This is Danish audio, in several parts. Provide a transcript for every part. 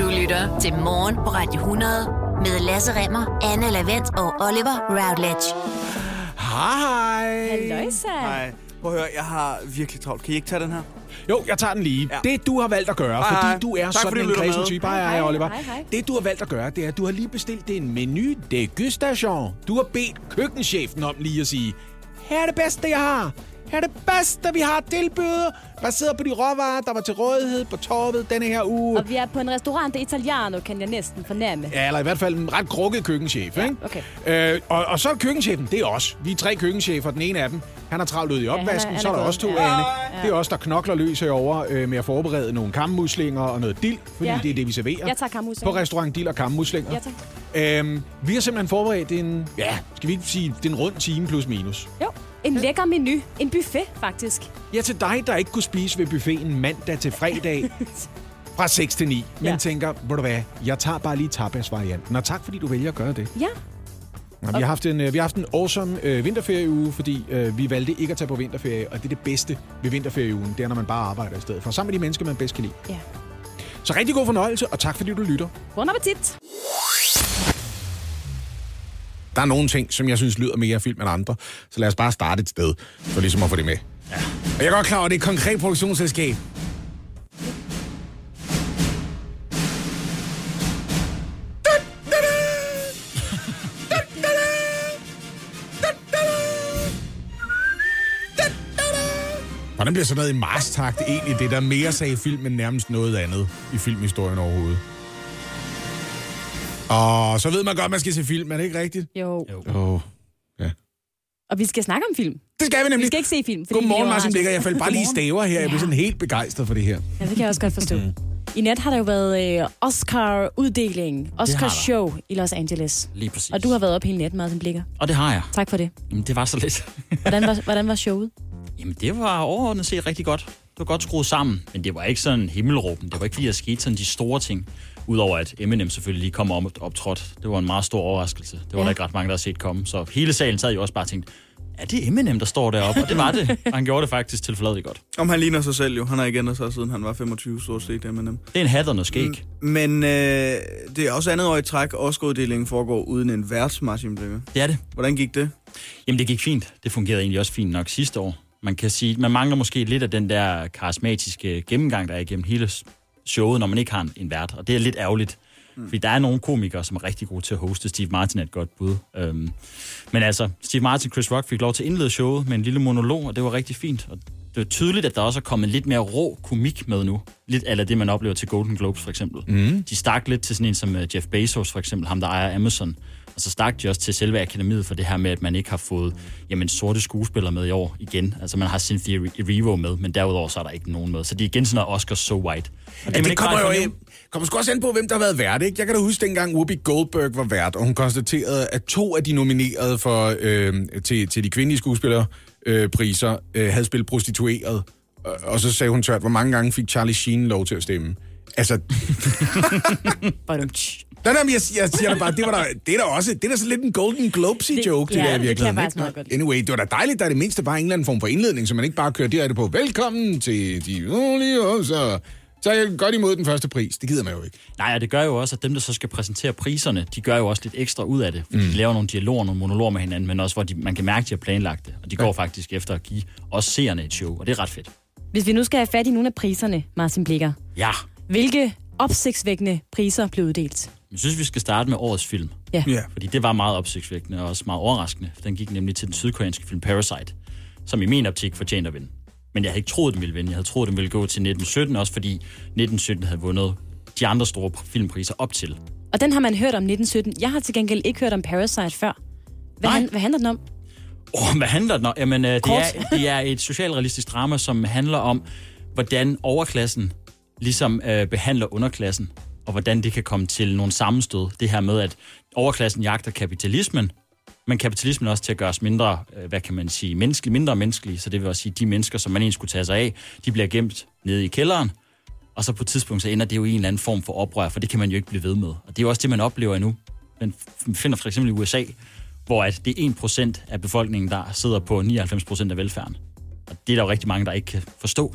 Du lytter til Morgen på Radio 100 med Lasse Remmer, Anne Lavendt og Oliver Routledge. Hej. Halløjsa. Hej. Prøv at høre, jeg har virkelig travlt. Kan I ikke tage den her? Jo, jeg tager den lige. Ja. Det, du har valgt at gøre, Hej, fordi du er Tak, sådan fordi en kredsen type. Hej, hej. Oliver. Hej, hej. Det, du har valgt at gøre, det er, at du har lige bestilt en menu degustation. Du har bedt køkkenchefen om lige at sige, her er det bedste, jeg har. Her er det bedste, vi har tilbyde. Baseret på de råvarer, der var til rådighed på torvet denne her uge. Og vi er på en restaurant Italiano, kan jeg næsten fornemme. Ja, eller i hvert fald en ret krukket køkkenchef, Ja, ikke? okay. Øh, og, og så er køkkenchefen, det er os. Vi er tre køkkenchefer, den ene af dem. Han har travlt ud i han er- opvasken, han så er er der os to, Ja. Anne. Det er os, der knokler løs herovre øh, med at forberede nogle kammuslinger og noget dild, fordi Ja. det er det, vi serverer. Jeg tager kammuslinger. På restaurant Dild og kammuslinger. Ja, tak. Øhm, vi har simpelthen forberedt en, ja, skal vi ikke sige, det er en rund time plus minus. Jo, en lækker menu. En buffet, faktisk. Ja, til dig, der ikke kunne spise ved buffeten mandag til fredag fra 6 til 9, men Ja. tænker, ved du hvad, jeg tager bare lige tapas-varianten. Og tak, fordi du vælger at gøre det. Ja, Ja, vi, har haft en, øh, vi har haft en awesome øh, vinterferieuge, fordi øh, vi valgte ikke at tage på vinterferie, og det er det bedste ved vinterferieugen, det er, når man bare arbejder i stedet for, sammen med de mennesker, man bedst kan lide. ja. Så rigtig god fornøjelse, og tak fordi du lytter. Bon appetit. Der er nogle ting, som jeg synes lyder mere film end andre, så lad os bare starte et sted, for ligesom at få det med. Ja. Og jeg er godt klar over, at det er et konkret produktionsselskab. Hvordan bliver sådan noget i marstakt egentlig det, der mere sagde film end nærmest noget andet i filmhistorien overhovedet? Og så ved man godt, at man skal se film, er det ikke rigtigt? Jo. Åh, oh, ja. Og vi skal snakke om film. Det skal vi nemlig. Vi skal ikke se film. fordi Godmorgen, Martin. Blikker. Jeg faldt bare lige i staver her. Jeg blev sådan helt begejstret for det her. Ja, det kan jeg også godt forstå. I nat har der jo været øh, Oscar-uddeling, Oscar-show i Los Angeles. Lige præcis. Og du har været op hele natten, Martin Blikker. Og det har jeg. Tak for det. Jamen, det var så lidt. Hvordan var, hvordan var showet? Jamen, det var overordnet set rigtig godt. Det var godt skruet sammen, men det var ikke sådan himmelråben. Det var ikke fordi, der skete sådan de store ting. Udover at Eminem selvfølgelig lige kom op, optrådt. Det var en meget stor overraskelse. Det var Ja. der ikke ret mange, der har set komme. Så hele salen sad jo også bare og tænkte, er det Eminem, der står deroppe? Og det var det. Og han gjorde det faktisk til forladeligt godt. Om han ligner sig selv jo. Han har ikke ændret sig, siden han var 25 stort set, Eminem. Det er en hat og noget skæg. Men øh, det er også andet år i træk. Oscar-uddelingen foregår uden en vært, Martin Blikker. Det er det. Hvordan gik det? Jamen, det gik fint. Det fungerede egentlig også fint nok sidste år. Man kan sige, man mangler måske lidt af den der karismatiske gennemgang, der er igennem hele showet, når man ikke har en- en vært. Og det er lidt ærgerligt. Mm. Fordi der er nogle komikere, som er rigtig gode til at hoste. Steve Martin er et godt bud. Øhm, men altså, Steve Martin og Chris Rock fik lov til at indlede showet med en lille monolog, og det var rigtig fint. Og det er tydeligt, at der også er kommet lidt mere rå komik med nu. Lidt af det, man oplever til Golden Globes for eksempel. Mm. De stak lidt til sådan en som øh, Jeff Bezos for eksempel, ham der ejer Amazon. Og så stak de også til selve akademiet for det her med, at man ikke har fået jamen, sorte skuespillere med i år igen. Altså man har Cynthia Erivo med, men derudover så er der ikke nogen med. Så det er igen sådan noget Oscar so white. Og Ja, det kommer jo ind. kommer sgu også an på, hvem der har været vært, ikke? Jeg kan da huske, dengang Whoopi Goldberg var vært, og hun konstaterede, at to af de nominerede for, øh, til, til de kvindelige skuespillerpriser øh, priser, øh, havde spillet prostitueret. Og, og så sagde hun tørt, hvor mange gange fik Charlie Sheen lov til at stemme? Altså. Nej, nej, men jeg, jeg siger da bare, det, var der, det er da også, det er da så lidt en Golden Globesy Det- joke, det, ja, der i det kan jeg virkeligheden. godt. Anyway, det var da dejligt, der er det mindste bare en eller anden form for indledning, så man ikke bare kører direkte på, velkommen til de ulige og så så jeg godt imod den første pris. Det gider man jo ikke. Nej, og det gør jo også, at dem, der så skal præsentere priserne, de gør jo også lidt ekstra ud af det. Fordi mm. de laver nogle dialoger, nogle monologer med hinanden, men også hvor de, man kan mærke, at de har planlagt det. Og de går faktisk efter at give os seerne et show, og det er ret fedt. Hvis vi nu skal have fat i nogle af priserne, Martin Blikker, Ja, hvilke opsigtsvækkende priser blev uddelt? Jeg synes, vi skal starte med årets film. Ja. Ja. Fordi det var meget opsigtsvækkende og også meget overraskende. Den gik nemlig til den sydkoreanske film Parasite, som i min optik fortjente at vinde. Men jeg havde ikke troet, den ville vinde. Jeg havde troet, den ville gå til 1917, også fordi 1917 havde vundet de andre store filmpriser op til. Og den har man hørt om 1917. Jeg har til gengæld ikke hørt om Parasite før. Hvad, Nej. han, hvad handler den om? Oh, hvad handler den om? Jamen, øh, det, Kort. er, det er et socialrealistisk drama, som handler om, hvordan overklassen ligesom øh, behandler underklassen, og hvordan det kan komme til nogle sammenstød. Det her med, at overklassen jagter kapitalismen, men kapitalismen er også til at gøre os mindre, øh, hvad kan man sige, menneskelig, mindre menneskelige. Så det vil også sige, at de mennesker, som man egentlig skulle tage sig af, de bliver gemt nede i kælderen, og så på et tidspunkt, så ender det jo i en eller anden form for oprør, for det kan man jo ikke blive ved med. Og det er jo også det, man oplever endnu. Man finder for eksempel i USA, hvor at det er 1% af befolkningen, der sidder på 99% af velfærden. Og det er der jo rigtig mange, der ikke kan forstå.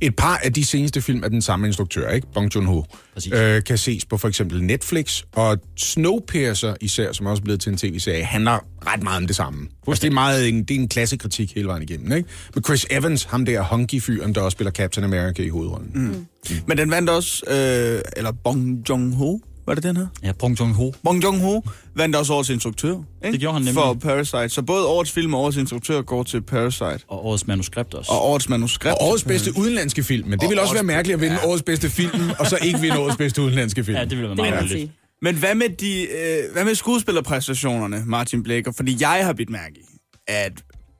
Et par af de seneste film er den samme instruktør, ikke? Bong Joon-ho. Præcis. Øh, kan ses på for eksempel Netflix, og Snowpiercer især, som også er blevet til en tv-serie, handler ret meget om det samme. Altså, det, er meget en, det er en klassekritik hele vejen igennem, ikke? Med Chris Evans, ham der hunky-fyren, der også spiller Captain America i hovedrollen. Mm. Men den vandt også, øh, eller Bong Joon-ho, var det den her? Ja, Bong Joon-ho. Bong Joon-ho vandt også årets instruktør. Ikke? Det gjorde han nemlig. For Parasite. Så både årets film og årets instruktør går til Parasite. Og årets manuskript også. Og årets manuskript. Og årets bedste udenlandske film, men det vil også være mærkeligt at vinde ja. årets bedste film, og så ikke vinde årets bedste udenlandske film. Ja, det ville være meget ærgerligt. Men hvad med, de, øh, hvad med skuespillerpræstationerne, Martin Blækker? Fordi jeg har bidt mærke i, at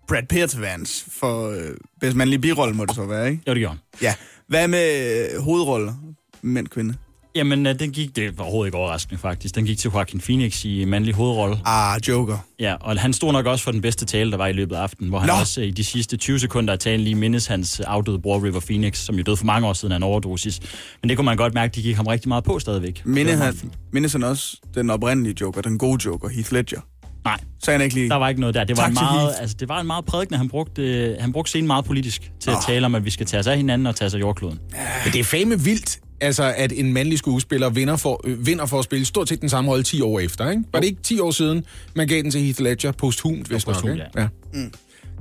Brad Pitt vandt for øh, bedst mandlige birolle, må det så være, ikke? Jo, det gjorde han. Ja. Hvad med øh, hovedroller? Mænd, kvinde? Jamen, øh, den gik, det var overhovedet ikke overraskende faktisk, den gik til Joaquin Phoenix i mandlig hovedrolle. Ah, Joker. Ja, og han stod nok også for den bedste tale, der var i løbet af aftenen, hvor han Nå. også øh, i de sidste 20 sekunder af talen lige mindes hans afdøde bror River Phoenix, som jo døde for mange år siden af en overdosis. Men det kunne man godt mærke, de gik ham rigtig meget på stadigvæk. Minde han, mindes han også den oprindelige Joker, den gode Joker, Heath Ledger? Nej, Så han ikke lige... der var ikke noget der. Det var, Tak en meget, altså, det var en meget prædikende. Han brugte, øh, han brugte scenen meget politisk til at Åh. tale om, at vi skal tage os af hinanden og tage os af jordkloden. Men det er fame vildt, altså, at en mandlig skuespiller vinder for, øh, vinder for at spille stort set den samme rolle 10 år efter. Ikke? Var det ikke 10 år siden, man gav den til Heath Ledger posthumt, hvis nok? posthumt, Ikke? Ja. Mm.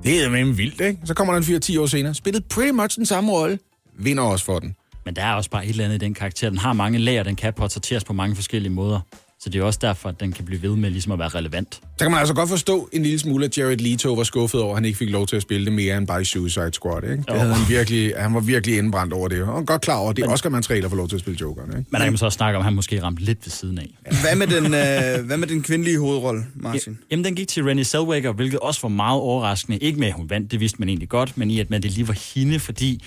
Det er med vildt, ikke? Så kommer der en fyr 10 år senere, spillet pretty much den samme rolle, vinder også for den. Men der er også bare et eller andet i den karakter. Den har mange lag, den kan portrætteres på mange forskellige måder. Så det er også derfor, at den kan blive ved med ligesom at være relevant. Så kan man altså godt forstå en lille smule, at Jared Leto var skuffet over, at han ikke fik lov til at spille det mere end bare i Suicide Squad. Ikke? Det havde han, virkelig, han var virkelig indbrændt over det. Og han var godt klar over, at det er Oscar-materiale der får lov til at spille Jokeren. Ikke? Men der kan man så også snakke om, at han måske ramte lidt ved siden af. Hvad med den, øh, hvad med den kvindelige hovedrolle, Martin? Jamen, den gik til Renée Zellweger, hvilket også var meget overraskende. Ikke med, at hun vandt, det vidste man egentlig godt, men i at man det lige var hende, fordi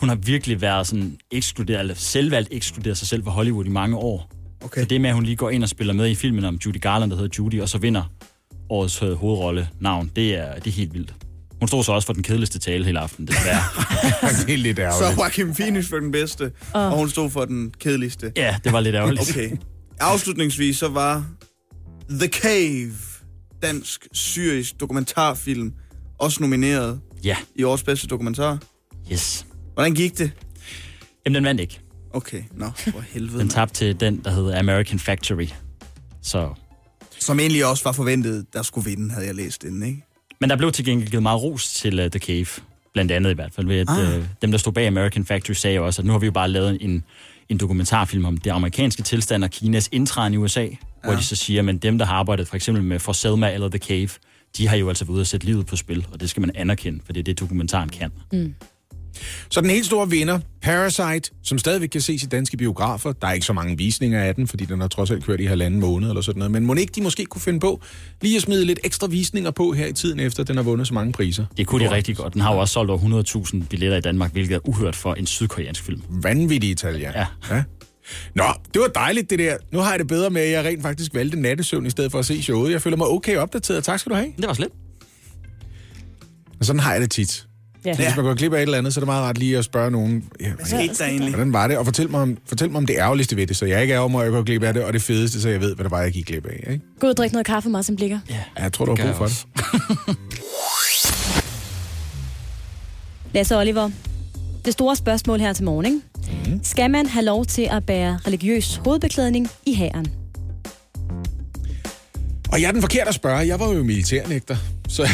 hun har virkelig været sådan ekskluderet, eller selvvalgt ekskluderet sig selv fra Hollywood i mange år. Okay. Så det med, at hun lige går ind og spiller med i filmen om Judy Garland, der hedder Judy, og så vinder årets øh, hovedrolle navn, det er, det er helt vildt. Hun stod så også for den kedeligste tale hele aftenen, desværre. det er lidt Så ærgerligt. Joaquin Phoenix var den bedste, og hun stod for den kedeligste. ja, det var lidt ærgerligt. Okay. Afslutningsvis så var The Cave, dansk, syrisk dokumentarfilm, også nomineret Ja, i årets bedste dokumentar. yes. Hvordan gik det? Jamen, den vandt ikke. Okay, nå, for helvede. Den tabte til den, der hedder American Factory. Så Som egentlig også var forventet, der skulle vinde, havde jeg læst inden, ikke? Men der blev til gengæld givet meget ros til uh, The Cave. Blandt andet i hvert fald. Ved at, Ah. uh, dem, der stod bag American Factory, sagde jo også, at nu har vi jo bare lavet en, en dokumentarfilm om det amerikanske tilstand og Kinas indtræden i USA. Ja. Hvor de så siger, at dem, der har arbejdet for eksempel med For Selma eller The Cave, de har jo altså været ude og sætte livet på spil, og det skal man anerkende, for det er det, dokumentaren kan. Så den helt store vinder, Parasite, som stadigvæk kan ses i danske biografer. Der er ikke så mange visninger af den, fordi den har trods alt kørt i halvanden måned eller sådan noget. Men må ikke de måske kunne finde på lige at smide lidt ekstra visninger på her i tiden efter, den har vundet så mange priser? Det kunne de rigtig godt. Den har jo også solgt over 100.000 billetter i Danmark, hvilket er uhørt for en sydkoreansk film. Vanvittige tal, ja. Ja. ja. Nå, det var dejligt det der. Nu har jeg det bedre med, at jeg rent faktisk valgte nattesøvn i stedet for at se showet. Jeg føler mig okay opdateret. Tak skal du have. Det var slet. Og sådan har jeg det tit. Ja. Hvis man går glip af et eller andet, så er det meget rart lige at spørge nogen, ja, Hvad skete der egentlig? hvordan var det? Og fortæl mig, om, fortæl mig om det ærgerligste ved det, så jeg ikke er om, at jeg går glip af det, og det fedeste, så jeg ved, hvad det var, jeg gik glip af. Ikke? Gå ud og drik noget kaffe, Martin Blikker. Ja. Ja, jeg tror, du har brug for det. Lasse Oliver, det store spørgsmål her til morgen, ikke? Mm. Skal man have lov til at bære religiøs hovedbeklædning i hæren? Og jeg er den forkerte at spørge. Jeg var jo militærnægter. Så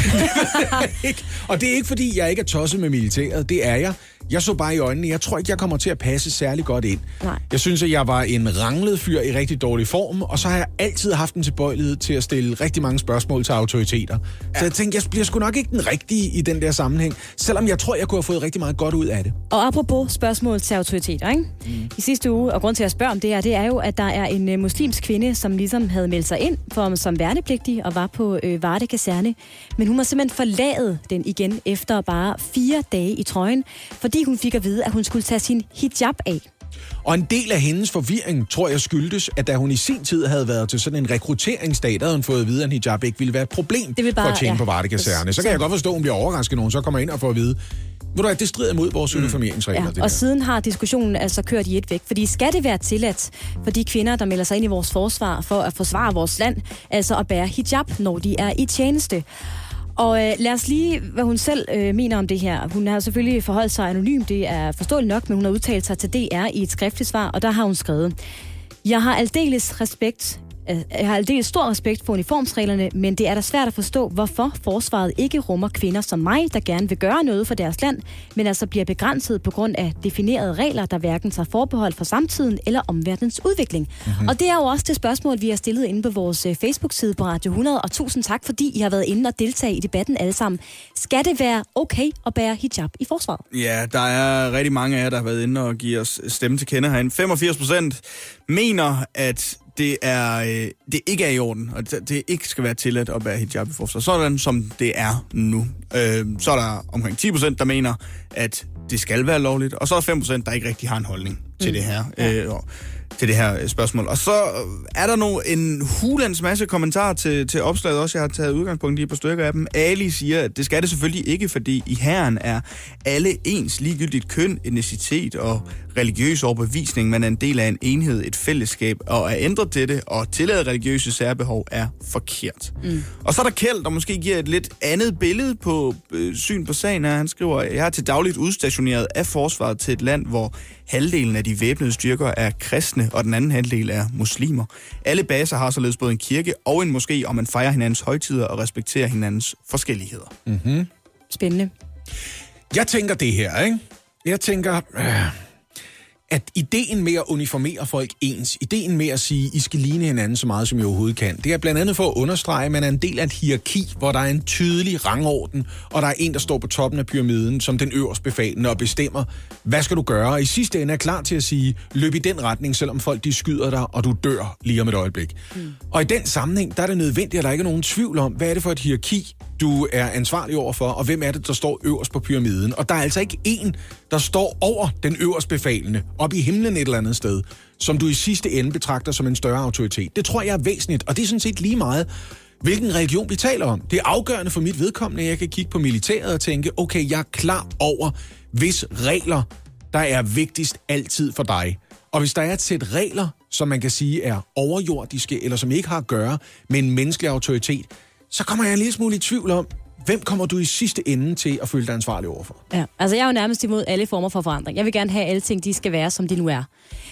og det er ikke, fordi jeg ikke er tosset med militæret. Det er jeg. Jeg så bare i øjnene. Jeg tror ikke, jeg kommer til at passe særlig godt ind. Nej. Jeg synes, at jeg var en ranglet fyr i rigtig dårlig form, og så har jeg altid haft en tilbøjelighed til at stille rigtig mange spørgsmål til autoriteter. Så jeg tænkte, jeg bliver sgu nok ikke den rigtige i den der sammenhæng, selvom jeg tror, jeg kunne have fået rigtig meget godt ud af det. Og apropos spørgsmål til autoriteter, ikke? Mm. I sidste uge, og grund til at spørge om det her, det er jo, at der er en uh, muslimsk kvinde, som ligesom havde meldt sig ind for, som værnepligtig og var på øh, Varde Kaserne. Men hun må simpelthen forlade den igen efter bare fire dage i trøjen, fordi hun fik at vide, at hun skulle tage sin hijab af. Og en del af hendes forvirring, tror jeg, skyldtes, at da hun i sin tid havde været til sådan en rekrutteringsdag, der havde hun fået at vide, at en hijab ikke ville være et problem Det bare- for at tjene ja. på Vardekaserne. Så kan jeg godt forstå, at hun bliver overrasket, når hun så kommer ind og får at vide, ved du hvad, det strider imod vores uniformeringsregler. Ja, og der. siden har diskussionen altså kørt i et væk. Fordi skal det være tilladt for de kvinder, der melder sig ind i vores forsvar for at forsvare vores land, altså at bære hijab, når de er i tjeneste? Og øh, lad os lige, hvad hun selv øh, mener om det her. Hun har selvfølgelig forholdt sig anonym, det er forståeligt nok, men hun har udtalt sig til DR i et skriftligt svar, og der har hun skrevet, Jeg har aldeles respekt jeg har aldeles stor respekt for uniformsreglerne, men det er da svært at forstå, hvorfor forsvaret ikke rummer kvinder som mig, der gerne vil gøre noget for deres land, men altså bliver begrænset på grund af definerede regler, der hverken tager forbehold for samtiden eller omverdenens udvikling. Mm-hmm. Og det er jo også det spørgsmål, vi har stillet inde på vores øh, Facebook-side på Radio 100, og tusind tak, fordi I har været inde og deltage i debatten alle sammen. Skal det være okay at bære hijab i forsvaret? Ja, der er rigtig mange af jer, der har været inde og give os stemme til kende herinde. 85 procent mener, at det, er, øh, det ikke er i orden, og det, det ikke skal være tilladt at bære hijab i forsvar. Sådan som det er nu. Øh, så er der omkring 10 procent, der mener, at det skal være lovligt, og så er der 5 procent, der ikke rigtig har en holdning til mm. det her. Øh, og, til det her øh, spørgsmål. Og så øh, er der nu en hulens masse kommentarer til, til opslaget også. Jeg har taget udgangspunkt i et par stykker af dem. Ali siger, at det skal det selvfølgelig ikke, fordi i herren er alle ens ligegyldigt køn, etnicitet og religiøs overbevisning. Man er en del af en enhed, et fællesskab, og at ændre dette og tillade religiøse særbehov er forkert. Mm. Og så er der Kjeld, der måske giver et lidt andet billede på øh, syn på sagen. Han skriver, jeg er til dagligt udstationeret af forsvaret til et land, hvor halvdelen af de væbnede styrker er kristne, og den anden halvdel er muslimer. Alle baser har således både en kirke og en moské, og man fejrer hinandens højtider og respekterer hinandens forskelligheder. Mm-hmm. Spændende. Jeg tænker det her, ikke? Jeg tænker... Øh at ideen med at uniformere folk ens, ideen med at sige, I skal ligne hinanden så meget, som I overhovedet kan, det er blandt andet for at understrege, at man er en del af et hierarki, hvor der er en tydelig rangorden, og der er en, der står på toppen af pyramiden, som den øverste befalende og bestemmer, hvad skal du gøre? Og i sidste ende er klar til at sige, løb i den retning, selvom folk de skyder dig, og du dør lige om et øjeblik. Mm. Og i den sammenhæng, der er det nødvendigt, at der ikke er nogen tvivl om, hvad er det for et hierarki, du er ansvarlig over for, og hvem er det, der står øverst på pyramiden. Og der er altså ikke en, der står over den øverst befalende, op i himlen et eller andet sted, som du i sidste ende betragter som en større autoritet. Det tror jeg er væsentligt, og det er sådan set lige meget, hvilken religion vi taler om. Det er afgørende for mit vedkommende, at jeg kan kigge på militæret og tænke, okay, jeg er klar over, hvis regler, der er vigtigst altid for dig. Og hvis der er et sæt regler, som man kan sige er overjordiske, eller som ikke har at gøre med en menneskelig autoritet, så kommer jeg en lille smule i tvivl om, hvem kommer du i sidste ende til at føle dig ansvarlig overfor? Ja, altså jeg er jo nærmest imod alle former for forandring. Jeg vil gerne have, at alle ting de skal være, som de nu er.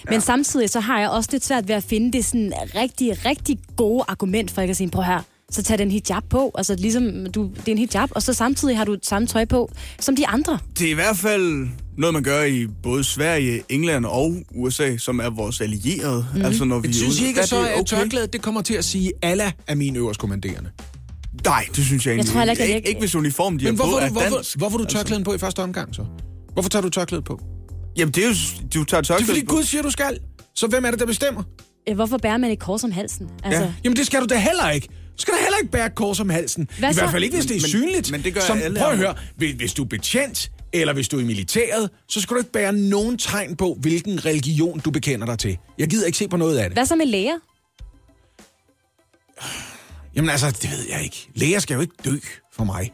Men ja. samtidig så har jeg også lidt svært ved at finde det sådan rigtig, rigtig gode argument for, at jeg kan sige, prøv her, så tag den hijab på. Altså ligesom, du, det er en hijab, og så samtidig har du samme tøj på som de andre. Det er i hvert fald noget, man gør i både Sverige, England og USA, som er vores allierede. Mm. Altså, når vi jeg synes ikke, så at okay. tørklædet det kommer til at sige, at Allah er min øverst kommanderende. Nej, det synes jeg ikke. Jeg tror ikke, ikke, ikke hvis uniformen de Men hvorfor, har på, du, hvorfor, hvorfor du tørklæden altså. på i første omgang, så? Hvorfor tager du tørklædet på? Jamen, det er jo... Du tager tørklædet Det er fordi Gud siger, du skal. Så hvem er det, der bestemmer? Hvorfor bærer man et kors om halsen? Altså... Ja. Jamen, det skal du da heller ikke. Du skal da heller ikke bære et kors om halsen. Hvad I så? hvert fald ikke, hvis det er men, synligt. Men det gør Som, alle. Prøv at høre. Hvis du er betjent, eller hvis du er i militæret, så skal du ikke bære nogen tegn på, hvilken religion du bekender dig til. Jeg gider ikke se på noget af det. Hvad så med læger? Jamen altså, det ved jeg ikke. Læger skal jo ikke dø for mig.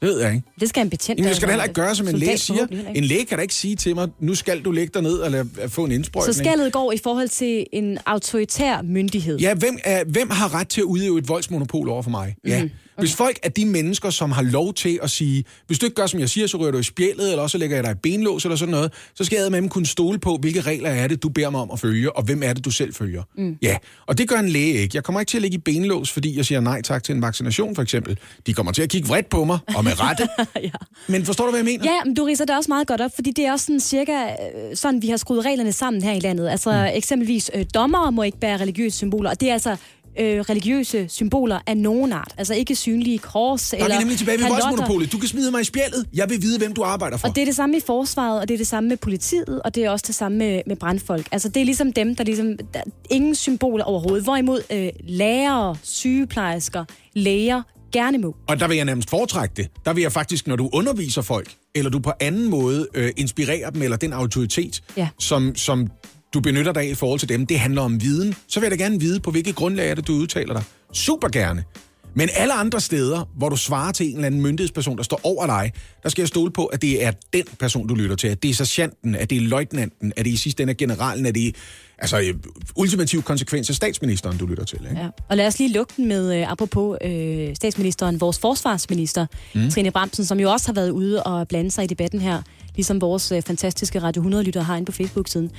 Det ved jeg ikke. Det skal en betjent Jamen, jeg skal da heller ikke gøre, som en læge siger. En læge kan da ikke sige til mig, nu skal du lægge dig ned og lade, få en indsprøjtning. Så skaldet går i forhold til en autoritær myndighed. Ja, hvem, er, hvem har ret til at udøve et voldsmonopol over for mig? Ja. Okay. Hvis folk er de mennesker, som har lov til at sige, hvis du ikke gør, som jeg siger, så rører du i spjældet, eller også lægger jeg dig i benlås, eller sådan noget, så skal jeg med dem kunne stole på, hvilke regler er det, du beder mig om at følge, og hvem er det, du selv følger. Mm. Ja, og det gør en læge ikke. Jeg kommer ikke til at ligge i benlås, fordi jeg siger nej tak til en vaccination, for eksempel. De kommer til at kigge vredt på mig, og med rette. ja. Men forstår du, hvad jeg mener? Ja, men du riser det også meget godt op, fordi det er også sådan cirka øh, sådan, vi har skruet reglerne sammen her i landet. Altså mm. eksempelvis øh, dommere må ikke bære religiøse symboler, og det er altså øh, religiøse symboler af nogen art. Altså ikke synlige kors Der eller er vi nemlig tilbage ved voldsmonopolet. Du kan smide mig i spjældet. Jeg vil vide, hvem du arbejder for. Og det er det samme i forsvaret, og det er det samme med politiet, og det er også det samme med, med brandfolk. Altså det er ligesom dem, der ligesom... Der er ingen symboler overhovedet. Hvorimod øh, lærere, sygeplejersker, læger, gerne må. Og der vil jeg nærmest foretrække det. Der vil jeg faktisk, når du underviser folk, eller du på anden måde øh, inspirerer dem, eller den autoritet, ja. som, som du benytter dig af i forhold til dem, det handler om viden, så vil jeg da gerne vide, på hvilket grundlag er det, du udtaler dig. Super gerne. Men alle andre steder, hvor du svarer til en eller anden myndighedsperson, der står over dig, der skal jeg stole på, at det er den person, du lytter til. At det er sergeanten, at det er løjtnanten, at det i sidste ende er generalen, at det er... altså, øh, ultimativ konsekvens af statsministeren, du lytter til. Ikke? Ja. Og lad os lige lukke den med, øh, apropos øh, statsministeren, vores forsvarsminister, mm. Trine Bramsen, som jo også har været ude og blande sig i debatten her, ligesom vores øh, fantastiske Radio 100-lytter har inde på Facebook-siden.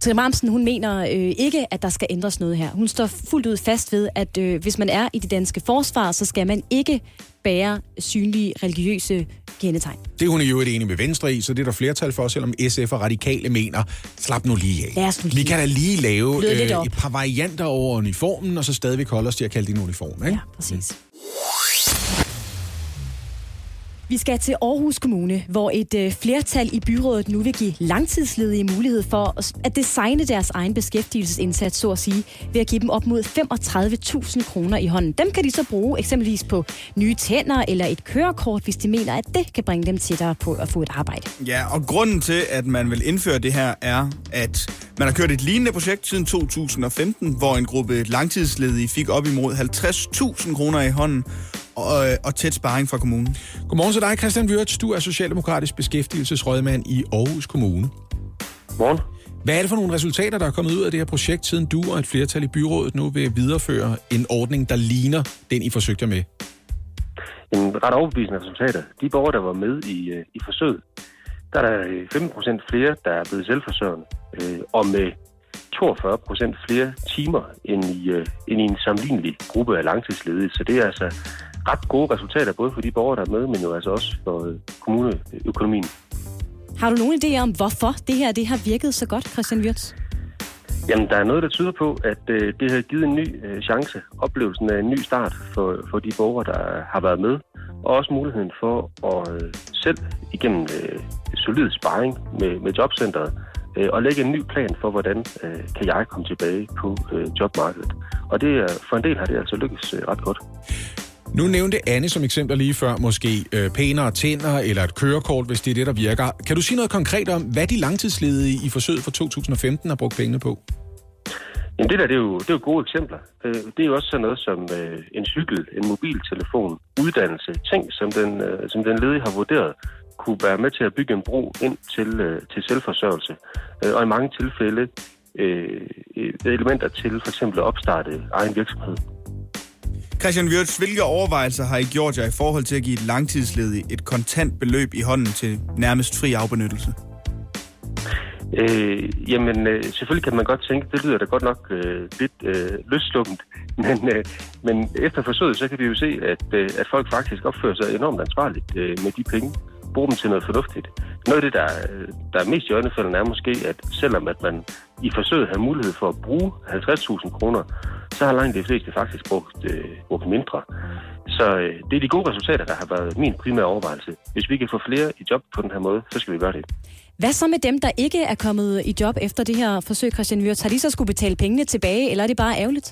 Trine Bramsen, hun mener øh, ikke, at der skal ændres noget her. Hun står fuldt ud fast ved, at øh, hvis man er i det danske forsvar, så skal man ikke bære synlige religiøse kendetegn. Det er hun i øvrigt enig med Venstre i, så det er der flertal for, selvom SF og Radikale mener, slap nu lige af. Lad os nu lige. Vi kan da lige lave øh, et par varianter over uniformen, og så stadigvæk holde os til at kalde det en uniform. Ikke? Ja, præcis. Vi skal til Aarhus Kommune, hvor et øh, flertal i byrådet nu vil give langtidsledige mulighed for at- at designe deres egen beskæftigelsesindsats, så at sige, ved at give dem op mod 35.000 kroner i hånden. Dem kan de så bruge eksempelvis på nye tænder eller et kørekort, hvis de mener, at det kan bringe dem tættere på at få et arbejde. Ja, og grunden til, at man vil indføre det her, er, at man har kørt et lignende projekt siden 2015, hvor en gruppe langtidsledige fik op imod 50.000 kroner i hånden og, øh, og tæt sparring fra kommunen. Godmorgen til dig, Christian Wirtz. Du er Socialdemokratisk beskæftigelsesrådmand i Aarhus Kommune. Morgen. Hvad er det for nogle resultater, der er kommet ud af det her projekt, siden du og et flertal i byrådet nu vil videreføre en ordning, der ligner den, I forsøgte med? En ret overbevisende resultater. De borgere, der var med i, øh, i forsøget, der er der øh, 15 procent flere, der er blevet selvforsørgende, øh, og med 42 procent flere timer end i, øh, end i en sammenlignelig gruppe af langtidsledige. Så det er altså ret gode resultater, både for de borgere, der er med, men jo altså også for øh, kommuneøkonomien. Har du nogen idé om, hvorfor det her det har virket så godt, Christian Wirtz? Jamen, der er noget, der tyder på, at øh, det har givet en ny øh, chance. Oplevelsen af en ny start for, for de borgere, der har været med. Og også muligheden for at øh, selv igennem øh, solid sparring med, med jobcentret øh, og lægge en ny plan for, hvordan øh, kan jeg komme tilbage på øh, jobmarkedet. Og det er, for en del har det altså lykkes øh, ret godt. Nu nævnte Anne som eksempel lige før måske øh, pænere tænder eller et kørekort, hvis det er det, der virker. Kan du sige noget konkret om, hvad de langtidsledige i forsøget for 2015 har brugt pengene på? Jamen det der, det er jo, det er jo gode eksempler. Øh, det er jo også sådan noget som øh, en cykel, en mobiltelefon, uddannelse, ting, som den, øh, som den ledige har vurderet, kunne være med til at bygge en bro ind til, øh, til selvforsørgelse. Øh, Og i mange tilfælde øh, elementer til for eksempel at opstarte egen virksomhed. Christian Wirtz, hvilke overvejelser har I gjort jer i forhold til at give et langtidsledig et kontant beløb i hånden til nærmest fri afbenyttelse? Øh, jamen, øh, selvfølgelig kan man godt tænke, det lyder da godt nok øh, lidt øh, løslukkent, men, øh, men efter forsøget, så kan vi jo se, at, øh, at folk faktisk opfører sig enormt ansvarligt øh, med de penge. Bruger dem til noget fornuftigt. Noget af det, der, der er mest i øjnefaldene, er måske, at selvom at man i forsøget har mulighed for at bruge 50.000 kroner, så har langt de fleste faktisk brugt, øh, brugt mindre. Så øh, det er de gode resultater, der har været min primære overvejelse. Hvis vi kan få flere i job på den her måde, så skal vi gøre det. Hvad så med dem, der ikke er kommet i job efter det her forsøg, Christian Wirtz? Har de så skulle betale pengene tilbage, eller er det bare ærgerligt?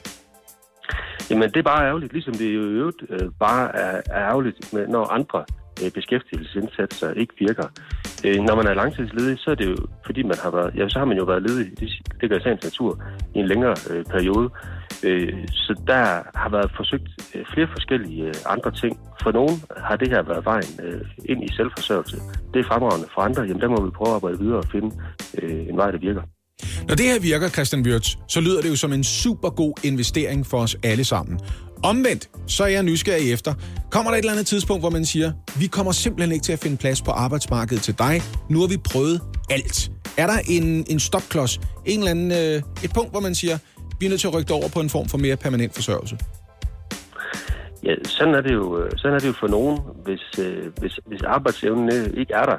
Jamen, det er bare ærgerligt, ligesom det jo i øvrigt øh, bare er, er ærgerligt, med, når andre Øh, beskæftigelsesindsatser ikke virker. Øh, når man er langtidsledig, så er det jo, fordi man har været, ja, så har man jo været ledig, det, det gør i sagens natur, i en længere øh, periode. Øh, så der har været forsøgt øh, flere forskellige andre ting. For nogen har det her været vejen øh, ind i selvforsørgelse. Det er fremragende. For andre, jamen der må vi prøve at arbejde videre og finde øh, en vej, der virker. Når det her virker, Christian Wirtz, så lyder det jo som en super god investering for os alle sammen. Omvendt, så er jeg nysgerrig efter. Kommer der et eller andet tidspunkt, hvor man siger, vi kommer simpelthen ikke til at finde plads på arbejdsmarkedet til dig. Nu har vi prøvet alt. Er der en, en stopklods, en eller anden, øh, et punkt, hvor man siger, vi er nødt til at rykke over på en form for mere permanent forsørgelse? Ja, sådan er det jo, øh, sådan er det jo for nogen, hvis, øh, hvis, hvis arbejdsevnen øh, ikke er der.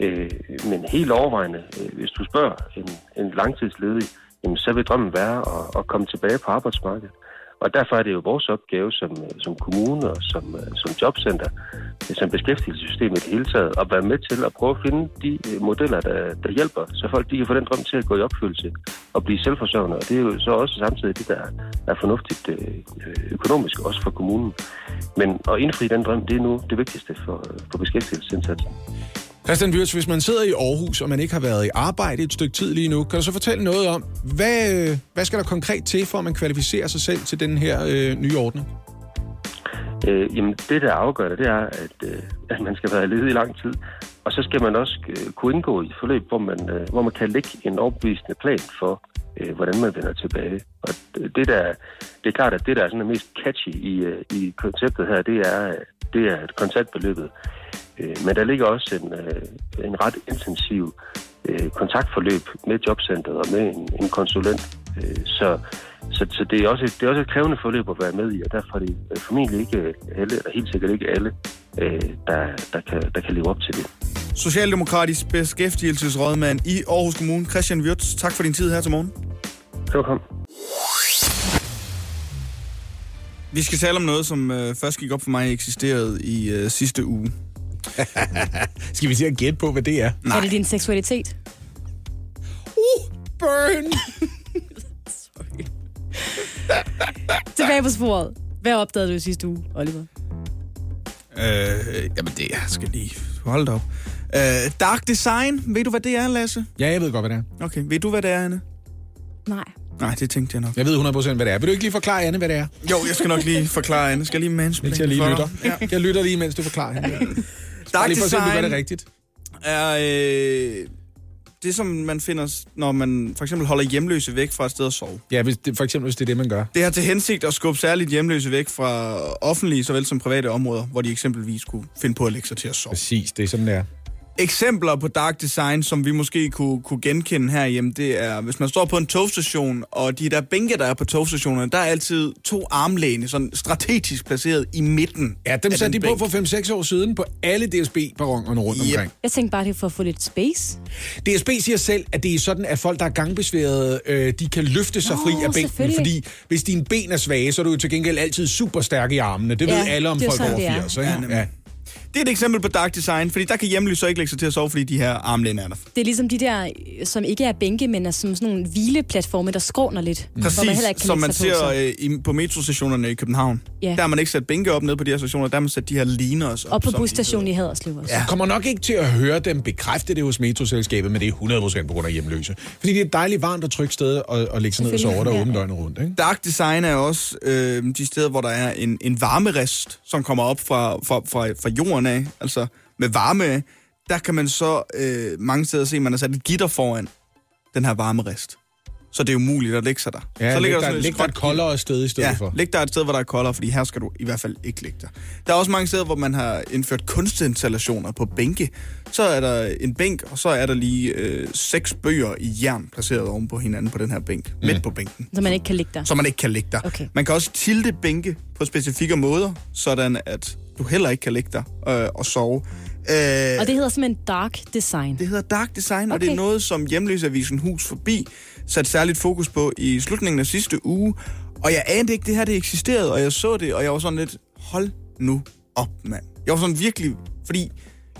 Øh, men helt overvejende, øh, hvis du spørger en, en langtidsledig, jamen, så vil drømmen være at, at komme tilbage på arbejdsmarkedet. Og derfor er det jo vores opgave som, øh, som kommune og som, øh, som jobcenter, øh, som beskæftigelsessystem i det hele taget, at være med til at prøve at finde de modeller, der, der hjælper, så folk de kan få den drøm til at gå i opfyldelse og blive selvforsørgende. Og det er jo så også samtidig det, der er fornuftigt økonomisk, også for kommunen. Men at indfri den drøm, det er nu det vigtigste for, for beskæftigelsesindsatsen. Christian Wirtz, hvis man sidder i Aarhus, og man ikke har været i arbejde et stykke tid lige nu, kan du så fortælle noget om, hvad, hvad skal der konkret til, for at man kvalificerer sig selv til den her øh, nye ordning? Øh, jamen, det der afgør det, det er, at, øh, at man skal være ledig i lang tid. Og så skal man også øh, kunne indgå i forløb, hvor man, øh, hvor man kan lægge en overbevisende plan for, øh, hvordan man vender tilbage. Og det, der, det er klart, at det, der er sådan mest catchy i, øh, i konceptet her, det er, det er kontantbeløbet. Øh, men der ligger også en, øh, en ret intensiv øh, kontaktforløb med jobcentret og med en, en konsulent. Så så, så det, er også et, det er også et krævende forløb at være med i, og derfor er det formentlig ikke alle, eller helt sikkert ikke alle, der, der, kan, der kan leve op til det. Socialdemokratisk beskæftigelsesrådmand i Aarhus Kommune, Christian Wirtz. Tak for din tid her til morgen. Velkommen. Vi skal tale om noget, som øh, først gik op for mig eksisterede i øh, sidste uge. Skal vi se at gætte på, hvad det er? Nej. Er det din seksualitet? Uh, burn! Tilbage på sporet. Hvad opdagede du sidste uge, Oliver? Øh, jamen det jeg skal lige holde op. Øh, dark design, ved du hvad det er, Lasse? Ja, jeg ved godt, hvad det er. Okay, ved du hvad det er, Anne? Nej. Nej, det tænkte jeg nok. Jeg ved 100% hvad det er. Vil du ikke lige forklare, Anne, hvad det er? Jo, jeg skal nok lige forklare, Anne. Skal jeg lige mansplain Ikke jeg lige for lytter. Ja. Jeg lytter lige, mens du forklarer hende. Dark lige for at se, om du gør design det rigtigt. er øh, det, som man finder, når man for eksempel holder hjemløse væk fra et sted at sove. Ja, hvis det, for eksempel, hvis det er det, man gør. Det har til hensigt at skubbe særligt hjemløse væk fra offentlige såvel som private områder, hvor de eksempelvis kunne finde på at lægge sig til at sove. Præcis, det er sådan, det er. Eksempler på dark design, som vi måske kunne, kunne genkende herhjemme, det er, hvis man står på en togstation, og de der bænke, der er på togstationerne, der er altid to armlæne, sådan strategisk placeret i midten. Ja, dem satte de på bænk. for 5-6 år siden på alle DSB-perronerne rundt Yep. omkring. Jeg tænkte bare, det er for at få lidt space. DSB siger selv, at det er sådan, at folk, der er gangbesværede, øh, de kan løfte sig Nå, fri af bænken. Fordi hvis dine ben er svage, så er du jo til gengæld altid super stærk i armene. Det Ja, ved alle om det folk sådan, over det er. 80. Ikke? Ja, nemlig. Ja. Det er et eksempel på dark design, fordi der kan hjemløse så ikke lægge sig til at sove, fordi de her armlæne er der. Det er ligesom de der, øh, som ikke er bænke, men er som sådan nogle hvileplatforme, der skråner lidt. Man Præcis, heller ikke kan som man på, ser så. øh, i, på metrostationerne i København. Ja. Der har man ikke sat bænke op nede på de her stationer, der har man sat de her liner op. Og på busstationen i Haderslev også. Ja. Kommer nok ikke til at høre dem bekræfte det hos metroselskabet, men det er 100% på grund af hjemløse. Fordi det er et dejligt varmt og trygt sted at, at lægge sig ned og sove der Selvfølgelig, åbent ja. døgnet rundt. Ikke? Dark design er også øh, de steder, hvor der er en, en varmerest, som kommer op fra, fra, fra, fra jorden af, altså med varme af. Der kan man så øh, mange steder se, at man har sat et gitter foran den her varmerest. Så det er umuligt at lægge sig der. Ja, så ligger der, sådan et læg der et koldere sted i stedet Ja, for. læg der et sted, hvor der er koldere, fordi her skal du i hvert fald ikke ligge der. Der er også mange steder, hvor man har indført kunstinstallationer på bænke. Så er der en bænk, og så er der lige øh, seks bøger i jern placeret oven på hinanden på den her bænk. Mm. Midt på bænken. Så man ikke kan ligge der. Så man ikke kan ligge der. Okay. Man kan også tilte bænke på specifikke måder, sådan at du heller ikke kan ligge der øh, og sove. Øh, Og det hedder simpelthen dark design. det hedder dark design, og det er Okay. noget, som Hjemløsavisen Hus Forbi satte særligt fokus på i slutningen af sidste uge. Og jeg anede ikke, det her det eksisterede, og jeg så det, og jeg var sådan lidt, hold nu op, mand. Jeg var sådan virkelig, fordi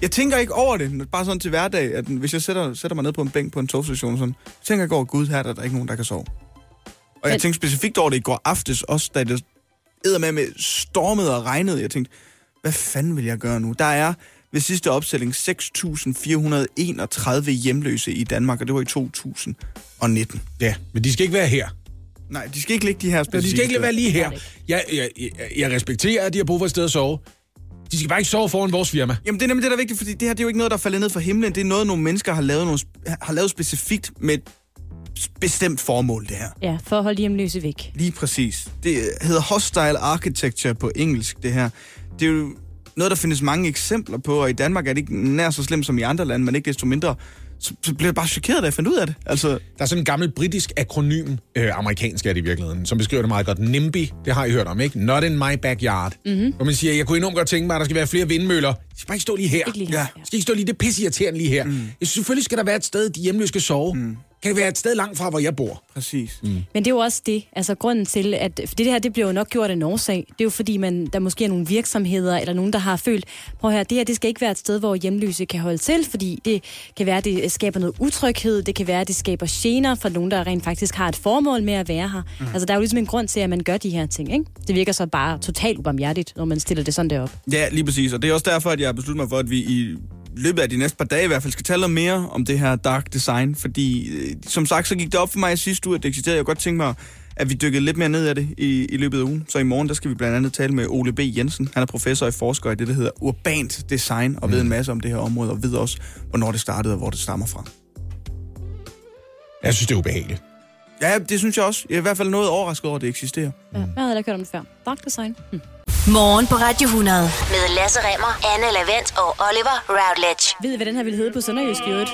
jeg tænker ikke over det, bare sådan til hverdag, at hvis jeg sætter, sætter mig ned på en bænk på en togstation, sådan, så tænker jeg over, gud, her er der ikke nogen, der kan sove. Og jeg tænkte specifikt over det i går aftes, også da det med med stormede og regnede. Jeg tænkte, hvad fanden vil jeg gøre nu? Der er ved sidste opstilling 6.431 hjemløse i Danmark, og det var i 2019. Ja, men de skal ikke være her. Nej, de skal ikke ligge de her specifikke de skal ikke steder. være lige her. Er Jeg, jeg, jeg, jeg respekterer, at de har brug for et sted at sove. De skal bare ikke sove foran vores firma. Jamen, det er nemlig det, der er vigtigt, fordi det her det er jo ikke noget, der falder ned fra himlen. Det er noget, nogle mennesker har lavet, nogle, har lavet specifikt med et bestemt formål, det her. Ja, for at holde hjemløse væk. Lige præcis. Det hedder hostile architecture på engelsk, det her. Det er jo noget, der findes mange eksempler på, og i Danmark er det ikke nær så slemt som i andre lande, men ikke desto mindre. Så, så blev jeg bare chokeret, da jeg fandt ud af det. Altså, Der er sådan en gammel britisk akronym, øh, amerikansk er det i virkeligheden, som beskriver det meget godt. NIMBY, det har I hørt om, ikke? Not in my backyard. Mm-hmm. Hvor man siger, jeg kunne enormt godt tænke mig, at der skal være flere vindmøller. De skal bare ikke stå lige her. Ikke lige her, Ja. ja. Skal ikke stå lige det pisse irriterende lige her. Mm. Jeg synes, selvfølgelig skal der være et sted, de hjemløse skal sove. Mm. Kan det være et sted langt fra, hvor jeg bor? præcis. Mm. Men det er jo også det, altså grunden til, at for det her det bliver jo nok gjort af en årsag. Det er jo fordi, man, der måske er nogle virksomheder, eller nogen, der har følt, prøv her, det her det skal ikke være et sted, hvor hjemløse kan holde til, fordi det kan være, at det skaber noget utryghed, det kan være, at det skaber gener for nogen, der rent faktisk har et formål med at være her. Mm. Altså der er jo ligesom en grund til, at man gør de her ting, ikke? Det virker så bare totalt ubarmhjertigt, når man stiller det sådan derop. Ja, lige præcis. Og det er også derfor, at jeg har besluttet mig for, at vi i løbet af de næste par dage i hvert fald skal tale noget mere om det her dark design. Fordi, øh, som sagt, så gik det op for mig i sidste uge, at det eksisterede. Jeg godt tænke mig, at vi dykkede lidt mere ned af det i, i løbet af ugen. Så i morgen, der skal vi blandt andet tale med Ole B. Jensen. Han er professor i forsker i det, der hedder urbant design, og ved en masse om det her område, og ved også, hvornår det startede og hvor det stammer fra. Jeg synes, det er ubehageligt. Ja, det synes jeg også. Jeg er i hvert fald noget overrasket over, at det eksisterer. Ja, jeg havde ikke hørt om det før. Dark design. Hm. Morgen på Radio 100 med Lasse Remmer, Anne Lavendt og Oliver Routledge. Ved I, hvad den her ville hedde på Sønderjysk i øvrigt?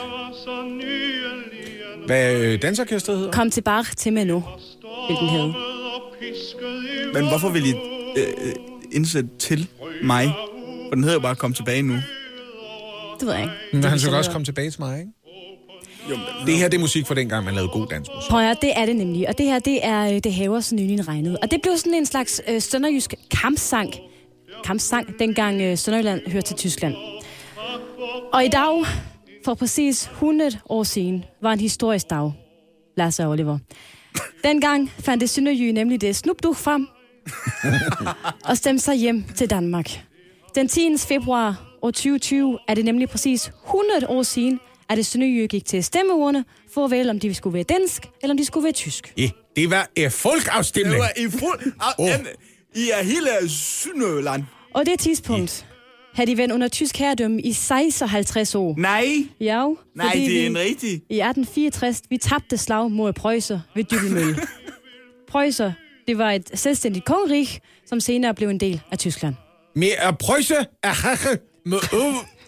Hvad øh, dansorkestret hedder? Kom tilbage til mig nu, vil den hedde. Men hvorfor vil I øh, øh, indsætte til mig? For den hedder jo bare Kom tilbage nu. Det ved jeg ikke. Men han skal så også komme tilbage til mig, ikke? Jo, men... Det her det er musik fra dengang, man lavede god dansmusik. Prøv at det er det nemlig. Og det her, det er øh, det haver så nylig regnet. Og det blev sådan en slags øh, sønderjysk kampsang. Kampsang, dengang øh, Sønderjylland hørte til Tyskland. Og i dag, for præcis 100 år siden, var en historisk dag, Lasse og Oliver. Dengang fandt det Sønderjy nemlig det snupduk frem og stemte sig hjem til Danmark. Den 10. februar år 2020 er det nemlig præcis 100 år siden, at det Sønderjy gik til stemmeurene for at vælge, om de skulle være dansk, eller om de skulle være tysk. Ja, det var en folkeafstemning. Det var i fuld... Oh. I er hele Sønderjylland. Og det tidspunkt havde de vendt under tysk herredømme i 56 år. Nej, Ja, nej, det er vi en rigtig... i 1864, vi tabte slag mod Preussen ved Dybelmølle. Preussen, det var et selvstændigt kongerig, som senere blev en del af Tyskland. Med at prøjse af hakke med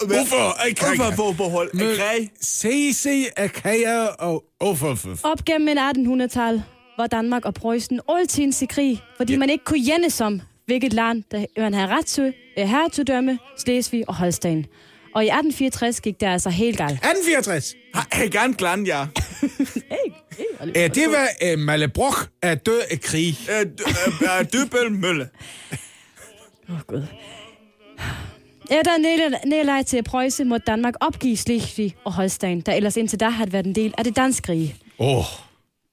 af Hvorfor behold af Med? CC af kager og overfor. Op gennem en 1800-tal var Danmark og Preussen altid i krig, fordi ja. man ikke kunne enes om, hvilket land, der man havde ret til øh, hertugdømme, Slesvig og Holstein. Og i 1864 gik det altså helt galt. 1864. Har jeg gerne glæden, ja. Ja, det var uh, Mallebrok af død af krig. Øh, d- øh, øh, Døbelmølle. Åh, oh, Gud. Efter nederlag til Preussen måtte Danmark opgive Slesvig og Holstein, der ellers indtil da havde været en del af det danske rige. Åh, oh,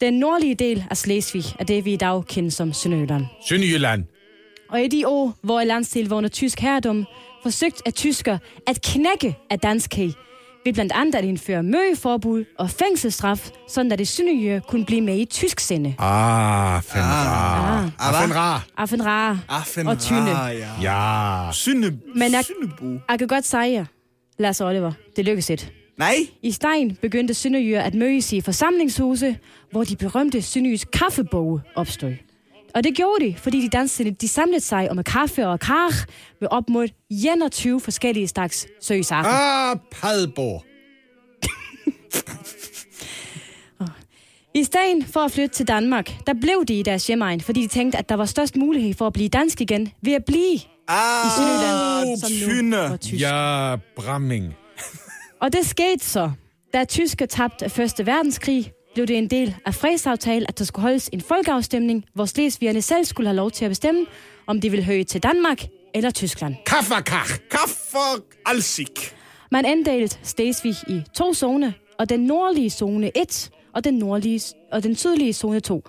Den nordlige del af Slesvig er det, vi i dag kender som Sønderjylland. Sønderjylland. Og i de år, hvor landsdel var under tysk herredom, forsøgte at tysker at knække af danskhed ved blandt andet at indføre møgeforbud og fængselsstraf, sådan at det synlige kunne blive med i tysk sinde. Ah, fandme rar. Ah. Ah, fandme rar. Affen Ra Affen og Tyne. rar, ja. Ja. Synde, Men jeg- Syndebo. Jeg kan godt sige Lars Oliver, det lykkedes ikke. Nej, I Stein begyndte sønderjyder at mødes i forsamlingshuse, hvor de berømte sønderjyske kaffeboge opstod. Og det gjorde de, fordi de dansende de samlede sig om kaffe og kar med op mod 21 forskellige slags søgesager. Ah, Padborg. I stedet for at flytte til Danmark, der blev de i deres hjemegn, fordi de tænkte, at der var størst mulighed for at blive dansk igen ved at blive ah, i Sønderjylland, som nu var tysk. Ja, Bramming. Og det skete så, da tysker tabte af Første Verdenskrig, blev det en del af fredsaftalen, at der skulle holdes en folkeafstemning, hvor slesvigerne selv skulle have lov til at bestemme, om de ville høre til Danmark eller Tyskland. Kaffakach. Kaffe alsik. Man inddelte Slesvig i to zoner, og den nordlige zone 1 og den, nordlige, og den sydlige zone 2.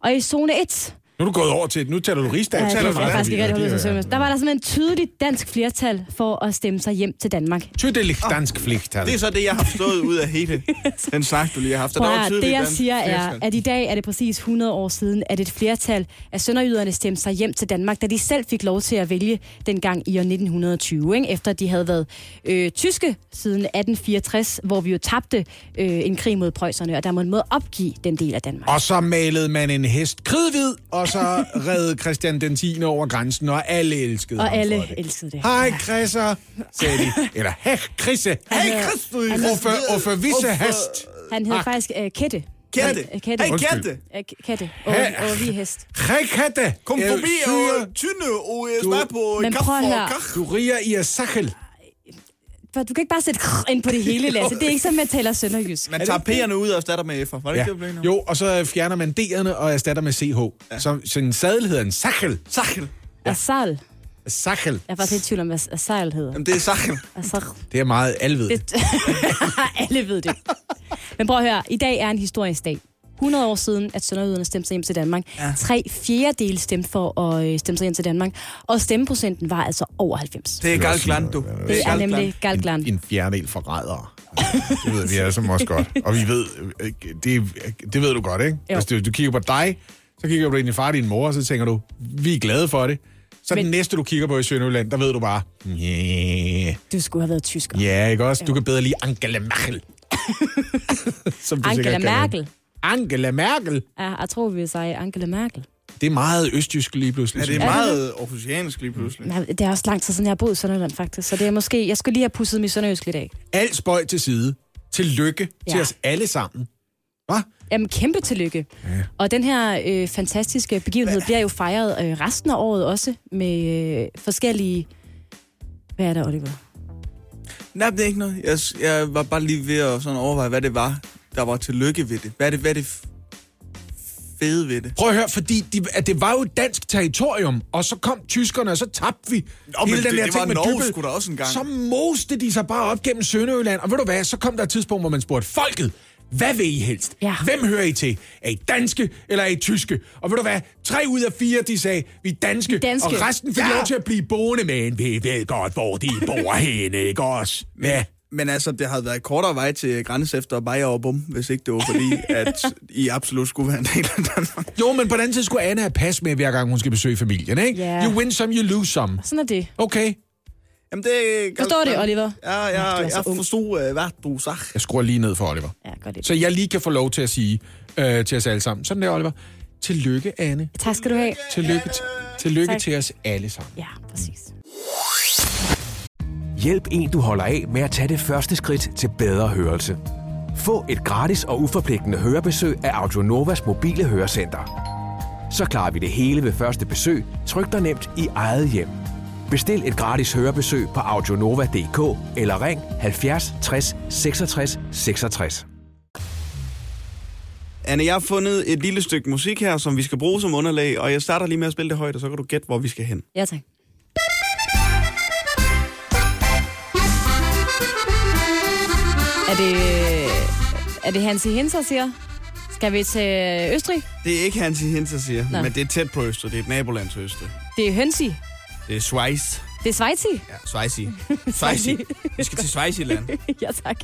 Og i zone 1, Nu er du gået over til, nu taler du rigsdag. Ja, det er faktisk ikke rigtig Der var der simpelthen et tydeligt dansk flertal for at stemme sig hjem til Danmark. Tydelig dansk flertal. Det er så det, jeg har forstået ud af hele den snak, du lige har haft. Prøv der at var det jeg siger er, at i dag er det præcis 100 år siden, at et flertal af sønderjyderne stemte sig hjem til Danmark, da de selv fik lov til at vælge dengang i år 1920, ikke? efter de havde været øh, tyske siden 1864, hvor vi jo tabte øh, en krig mod prøjserne, og der måtte måde opgive den del af Danmark. Og så malede man en hest kridhvid, og så red Christian den 10. over grænsen, og alle elskede Og ham alle for det. elskede det. Hej, Chrisser, sagde de. Eller, hej, Chrisse. Hey, Christus! Og for, og for visse hest. Han hed Ah. faktisk øh, Kette. Kette. Øh, Kette. Hey, Undskyld. Kette. Øh, Kette. Og, og vi hest. Hej, Katte. Kom forbi og tyne og smag på Men kaffe og kach. Du riger i at sakkel. For du kan ikke bare sætte ind på det hele, Lasse. Det er ikke som, at taler sønderjysk. Man tager P'erne ud og erstatter med F'er. Var det Ja. ikke det? Jo, og så fjerner man D'erne og erstatter med CH. Ja. Så, så en sadel hedder en sakkel. Sachel. Asal. Sakkel. Jeg er faktisk lidt i tvivl om, hvad asal hedder. Jamen, det er Sachel. Asal. Det er meget alved. Det... Alle ved det. Men prøv at høre. I dag er en historisk dag. 100 år siden, at sønderjyderne stemte sig hjem til Danmark. Ja. Tre fjerdedele stemte for at øh, stemme sig hjem til Danmark. Og stemmeprocenten var altså over 90. Det er Galgland, du. Det er nemlig Galgland. En fjerdedel forrædere. Det ved vi sammen også godt. Og vi ved, øh, det, det ved du godt, ikke? Jo. Hvis du, du kigger på dig, så kigger du på din far og din mor, og så tænker du, vi er glade for det. Så Men- den næste, du kigger på i Sønderjylland, der ved du bare, yeah. Du skulle have været tysker. ja, ikke også? Du kan bedre lide Angela Merkel. Som du Angela. Merkel. Angela Merkel. Ja, jeg tror, vi vil sige Angela Merkel. Det er meget østjysk lige pludselig. Ja, det er meget aarhusiansk lige pludselig. Men det er også lang tid siden, jeg har boet i Sønderjylland, faktisk. Så det er måske... Jeg skulle lige have pusset min sønderjysk lidt af. Alt spøj til side. Tillykke ja. til os alle sammen. Hvad? Jamen, kæmpe tillykke. Ja. Og den her øh, fantastiske begivenhed bliver jo fejret øh, resten af året også med øh, forskellige... Hvad er det, Oliver? Nej, det er ikke noget. Jeg, jeg var bare lige ved at sådan overveje, hvad det var, der var tillykke ved det. Hvad er det, hvad er det fede ved det? Prøv at høre, fordi de, at det var jo et dansk territorium, og så kom tyskerne, og så tabte vi Nå, men det- det var Norge Dybbøl. sgu da også engang. Så moste de sig bare op gennem Sønderjylland, og ved du hvad, så kom der et tidspunkt, hvor man spurgte folket, hvad vil I helst? Ja. Hvem hører I til? Er I danske, eller er I tyske? Og ved du hvad, tre ud af fire, de sagde, vi er danske, danske. og resten fik Ja. lov til at blive boende, men vi ved godt, hvor de bor henne, ikke også? Ja. Men altså, det havde været kortere vej til grænse efter Bayer og Bum, hvis ikke det var fordi, at I absolut skulle være en del af Danmark. Jo, men på den anden side skulle Anna have pas med, hver gang hun skal besøge familien, ikke? Ja. You win some, you lose some. Sådan er det. Okay. Jamen, det Forstår det, Oliver? Ja, Ja, ja, jeg forstod, øh, hvad du sagde. Jeg skruer lige ned for Oliver. Ja, godt det. Så jeg lige kan få lov til at sige øh, til os alle sammen. Sådan der, Oliver. Tillykke, Anne. Tak skal du have. Tillykke, t- tillykke Tak. til os alle sammen. Ja, præcis. Hjælp en, du holder af med at tage det første skridt til bedre hørelse. Få et gratis og uforpligtende hørebesøg af Audionovas mobile hørecenter. Så klarer vi det hele ved første besøg, tryk dig nemt i eget hjem. Bestil et gratis hørebesøg på audionova.dk eller ring 70 60 66 66. Anne, jeg har fundet et lille stykke musik her, som vi skal bruge som underlag, og jeg starter lige med at spille det højt, og så kan du gætte, hvor vi skal hen. Ja, tak. Er det, er det Hansi Hinser, siger? Skal vi til Østrig? Det er ikke Hansi Hinter, siger, Nå. men det er tæt på Østrig. Det er et naboland til Østrig. Det er Hønsi. Det er Schweiz. Det er Schweizi. Ja, Schweizi. Schweizi. Vi skal til Schweiziland. ja, tak. Jeg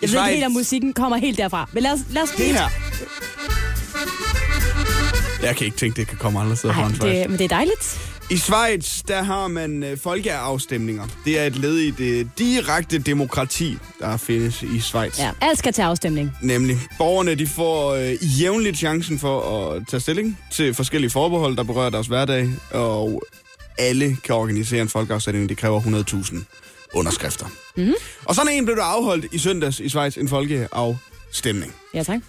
ved Schweiz. ikke helt, om musikken kommer helt derfra. Men lad os, lad os Det her. Jeg kan ikke tænke, det kan komme andre steder fra Schweiz. det, men det er dejligt. I Schweiz, der har man øh, folkeafstemninger. Det er et led i det direkte demokrati, der findes i Schweiz. Ja, alt skal til afstemning. Nemlig, borgerne de får øh, jævnligt chancen for at tage stilling til forskellige forbehold, der berører deres hverdag, og alle kan organisere en folkeafstemning. Det kræver 100.000 underskrifter. Mm-hmm. Og sådan en blev der afholdt i søndags i Schweiz, en folkeafstemning. Ja, tak.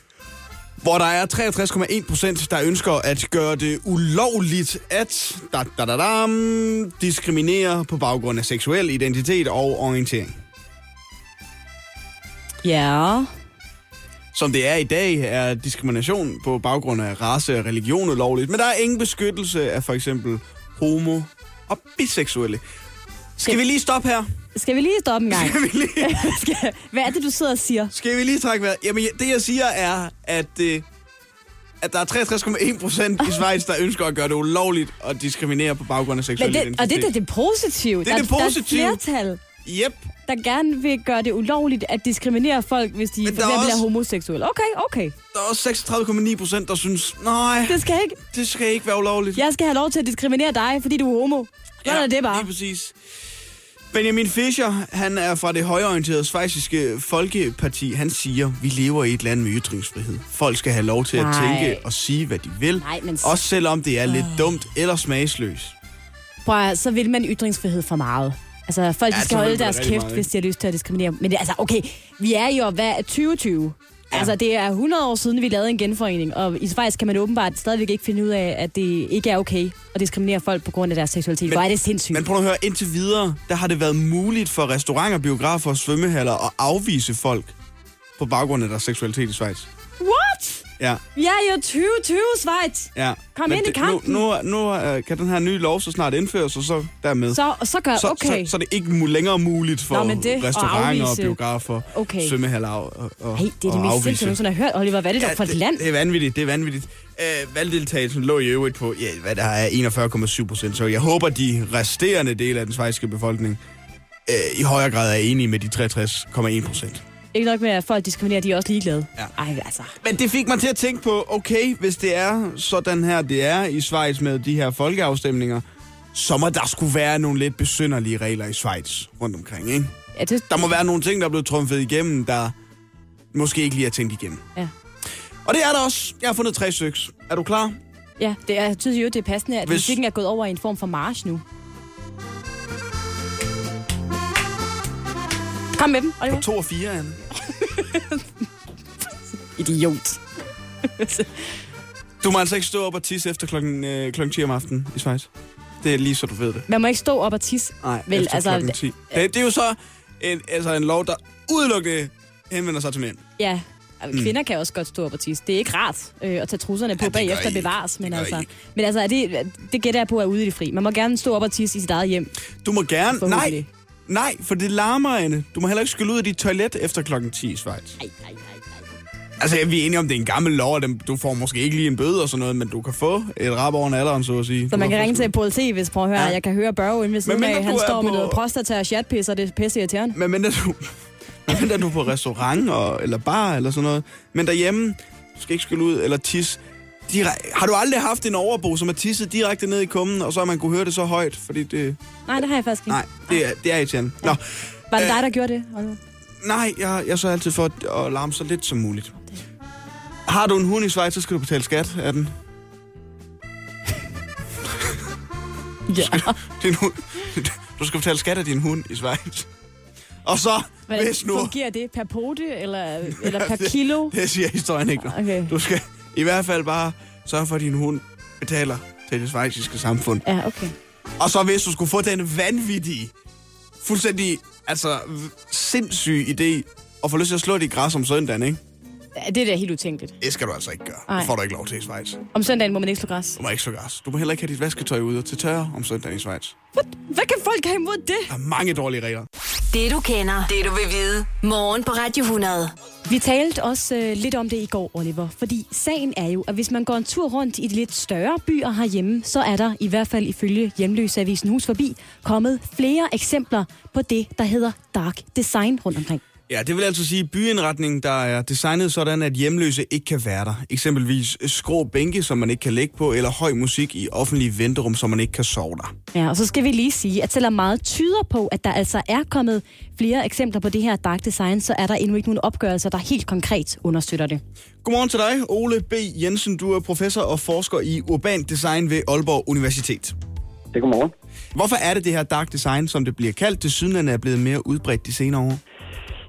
Hvor der er 63,1 procent, der ønsker at gøre det ulovligt at da, da, da, da, diskriminere på baggrund af seksuel identitet og orientering. Ja. Som det er i dag, er diskrimination på baggrund af race og religion ulovligt, men der er ingen beskyttelse af for eksempel homo og biseksuelle. Skal vi lige stoppe her? Skal vi lige stoppe en gang? Skal vi lige, Skal- Hvad er det, du sidder og siger? skal vi lige trække vejret? Jamen, det jeg siger er, at, øh, at der er 63,1 procent i Schweiz, der ønsker at gøre det ulovligt at diskriminere på baggrund af seksuel det, identitet. og det, det, det er positivt. Det er der, det Der er positive. flertal, Yep. der gerne vil gøre det ulovligt at diskriminere folk, hvis de for der er eksempel er homoseksuelle. Okay, okay. Der er også 36,9 procent, der synes, nej, Det skal ikke. det skal ikke være ulovligt. Jeg skal have lov til at diskriminere dig, fordi du er homo. Sådan er det bare. Lige præcis. Benjamin Fischer, han er fra det højorienterede svejsiske Folkeparti. Han siger, vi lever i et land med ytringsfrihed. Folk skal have lov til at Nej. tænke og sige, hvad de vil. Nej, men Også selvom det er lidt dumt eller smagsløst. Prøv så vil man ytringsfrihed for meget. Altså, folk Ja, skal holde deres kæft, meget, hvis de har lyst til at diskriminere. Men det, altså, okay, vi er jo, hvad er 2020? Ja. Altså, det er 100 år siden, vi lavede en genforening, og i Schweiz kan man åbenbart stadigvæk ikke finde ud af, at det ikke er okay at diskriminere folk på grund af deres seksualitet. Hvor er det sindssygt. Men prøv at høre, indtil videre, der har det været muligt for restauranter, biografer og svømmehaller at afvise folk på baggrund af deres seksualitet i Schweiz. What? Ja, Vi er jo 2020, Schweiz. ja. Kom Men ind i det- kampen. Nu, nu, nu uh, kan den her nye lov så snart indføres, og så dermed... Så, så gør, så, okay. så, så er det ikke mu- længere muligt for Nå, men det- at restauranter og afvise- biografer, Okay. svømmehaller og, og, Hey, det er og det mest afvise. sindssyge, jeg har hørt. Oliver, hvad er det der for et det, land? det er vanvittigt, det er vanvittigt. Øh, valgdeltagelsen lå i øvrigt på, ja, hvad der er 41,7 procent, så jeg håber, de resterende dele af den svejsiske befolkning øh, i højere grad er enige med de 63,1 procent. Ikke nok med, at folk diskriminerer, de er også ligeglade. Ja. Ej, altså. Men det fik mig til at tænke på, okay, hvis det er sådan her, det er i Schweiz med de her folkeafstemninger, så må der skulle være nogle lidt besynderlige regler i Schweiz rundt omkring, ikke? Ja, det, Der må være nogle ting, der er blevet trumfet igennem, der måske ikke lige er tænkt igennem. Ja. Og det er der også. Jeg har fundet tre stykker. Er du klar? Ja, det er, jeg synes jo, det er passende, at Hvis- musikken er gået over i en form for march nu. Kom med dem, På Oliver. to og fire, Anne. Idiot. Du må altså ikke stå op og tisse efter klokken, øh, klokken 10 om aftenen i Schweiz. Det er lige så du ved det. Man må ikke stå op og tisse. Nej, Vel, efter altså, klokken 10. Det, det er jo så en, altså en lov, der udelukkende henvender sig til mænd. Ja, altså, kvinder kan også godt stå op og tisse. Det er ikke rart øh, at tage trusserne på Ja, bagefter I bevares. Men I altså, ikke. men altså er det, det gætter jeg på er ude i det fri. Man må gerne stå op og tisse i sit eget hjem. Du må gerne... Nej. Nej, for det larmer, Anne. Du må heller ikke skylle ud af dit toilet efter klokken 10 i Schweiz. Ej, ej, ej, ej. Altså, vi er enige om, det er en gammel lov, og dem- du får måske ikke lige en bøde og sådan noget, men du kan få et rap over alderen, så at sige. Så man kan ringe til politiet, hvis prøv at høre. Ja. Jeg kan høre Børge inde ved siden af. Han står med på- noget prostata og chatpis, og det er pisse irriterende. Men mindre du, mindre du er på restaurant og, eller bar eller sådan noget. Men derhjemme, du skal ikke skylle ud eller tisse. Direk- har du aldrig haft en overbo, som er tisset direkte ned i kummen, og så har man kunne høre det så højt? Fordi det... Nej, det har jeg faktisk ikke. Nej, det er, det er irriterende. Nå, Var det Øh, dig, der gjorde det? Oliver? nej, jeg, jeg så altid for at, larme så lidt som muligt. Har du en hund i Schweiz, så skal du betale skat af den. Ja. Din hund. Du skal betale skat af din hund i Schweiz. Og så, Hvordan hvis nu... fungerer det? Per pote eller, eller per kilo? Det siger historien ikke. Okay. Du skal i hvert fald bare sørge for, at din hund betaler til det schweiziske samfund. Ja, okay. Og så hvis du skulle få den vanvittige, fuldstændig altså, sindssyge idé, og få lyst til at slå dit græs om søndagen, ikke? Ja, Det er da helt utænkeligt. Det skal du altså ikke gøre. Ej. Det får du ikke lov til i Schweiz. Om søndagen må man ikke slå græs. Du må ikke slå græs. Du må heller ikke have dit vasketøj ude til tørre om søndagen i Schweiz. Hvad kan folk have imod det? Der er mange dårlige regler. Det du kender, det du vil vide. Morgen på Radio 100. Vi talte også øh, lidt om det i går, Oliver, fordi sagen er jo, at hvis man går en tur rundt i de lidt større byer herhjemme, så er der, i hvert fald ifølge Hjemløsavisen Hus Forbi, kommet flere eksempler på det, der hedder dark design rundt omkring. Ja, det vil altså sige byindretning, der er designet sådan, at hjemløse ikke kan være der. Eksempelvis skrå bænke, som man ikke kan ligge på, eller høj musik i offentlige venterum, som man ikke kan sove der. Ja, og så skal vi lige sige, at selvom meget tyder på, at der altså er kommet flere eksempler på det her dark design, så er der endnu ikke nogen opgørelser, der helt konkret understøtter det. Godmorgen til dig, Ole B. Jensen. Du er professor og forsker i urban design ved Aalborg Universitet. Det er godmorgen. Hvorfor er det det her dark design, som det bliver kaldt, til siden er blevet mere udbredt de senere år?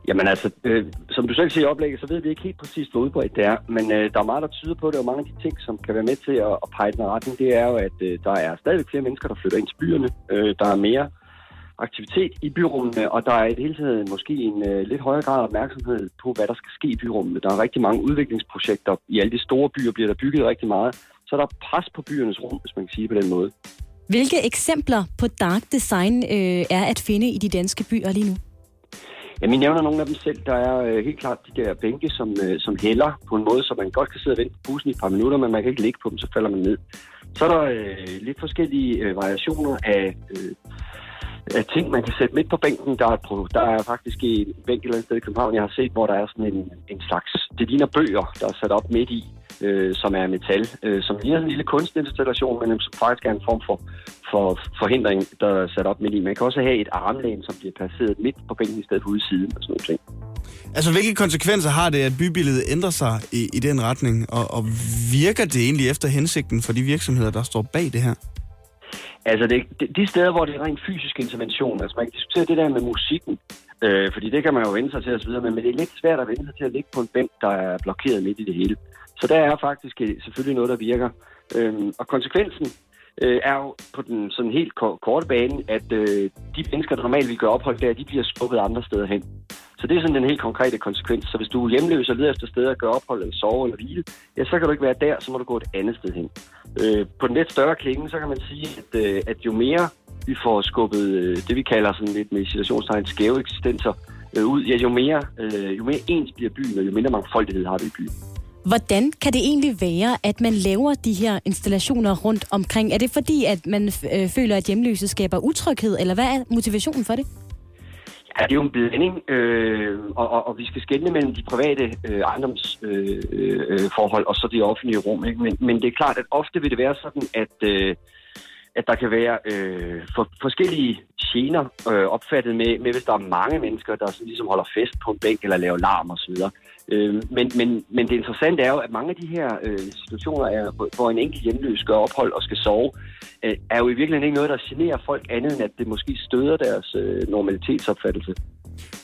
Jamen altså, øh, som du selv siger i oplægget, så ved vi ikke helt præcis, hvor udbredt det er. Men øh, der er meget, der tyder på det, og mange af de ting, som kan være med til at, at pege i den retning, det er jo, at øh, der er stadig flere mennesker, der flytter ind til byerne. Øh, der er mere aktivitet i byrummene, og der er i det hele taget måske en øh, lidt højere grad af opmærksomhed på, hvad der skal ske i byrummene. Der er rigtig mange udviklingsprojekter. I alle de store byer bliver der bygget rigtig meget. Så der er pres på byernes rum, hvis man kan sige på den måde. Hvilke eksempler på dark design øh, er at finde i de danske byer lige nu? Jamen, jeg nævner nogle af dem selv. Der er øh, helt klart de der bænke, som, øh, som hælder på en måde, så man godt kan sidde og vente på bussen i et par minutter, men man kan ikke ligge på dem, så falder man ned. Så er der øh, lidt forskellige øh, variationer af, øh, af ting, man kan sætte midt på bænken. Der er, der er faktisk en bænk et eller andet sted i København, jeg har set, hvor der er sådan en, en slags... Det ligner bøger, der er sat op midt i, øh, som er metal, øh, som ligner en lille kunstinstallation, men som faktisk er en form for, for forhindring, der er sat op midt i. Man kan også have et armlæn, som bliver placeret midt på bænken i stedet for ude siden og sådan nogle ting. Altså, hvilke konsekvenser har det, at bybilledet ændrer sig i, i den retning? Og, og virker det egentlig efter hensigten for de virksomheder, der står bag det her? Altså, det, det, de steder, hvor det er rent fysisk intervention, altså man kan diskutere det der med musikken, øh, fordi det kan man jo vende sig til osv., men, men det er lidt svært at vende sig til at ligge på en bænk, der er blokeret midt i det hele. Så der er faktisk øh, selvfølgelig noget, der virker. Øhm, og konsekvensen øh, er jo på den sådan helt korte bane, at øh, de mennesker, der normalt vil gøre ophold der, de bliver skubbet andre steder hen. Så det er sådan den helt konkrete konsekvens. Så hvis du er hjemløs og leder efter steder at gøre ophold eller sove eller hvile, ja, så kan du ikke være der, så må du gå et andet sted hen. Øh, på den lidt større klinge, så kan man sige, at, øh, at jo mere vi får skubbet øh, det, vi kalder sådan lidt med situationstegn skæve eksistenser øh, ud, ja, jo mere, øh, jo mere ens bliver byen, og jo mindre mangfoldighed har vi i byen. Hvordan kan det egentlig være, at man laver de her installationer rundt omkring? Er det fordi, at man øh, føler, at hjemløse skaber utryghed, eller hvad er motivationen for det? Ja, det er jo en blanding, øh, og, og, og vi skal skelne mellem de private øh, ejendomsforhold øh, øh, forhold og så de offentlige rum. Ikke? Men, men det er klart, at ofte vil det være sådan, at, øh, at der kan være øh, for, forskellige gener øh, opfattet med, med, hvis der er mange mennesker, der ligesom holder fest på en bænk eller laver larm osv. Øh, men, men, men det interessante er jo, at mange af de her øh, situationer, er, hvor- en enkelt hjemløs gør ophold og skal sove, øh, er jo i virkeligheden ikke noget, der generer folk andet, end at det måske støder deres øh, normalitetsopfattelse.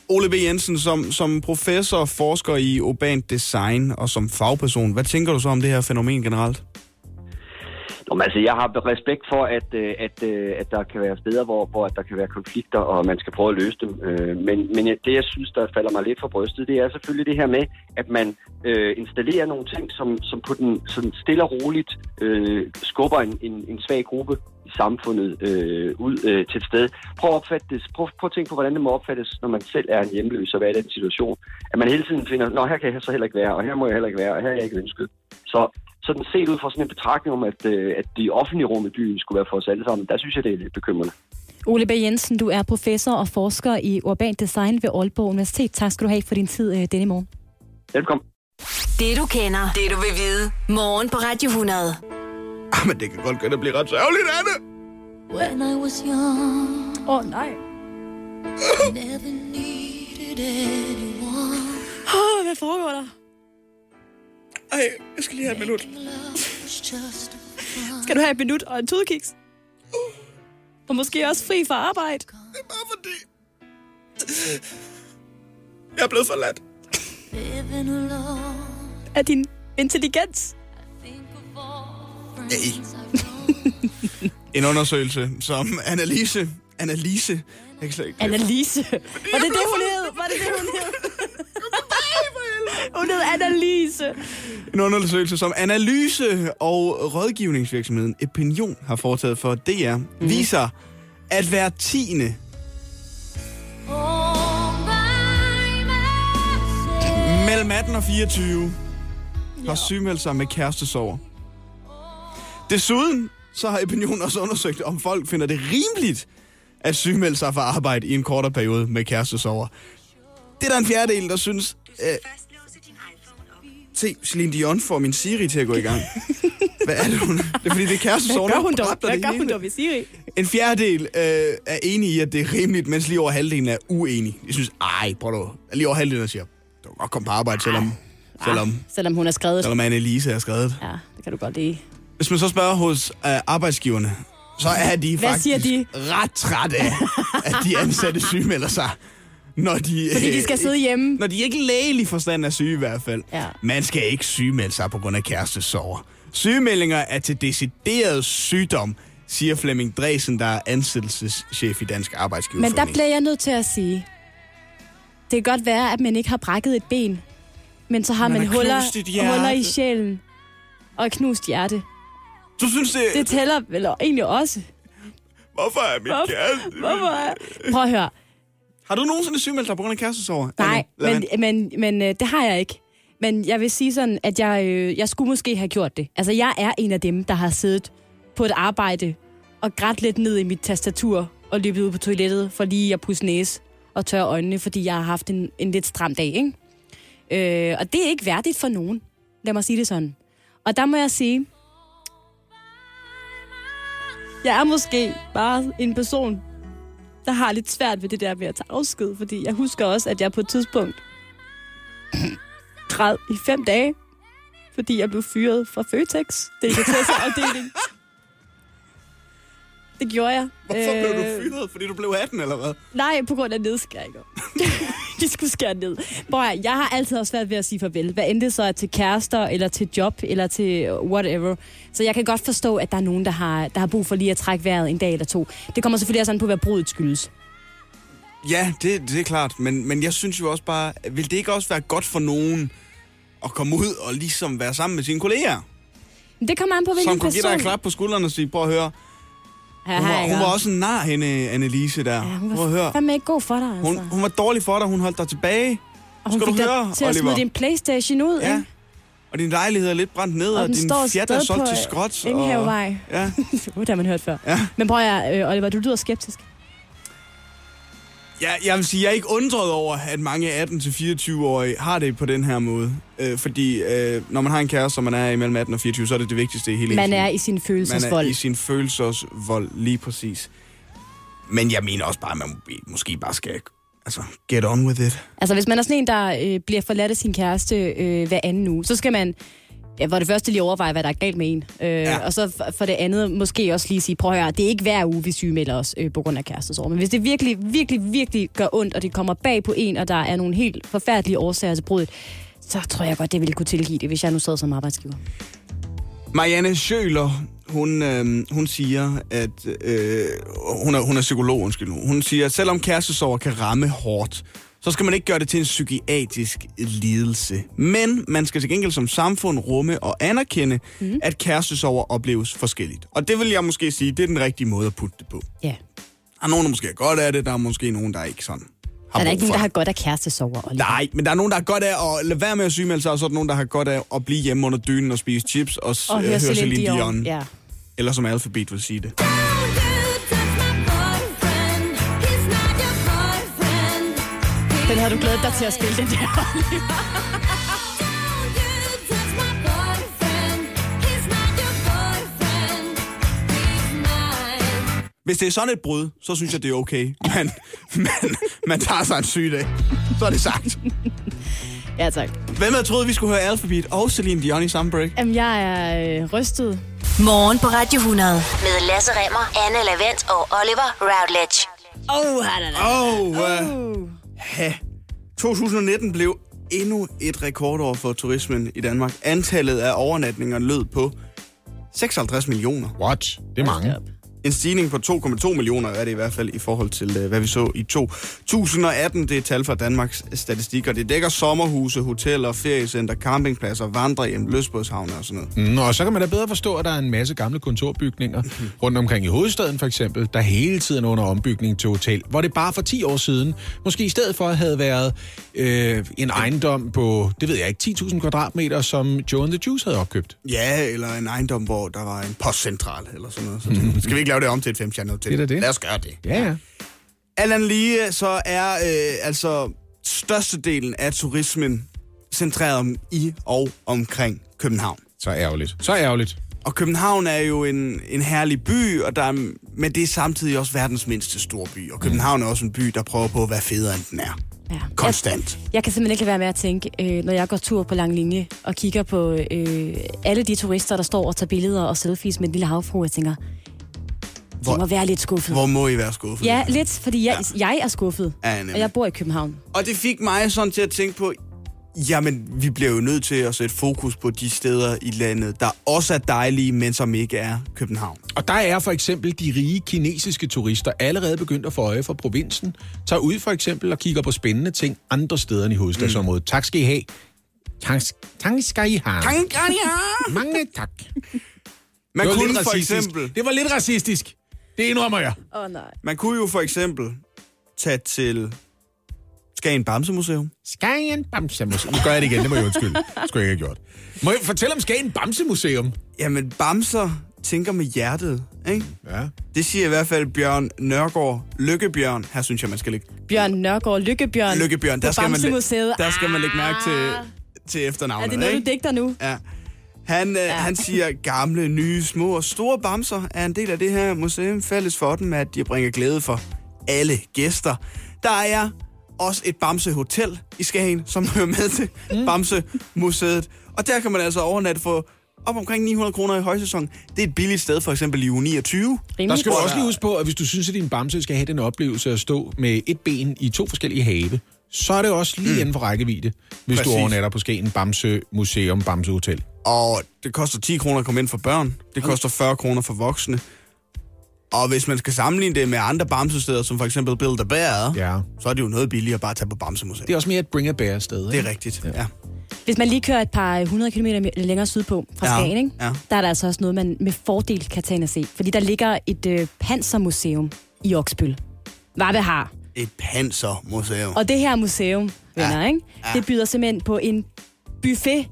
Ole B. Jensen, som, som professor og forsker i urban design og som fagperson, hvad tænker du så om det her fænomen generelt? Nå, men altså, jeg har respekt for, at, øh, at, øh, at der kan være steder, hvor, hvor der kan være konflikter, og man skal prøve at løse dem. Øh, men, men det, jeg synes, der falder mig lidt for brystet, det er selvfølgelig det her med, at man øh, installerer nogle ting, som, som på den sådan stille og roligt øh, skubber en, en, en svag gruppe samfundet øh, ud øh, til et sted. Prøv at, opfatte det, prøv, prøv at tænke på, hvordan det må opfattes, når man selv er en hjemløs og hvad er den situation. At man hele tiden finder, nå, her kan jeg så heller ikke være, og her må jeg heller ikke være, og her er jeg ikke ønsket. Så sådan set ud fra sådan en betragtning om, at, øh, at de offentlige rum i byen skulle være for os alle sammen, der synes jeg, det er lidt bekymrende. Ole B. Jensen, du er professor og forsker i urban design ved Aalborg Universitet. Tak skal du have for din tid øh, denne morgen. Velkommen. Det du kender, det du vil vide. Morgen på Radio 100. Ah, men det kan godt gøre, det bliver ret sørgeligt, Anne. When I was young, Åh oh, nej. never needed anyone. Oh, hvad foregår der? Ej, jeg skal lige have et minut. Skal du have et minut og en tudkiks? Og måske også fri fra arbejde. Det er bare fordi... Jeg er blevet forladt. Af din intelligens. Known. En undersøgelse, som Annalise... Annalise... Jeg kan slet ikke... Annalise. Var det det, hun hed? Var det det, hun hed? Hun hed Annalise. En undersøgelse, som Analyse og rådgivningsvirksomheden Opinion har foretaget for DR, mm. viser, at hver tiende mellem 18 og 24 har sygemeldt sig med kærestesover. Desuden så har Opinion også undersøgt, om folk finder det rimeligt at sygemelde sig fra arbejde i en kortere periode med kærestesover. Det er der en fjerdedel, der synes... Øh, se, Celine Dion får min Siri til at gå i gang. Hvad er det, hun... Det er fordi, det er kærestesover. Hvad gør hun dog? dræbte Hvad det gør hun dog ved Siri? En fjerdedel øh, er enig i, at det er rimeligt, mens lige over halvdelen er uenig. Jeg synes, ej, prøv du. Lige over halvdelen der siger, du kan godt komme på arbejde, selvom, selvom, Selvom hun har skrevet. selvom Anne-Lise er skrevet. Ja, det kan du godt lide. Hvis man så spørger hos øh, arbejdsgiverne, så er de Hvad faktisk de? ret trætte af, at de ansatte sygemelder sig. Når de, Fordi de øh, skal sidde hjemme. Når de ikke lægelig forstand er syge i hvert fald. Ja. Man skal ikke sygemelde sig på grund af kærestesover. Sygemeldinger er til decideret sygdom, siger Flemming Dresen, der er ansættelseschef i Dansk Men Arbejdsgiverforening. der bliver jeg nødt til at sige, det kan godt være, at man ikke har brækket et ben, men så har Man man, huller, huller i sjælen og et knust hjerte. Du synes, det, Det tæller vel egentlig også. Hvorfor er mit Hvorfor- kæreste... Hvorfor? er- Prøv at høre. Har du nogensinde sygemeldt dig på grund af kærestesover? Nej, Eller- men, men, men øh, det har jeg ikke. Men jeg vil sige sådan, at jeg, øh, jeg skulle måske have gjort det. Altså, jeg er en af dem, der har siddet på et arbejde og grædt lidt ned i mit tastatur og løbet ud på toilettet for lige at pusse næse og tørre øjnene, fordi jeg har haft en, en lidt stram dag, ikke? Øh, og det er ikke værdigt for nogen. Lad mig sige det sådan. Og der må jeg sige, jeg er måske bare en person, der har lidt svært ved det der med at tage afsked, fordi jeg husker også, at jeg på et tidspunkt græd i fem dage, fordi jeg blev fyret fra Føtex, delikatesseafdeling. Det gjorde jeg. Hvorfor blev du Øh, fyret? Fordi du blev 18, eller hvad? Nej, på grund af nedskæringer. De skulle skære ned. Bror, jeg har altid også svært ved at sige farvel. Hvad end det så er til kærester, eller til job, eller til whatever. Så jeg kan godt forstå, at der er nogen, der har, der har brug for lige at trække vejret en dag eller to. Det kommer selvfølgelig også an på, hvad brudet skyldes. Ja, det, det er klart. Men, men jeg synes jo også bare, vil det ikke også være godt for nogen at komme ud og ligesom være sammen med sine kolleger? Det kommer an på, hvilken Som kunne give dig person. et klap på skulderen og sige, prøv at høre. Ja, Hun var, hun var også en nar, hende, Annelise der. Ja, hun prøv at var høre. fandme ikke god for dig, altså. Hun, hun var dårlig for dig, hun holdt dig tilbage. og hun skal fik du dig høre, til at smide din Playstation ud, Ja. ikke? Og din lejlighed er lidt brændt ned, og, Og og din Fiat er solgt til skrot. Enghavevej. Ja. det har man hørt før. Ja. Men prøv at øh, Oliver, du lyder skeptisk. Ja, jeg vil sige, jeg er ikke undret over, at mange 18-24-årige har det på den her måde. Øh, fordi øh, når man har en kæreste, som man er imellem 18 og 24, så er det det vigtigste i hele Man er i sin Man følelsesvold. er i sin følelsesvold, lige præcis. Men jeg mener også bare, at man må- måske bare skal altså, get on with it. Altså, hvis man er sådan en, der øh, bliver forladt af sin kæreste øh, hver anden uge, så skal man ja, for det første lige overveje, hvad der er galt med en. Øh, ja. Og så for- det andet måske også lige sige, prøv at høre, det er ikke hver uge, vi sygemelder os øh, på grund af kærestesorg. Men hvis det virkelig, virkelig, virkelig gør ondt, og det kommer bag på en, og der er nogle helt forfærdelige årsager til bruddet, så tror jeg godt, det ville kunne tilgive det, hvis jeg nu sad som arbejdsgiver. Marianne Schøler, hun, øh, hun siger, at øh, hun, er, hun er psykolog, undskyld nu. Hun siger, at selvom kærestesorger kan ramme hårdt, så skal man ikke gøre det til en psykiatrisk lidelse. Men man skal til gengæld som samfund rumme og anerkende, mm. at kærestesorger opleves forskelligt. Og det vil jeg måske sige, det er den rigtige måde at putte det på. Ja. Der er nogen, der måske er godt af det, der er måske nogen, der ikke sådan har Der er ikke nogen, der har godt af kærestesover. Og Nej, men der er nogen, der har godt af at lade være med at sygemelde sig, og så er der nogen, der har godt af at blive hjemme under dynen og spise chips og, og øh, høre Celine Dion. Dion. Ja. Eller som Alphabet vil sige det. Den har du glædet dig til at spille, den der. Hvis det er sådan et brud, så synes jeg, det er okay. Men, men man tager sig en sygedag. Så er det sagt. Ja, tak. Hvem havde troet, vi skulle høre Alphabet og Celine Dion i samme break? Jamen, jeg er øh, rystet. Morgen på Radio 100 med Lasse Remmer, Anne Lavendt og Oliver Routledge. Oh, han er Åh, oh, uh, ha. 2019 blev endnu et rekordår for turismen i Danmark. Antallet af overnatninger lød på 56 millioner. What? Det er mange. En stigning på 2,2 millioner er det i hvert fald i forhold til, øh, hvad vi så i 2018. Det er tal fra Danmarks Statistik, og det dækker sommerhuse, hoteller, feriecenter, campingpladser, vandrehjem, løsbådshavne og sådan noget. Mm, og så kan man da bedre forstå, at der er en masse gamle kontorbygninger rundt omkring i hovedstaden for eksempel, der hele tiden er under ombygning til hotel, hvor det bare for 10 år siden, måske i stedet for havde været øh, en ejendom på, det ved jeg ikke, 10.000 kvadratmeter, som Joe and the Juice havde opkøbt. Ja, eller en ejendom, hvor der var en postcentral eller sådan noget. Så det, skal vi ikke lave det om til et femstjernet hotel? Det er det. Lad os gøre det. Ja, ja. Alt andet lige, så er øh, altså størstedelen af turismen centreret om i og omkring København. Så ærgerligt. Så ærgerligt. Og København er jo en, en herlig by, og der er, men det er samtidig også verdens mindste storby. Og København er også en by, der prøver på at være federe, end den er. Ja. Konstant. Jeg, jeg kan simpelthen ikke være med at tænke, øh, når jeg går tur på lang linje og kigger på øh, alle de turister, der står og tager billeder og selfies med en lille havfru, jeg tænker, Hvor- de må være lidt skuffet. Hvor må I være skuffet? Ja, lidt, fordi jeg, ja. jeg er skuffet, Ja, nemlig. og jeg bor i København. Og det fik mig sådan til at tænke på, jamen, vi bliver jo nødt til at sætte fokus på de steder i landet, der også er dejlige, men som ikke er København. Og der er for eksempel de rige kinesiske turister allerede begyndt at få øje for provinsen. Tager ud for eksempel og kigger på spændende ting andre steder end i hovedstadsområdet. Mm. Tak skal I have. Tak, tak skal I have. Mange tak. Man Det var kunne lidt for racistisk. eksempel, Det var lidt racistisk. Det indrømmer jeg. Åh oh, nej. man kunne jo for eksempel tage til Skagen Bamsemuseum. Skagen Bamsemuseum. Nu gør jeg det igen, det må jeg undskylde. Det skulle jeg ikke have gjort. Må jeg fortælle om Skagen Bamsemuseum? Jamen, bamser tænker med hjertet, ikke? Ja. Det siger i hvert fald Bjørn Nørgaard. Lykkebjørn. Her synes jeg, man skal lægge... Bjørn Nørgaard, Lykkebjørn. Lykkebjørn. Der på skal, man, der skal man lægge mærke til, Ah. til Er efternavnet, det noget, ikke? du digter nu? Ja. Han, øh, ja. han siger, gamle, nye, små og store bamser er en del af det her museum. Fælles for dem, at de bringer glæde for alle gæster. Der er også et Bamsehotel i Skagen, som hører med til mm. Bamsemuseet. Og der kan man altså overnatte for op omkring 900 kroner i højsæson. Det er et billigt sted, for eksempel i uge 29. Der skal du også lige huske på, at hvis du synes, at din bamse skal have den oplevelse at stå med et ben i to forskellige have, så er det også lige mm. inden for rækkevidde, hvis Præcis. du overnatter på Skagen Bamse Museum Bamse Hotel. Og det koster 10 kroner at komme ind for børn. Det koster 40 kroner for voksne. Og hvis man skal sammenligne det med andre bamsesteder, som for eksempel Build a Bear, Ja. så er det jo noget billigere bare at tage på Bamsemuseet. Det er også mere et bring a bear sted. Det er rigtigt, ja. ja. Hvis man lige kører et par hundrede kilometer længere sydpå fra Ja, Skagen, ikke? ja. der er der altså også noget, man med fordel kan tage ind og se. Fordi der ligger et øh, pansermuseum i Oksbøl. Varve har. Et pansermuseum. Og det her museum, venner, Ja. ikke? Ja. det byder simpelthen på en buffet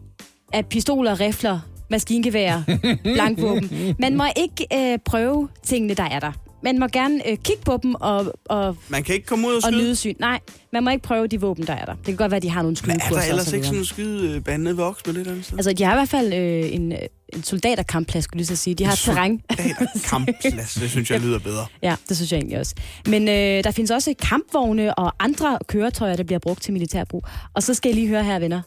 af pistoler, rifler, maskingevær, blankvåben. Man må ikke øh, prøve tingene, der er der. Man må gerne øh, kigge på dem og, og, Man kan ikke komme ud og og skyde. nyde syn. Nej, man må ikke prøve de våben, der er der. Det kan godt være, at de har nogle Men skydekurser. er der og ellers så ikke sådan en skydebane nede ved Oksbøl et andet sted? Altså, de har i hvert fald øh, en, øh, en soldaterkampplads, skulle jeg lige så sige. De har terræn. Kampplads, det synes jeg lyder bedre. Ja, det synes jeg egentlig også. Men øh, der findes også kampvogne og andre køretøjer, der bliver brugt til militærbrug. Og så skal jeg lige høre her, venner.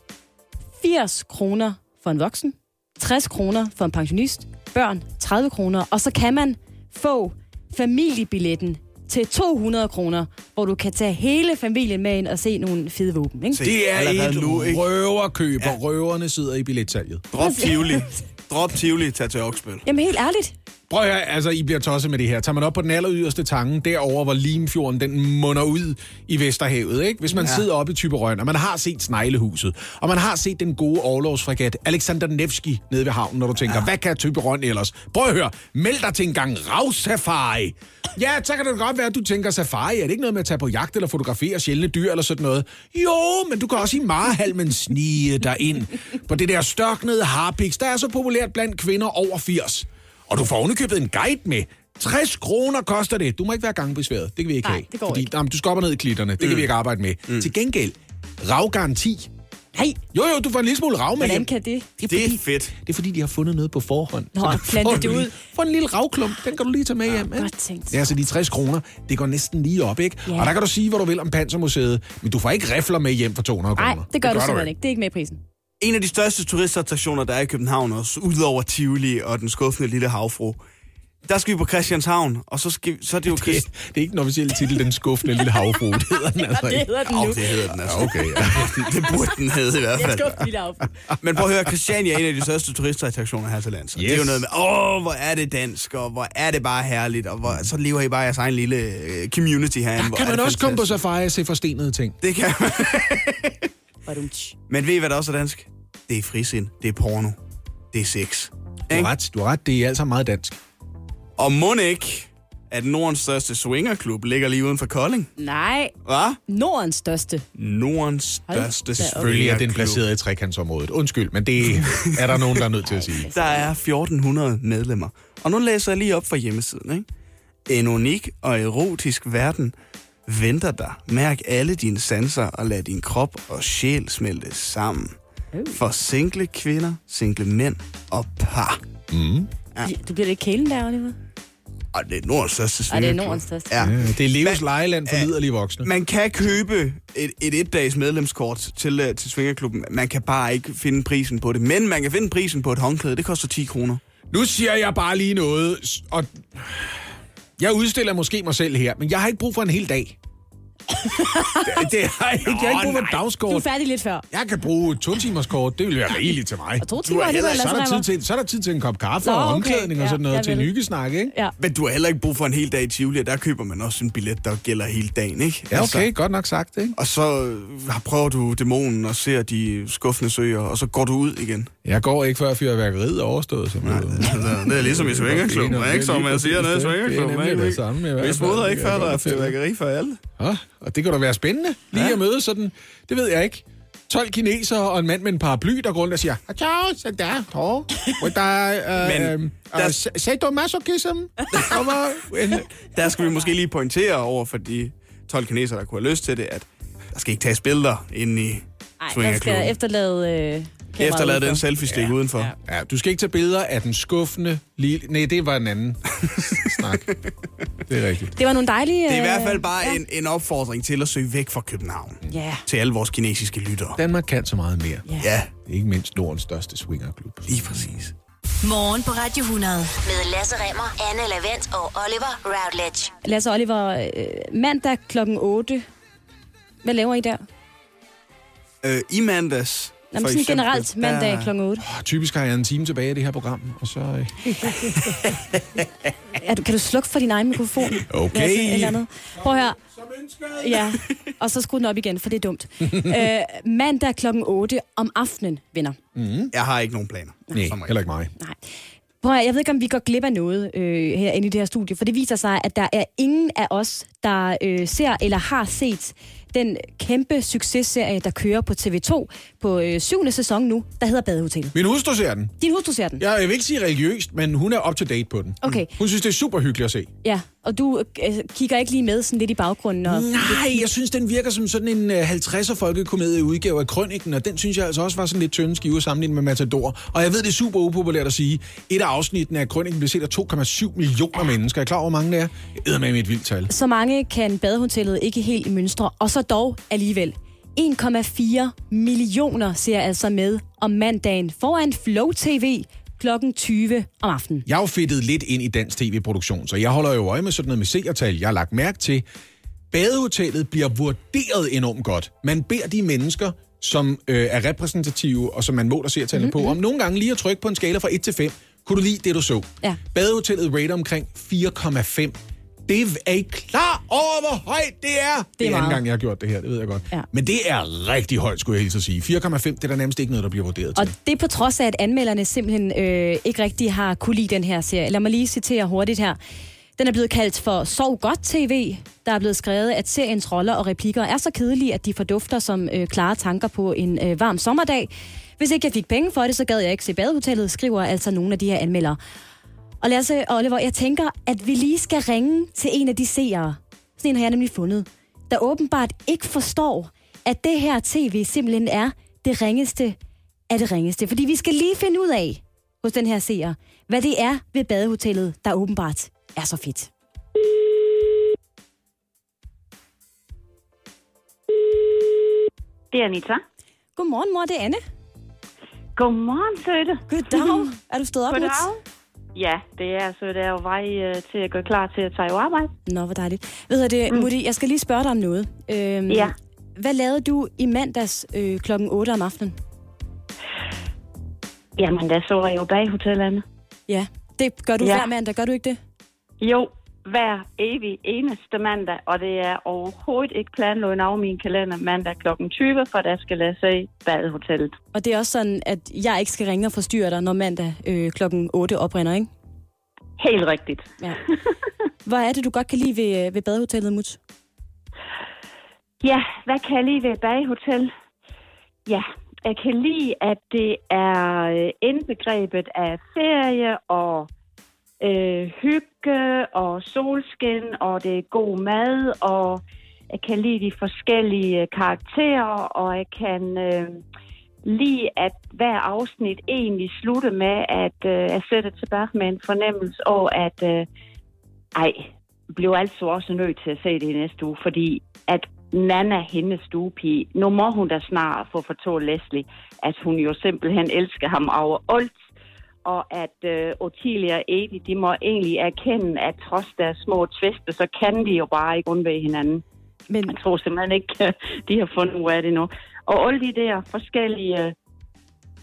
80 kroner for en voksen, 60 kroner for en pensionist, børn 30 kroner, og så kan man få familiebilletten til 200 kroner, hvor du kan tage hele familien med ind og se nogle fede våben. Ikke? Det er et nu, ikke? røverkøb, og røverne sidder i billetsalget. Drop Tivoli. Drop Tivoli, tag til Oksbøl. Jamen helt ærligt. Prøv at høre, altså, I bliver tosset med det her. Tager man op på den aller yderste tange, derover hvor Limfjorden, den munder ud i Vesterhavet, ikke? Hvis man ja. sidder oppe i Typerøn, og man har set Sneglehuset, og man har set den gode overlovsfregat Alexander Nevsky nede ved havnen, når du tænker, ja. hvad kan Typerøn ellers? Prøv at høre, meld dig til en gang ravsafari. Ja, så kan det godt være, at du tænker, safari, er det ikke noget med at tage på jagt eller fotografere sjældne dyr eller sådan noget? Jo, men du kan også i marhalmen snige dig ind på det der størknede harpiks, der er så populært blandt kvinder over 80. Og du får ovenikøbet en guide med. 60 kroner koster det. Du må ikke være gangbesværet. Det kan vi ikke Nej, have. det går fordi, ikke. Jamen, du skal op og ned i klitterne. Det mm. kan vi ikke arbejde med. Mm. Til gengæld, ravgaranti. Nej, Jo, jo, du får en lille smule rav med hvordan kan det? Det Det er fedt. det er fordi, de har fundet noget på forhånd. Nå, Så plantet det du ud. Få en lille ravklump, den kan du lige tage med hjem. ikke? godt tænkt. Ja, så de 60 kroner, det går næsten lige op, ikke? Ja. Og der kan du sige, hvad du vil om Pansermuseet, men du får ikke rifler med hjem for 200 Nej, kroner. det gør du simpelthen ikke. Det er ikke med i prisen. En af de største turistattraktioner, der er i København, også udover Tivoli og den skuffende lille havfru, der skal vi på Christianshavn, og så, skal, så er det jo... Det, Christ... det er ikke den officielle titel, den skuffende lille havfru. Det hedder den altså det ikke. hedder den nu. det hedder den altså. Okay, ja. det, det burde den hedde i hvert Jeg fald. lille. Men prøv at høre, Christiania er en af de største turistattraktioner her til lands. Yes. Det er jo noget med, åh, hvor er det dansk, og hvor er det bare herligt, og hvor, så lever I bare jeres egen lille øh, community herinde. Der kan man det også komme på fantastisk. safari og se forstenede ting. Det kan man. Badumtsch. Men ved I, hvad der også er dansk? Det er frisind, det er porno, det er sex. Du har ret, du har ret. Det er alt sammen meget dansk. Og må ikke, at Nordens største swingerklub ligger lige uden for Kolding? Nej, Hvad? Nordens største. Nordens største. Selvfølgelig er den placeret i trekantsområdet. Undskyld, men det er der nogen, der er nødt til at sige. Der er 1400 medlemmer. Og nu læser jeg lige op fra hjemmesiden. Ikke? En unik og erotisk verden venter dig. Mærk alle dine sanser og lad din krop og sjæl smelte sammen. For single kvinder, single mænd og par. Du bliver lidt kælen der, Oliver. Og det er Nordens største Ej, det er. Nordens største. Ja. Ja, det er Leos lejeland for liderlige voksne. Man kan købe et, et et-dages medlemskort til, øh, til Svingerklubben. Man kan bare ikke finde prisen på det. Men man kan finde prisen på et håndklæde. Det koster 10 kroner. Nu siger jeg bare lige noget, og jeg udstiller måske mig selv her, men jeg har ikke brug for en hel dag det, det har jeg ikke. Jeg har ikke brug for et Du er dagskort. færdig lidt før. Jeg kan bruge et to-timers kort. Det vil være rigeligt til mig. Og to Du timer er alligevel, heller- Så er, der tid til, så er der tid til en kop kaffe Nå, og okay. omklædning og Ja, sådan noget jeg til en hyggesnak, ikke? Ja. Men du har heller ikke brug for en hel dag i Tivoli, og der køber man også en billet, der gælder hele dagen, ikke? Ja, okay. Godt nok sagt, ikke? og så øh, prøver du dæmonen og ser de skuffende søer, og så går du ud igen. Jeg går ikke før fyrværkeriet er overstået. Som Nej, det er ligesom i Svingerklubben, Det er ikke? Som man siger nede i det. Svingerklubben, er ikke? Vi smutter ikke før, jeg der er fyrværkeri for alle. Ja, og det kan da være spændende lige Ja. at møde sådan, det ved jeg ikke. 12 kinesere og en mand med en paraply, der går rundt og siger, Ciao, så der, tår. Og der Men er, der- øh, sadomasochism. Kommer en- Der skal vi måske lige pointere over for de 12 kinesere, der kunne have lyst til det, at der skal ikke tages billeder inde i Ej, der Swingerklubben. skal efterlade... Øh, kameraet Efterlad udenfor. den selfie-stik udenfor. Ja, du skal ikke tage billeder af den skuffende lille... Nej, det var en anden snak. Det er rigtigt. Det var nogle dejlige... Det er i øh, hvert fald bare ja. en, en opfordring til at søge væk fra København. Ja. Til alle vores kinesiske lyttere. Danmark kan så meget mere. Ja. Ja, Ikke mindst Nordens største swingerklub. lige præcis. Morgen på Radio 100 med Lasse Remmer, Anne Lavendt og Oliver Routledge. Lasse Oliver, øh, mandag klokken 8. Hvad laver I der? Øh, I mandags, Jamen, for sådan eksempel, generelt mandag der- klokken 8. Oh, typisk har jeg en time tilbage i det her program, og så... øh, Er du, kan du slukke for din egen mikrofon? Okay. Lasse, eller andet? Prøv at høre. Ja, og så skru den op igen, for det er dumt. øh, mandag klokken 8 om aftenen, venner. Jeg har ikke nogen planer. Nej, regel. heller ikke mig. Nej. Prøv at, høre, jeg ved ikke, om vi går glip af noget øh, herinde i det her studie, for det viser sig, at der er ingen af os, der øh, ser eller har set den kæmpe successerie, der kører på TV2 på øh, syvende sæson nu, der hedder Badehotellet. Min hustru ser den. Din hustru ser den? Jeg, jeg vil ikke sige religiøst, men hun er up to date på den. Okay. Hun synes, det er super hyggeligt at se. Ja, Og du øh, kigger ikke lige med sådan lidt i baggrunden? Og... Nej, jeg synes, den virker som sådan en øh, 50'er folkekomedie udgave af Krøniken, og den synes jeg altså også var sådan lidt tynde skive sammenlignet med Matador. Og jeg ved, det er super upopulært at sige. Et af afsnittene af Krøniken blev set af 2,7 millioner mennesker. Er I klar over, hvor mange det er? Jeg med et vildt tal. Så mange kan badehotellet ikke helt i mønstre, og så dog alligevel. 1,4 millioner ser altså med om mandagen foran Flow TV klokken 20 om aftenen. Jeg er jo fedtet lidt ind i dansk tv-produktion, så jeg holder jo øje med sådan noget med seertal. Jeg har lagt mærke til, badehotellet bliver vurderet enormt godt. Man beder de mennesker, som øh, er repræsentative, og som man måler seertallet mm-hmm. på, om nogle gange lige at trykke på en skala fra 1 til 5. Kunne du lide det, du så? Ja. Badehotellet rater omkring 4,5. Det er I klar over, hvor højt det er? Det er, meget. anden gang, jeg har gjort det her, det ved jeg godt. Ja. Men det er rigtig højt, skulle jeg helt så sige. 4,5, det er der nærmest ikke noget, der bliver vurderet til. Og det er på trods af, at anmelderne simpelthen øh, ikke rigtig har kunne lide den her serie. Lad mig lige citere hurtigt her. Den er blevet kaldt for Sov godt TV. Der er blevet skrevet, at seriens roller og replikker er så kedelige, at de fordufter som øh, klare tanker på en øh, varm sommerdag. Hvis ikke jeg fik penge for det, så gad jeg ikke se badehotellet, skriver altså nogle af de her anmeldere. Og Lasse og Oliver, jeg tænker, at vi lige skal ringe til en af de seere. Sådan en har jeg nemlig fundet. Der åbenbart ikke forstår, at det her tv simpelthen er det ringeste af det ringeste. Fordi vi skal lige finde ud af hos den her seer, hvad det er ved badehotellet, der åbenbart er så fedt. Det er Anita. Godmorgen, mor. Det er Anne. Godmorgen, Søde. Goddag. Er du stået op, Goddag. Muts? Ja, det er så. Det er jo vej øh, til at gå klar til at tage på arbejde. Nå, hvor dejligt. Ved du det, mm. Mutti, jeg skal lige spørge dig om noget. Øhm, Ja. Hvad lavede du i mandags øh, klokken 8 om aftenen? Jamen, der så jeg jo bag hotellerne. Ja, det gør du Ja. hver mandag, gør du ikke det? Jo, hver evig eneste mandag, og det er overhovedet ikke planlagt af min kalender mandag kl. 20, for der skal jeg se badehotellet. Og det er også sådan, at jeg ikke skal ringe og forstyrre dig, når mandag øh, klokken 8 oprinder, ikke? Helt rigtigt. Ja. Hvad er det, du godt kan lide ved, ved badehotellet, Muts? Ja, hvad kan jeg lide ved et bagehotel? Ja, jeg kan lide, at det er øh, indbegrebet af ferie og øh, hygge og solskin, og det er god mad, og jeg kan lide de forskellige øh, karakterer, og jeg kan øh, lide, at hver afsnit egentlig slutter med, at øh, jeg sætter tilbage med en fornemmelse over, at øh, ej, blev altså også nødt til at se det i næste uge, fordi at Nana, hendes stuepige, nu må hun da snart få fortalt Leslie, at hun jo simpelthen elsker ham over alt, og at øh, Ottilia og Edi, de må egentlig erkende, at trods deres små tvister, så kan de jo bare ikke undvære hinanden. Men, Jeg tror simpelthen ikke, de har fundet ud af det nu. Og alle de der forskellige øh,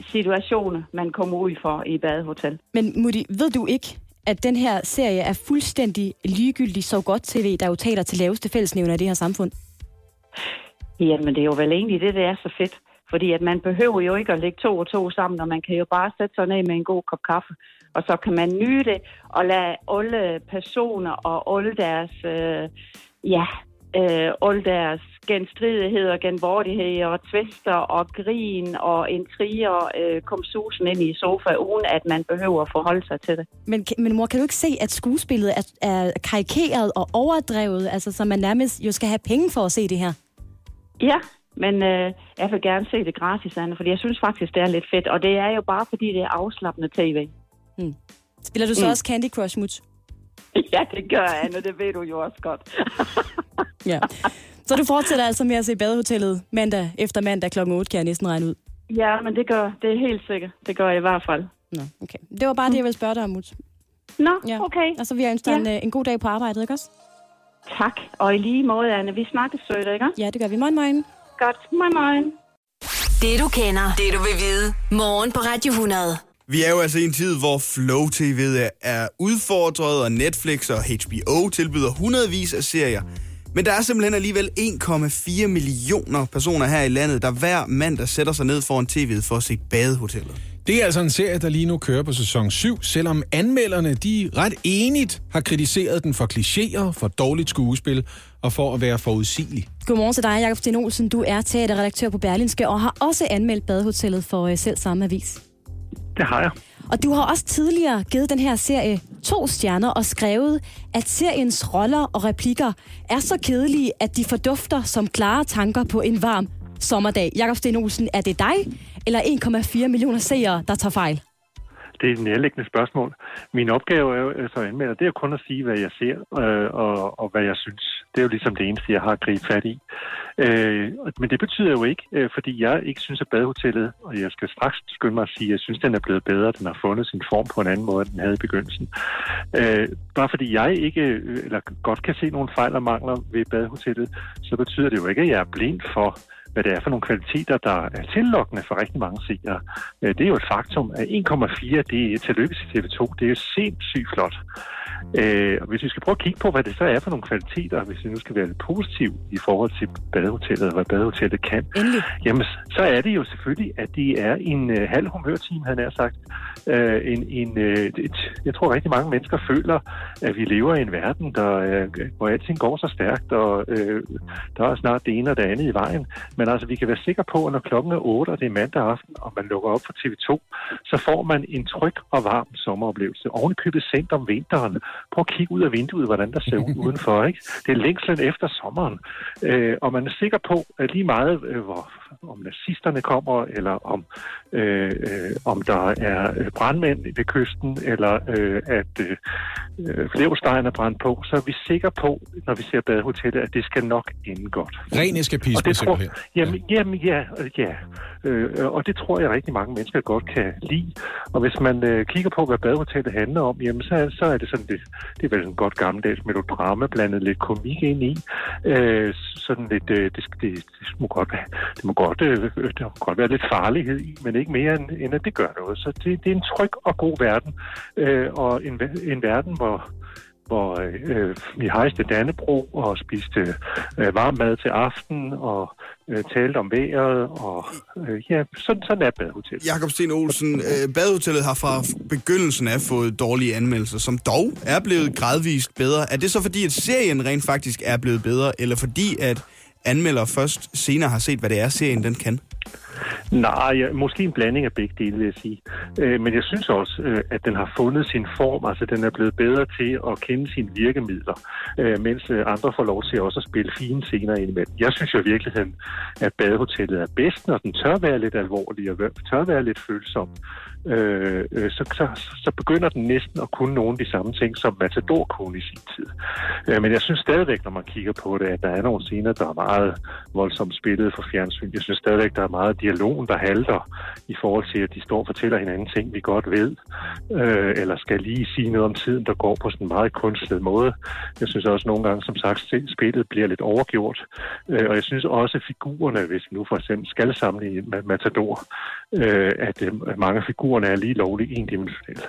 situationer, man kommer ud for i badehotel. men Mutti, ved du ikke, at den her serie er fuldstændig ligegyldig så godt tv, der jo taler til laveste fællesnævner i det her samfund? Jamen, det er jo vel egentlig det, det er så fedt. Fordi at man behøver jo ikke at lægge to og to sammen, og man kan jo bare sætte sig ned med en god kop kaffe. Og så kan man nyde det og lade alle personer og alle deres, øh, ja, øh, alle deres genstridigheder, genvordigheder og tvister og grin og intriger øh, komme susen ind i sofa, uden at man behøver at forholde sig til det. Men, men mor, kan du ikke se, at skuespillet er, er karikeret og overdrevet, altså så man nærmest jo skal have penge for at se det her? Ja, men øh, jeg vil gerne se det gratis, Anne, fordi jeg synes faktisk, det er lidt fedt. Og det er jo bare, fordi det er afslappende tv. Spiller du så Mm. også Candy Crush, Muts? Ja, det gør jeg, Anne, det ved du jo også godt. Ja. Så du fortsætter altså med at se badehotellet mandag efter mandag kl. 8, kan jeg næsten regne ud. Ja, men det gør det er helt sikkert. Det gør jeg i hvert fald. Nå, okay. Det var bare det, jeg ville spørge dig om, Muts. Nå, Ja. okay. Og så vil jeg ønske dig Ja. en, øh, en god dag på arbejdet, ikke også? Tak. Og i lige måde, Anne. Vi snakkes sødt, ikke? Ja, det gør vi. Moin, moin. Godt. Moin, moin. Det du kender, det du vil vide. Morgen på Radio 100. Vi er jo altså i en tid, hvor Flow TV er udfordret, og Netflix og HBO tilbyder hundredvis af serier. Men der er simpelthen alligevel 1,4 millioner personer her i landet, der hver mandag sætter sig ned foran tv'et for at se Badehotellet. Det er altså en serie, der lige nu kører på sæson 7, selvom anmelderne de ret enigt har kritiseret den for klichéer, for dårligt skuespil og for at være forudsigelig. Godmorgen til dig, Jakob Sten Olsen. Du er teaterredaktør på Berlinske og har også anmeldt Badehotellet for øh, selv samme avis. Det har jeg. Og du har også tidligere givet den her serie to stjerner og skrevet, at seriens roller og replikker er så kedelige, at de fordufter som klare tanker på en varm sommerdag. Jakob Sten Olsen, er det dig eller 1,4 millioner seere, der tager fejl? det er et nærliggende spørgsmål. Min opgave er jo altså anmelder, det er jo kun at sige, hvad jeg ser øh, og, og hvad jeg synes. Det er jo ligesom det eneste, jeg har gribet fat i. Øh, men det betyder jo ikke, øh, fordi jeg ikke synes, at badehotellet, og jeg skal straks skynde mig at sige, at jeg synes, at den er blevet bedre, den har fundet sin form på en anden måde, end den havde i begyndelsen. Øh, bare fordi jeg ikke, øh, eller godt kan se nogle fejl og mangler ved badehotellet, så betyder det jo ikke, at jeg er blind for, hvad det er for nogle kvaliteter, der er tillokkende for rigtig mange seere. Øh, det er jo et faktum, at 1,4 det er tillykke til TV2. Det er jo sindssygt flot. Øh, og hvis vi skal prøve at kigge på, hvad det så er for nogle kvaliteter, hvis vi nu skal være lidt positiv i forhold til badehotellet og hvad badehotellet kan, Endelig. jamen så er det jo selvfølgelig, at det er en øh, halv humørteam, han er sagt. Øh, en, en, øh, et, jeg tror rigtig mange mennesker føler, at vi lever i en verden, der, øh, hvor alting går så stærkt, og øh, der er snart det ene og det andet i vejen. Men altså, vi kan være sikre på, at når klokken er 8, og det er mandag aften, og man lukker op for TV2, så får man en tryg og varm sommeroplevelse. Oven i købet sent om vinteren. Prøv at kigge ud af vinduet, hvordan der ser ud udenfor. Ikke? Det er længslen efter sommeren. Øh, og man er sikker på, at lige meget, øh, hvor, om nazisterne kommer, eller om, øh, øh, om der er øh, brandmænd ved kysten, eller øh, at øh, øh, Flevstein er brændt på, så er vi sikre på, når vi ser badehotellet, at det skal nok ende godt. Ren eskapisme, Og det tror, jamen, jamen, ja, øh, ja. Øh, og det tror jeg rigtig mange mennesker godt kan lide. Og hvis man øh, kigger på, hvad badehotellet handler om, jamen, så, så er det sådan, det, det er vel en godt gammeldags melodrama, blandet lidt komik ind i. Øh, sådan lidt, øh, det, det, det, må godt være, det må godt, øh, det må godt være lidt farlighed i, men ikke mere end, end at det gør noget. Så det, det er en tryg og god verden, øh, og en, en verden, hvor hvor øh, vi hejste Dannebro og spiste øh, varm mad til aften og øh, talte om vejret. Og øh, ja, sådan, sådan er badehotellet. Jakob Sten Olsen, øh, badehotellet har fra begyndelsen af fået dårlige anmeldelser, som dog er blevet gradvist bedre. Er det så fordi, at serien rent faktisk er blevet bedre, eller fordi, at anmelder først senere har set, hvad det er, serien den kan? Nej, ja, måske en blanding af begge dele, vil jeg sige. Øh, men jeg synes også, øh, at den har fundet sin form. Altså, den er blevet bedre til at kende sine virkemidler, øh, mens øh, andre får lov til også at spille fine scener indimellem. Jeg synes jo i virkeligheden, at badehotellet er bedst, når den tør være lidt alvorlig og tør være lidt følsom. Øh, øh, så, så, så begynder den næsten at kunne nogle af de samme ting, som Matador kunne i sin tid. Øh, men jeg synes stadigvæk, når man kigger på det, at der er nogle scener, der er meget voldsomt spillet for fjernsyn. Jeg synes stadigvæk, der er meget dialogen, der halter i forhold til, at de står og fortæller hinanden ting, vi godt ved, øh, eller skal lige sige noget om tiden, der går på sådan en meget kunstig måde. Jeg synes også nogle gange, som sagt, spillet bliver lidt overgjort. Øh, og jeg synes også, at figurerne, hvis vi nu for eksempel skal sammenligne med Matador, øh, at øh, mange af figurerne er lige lovligt endimensionelle.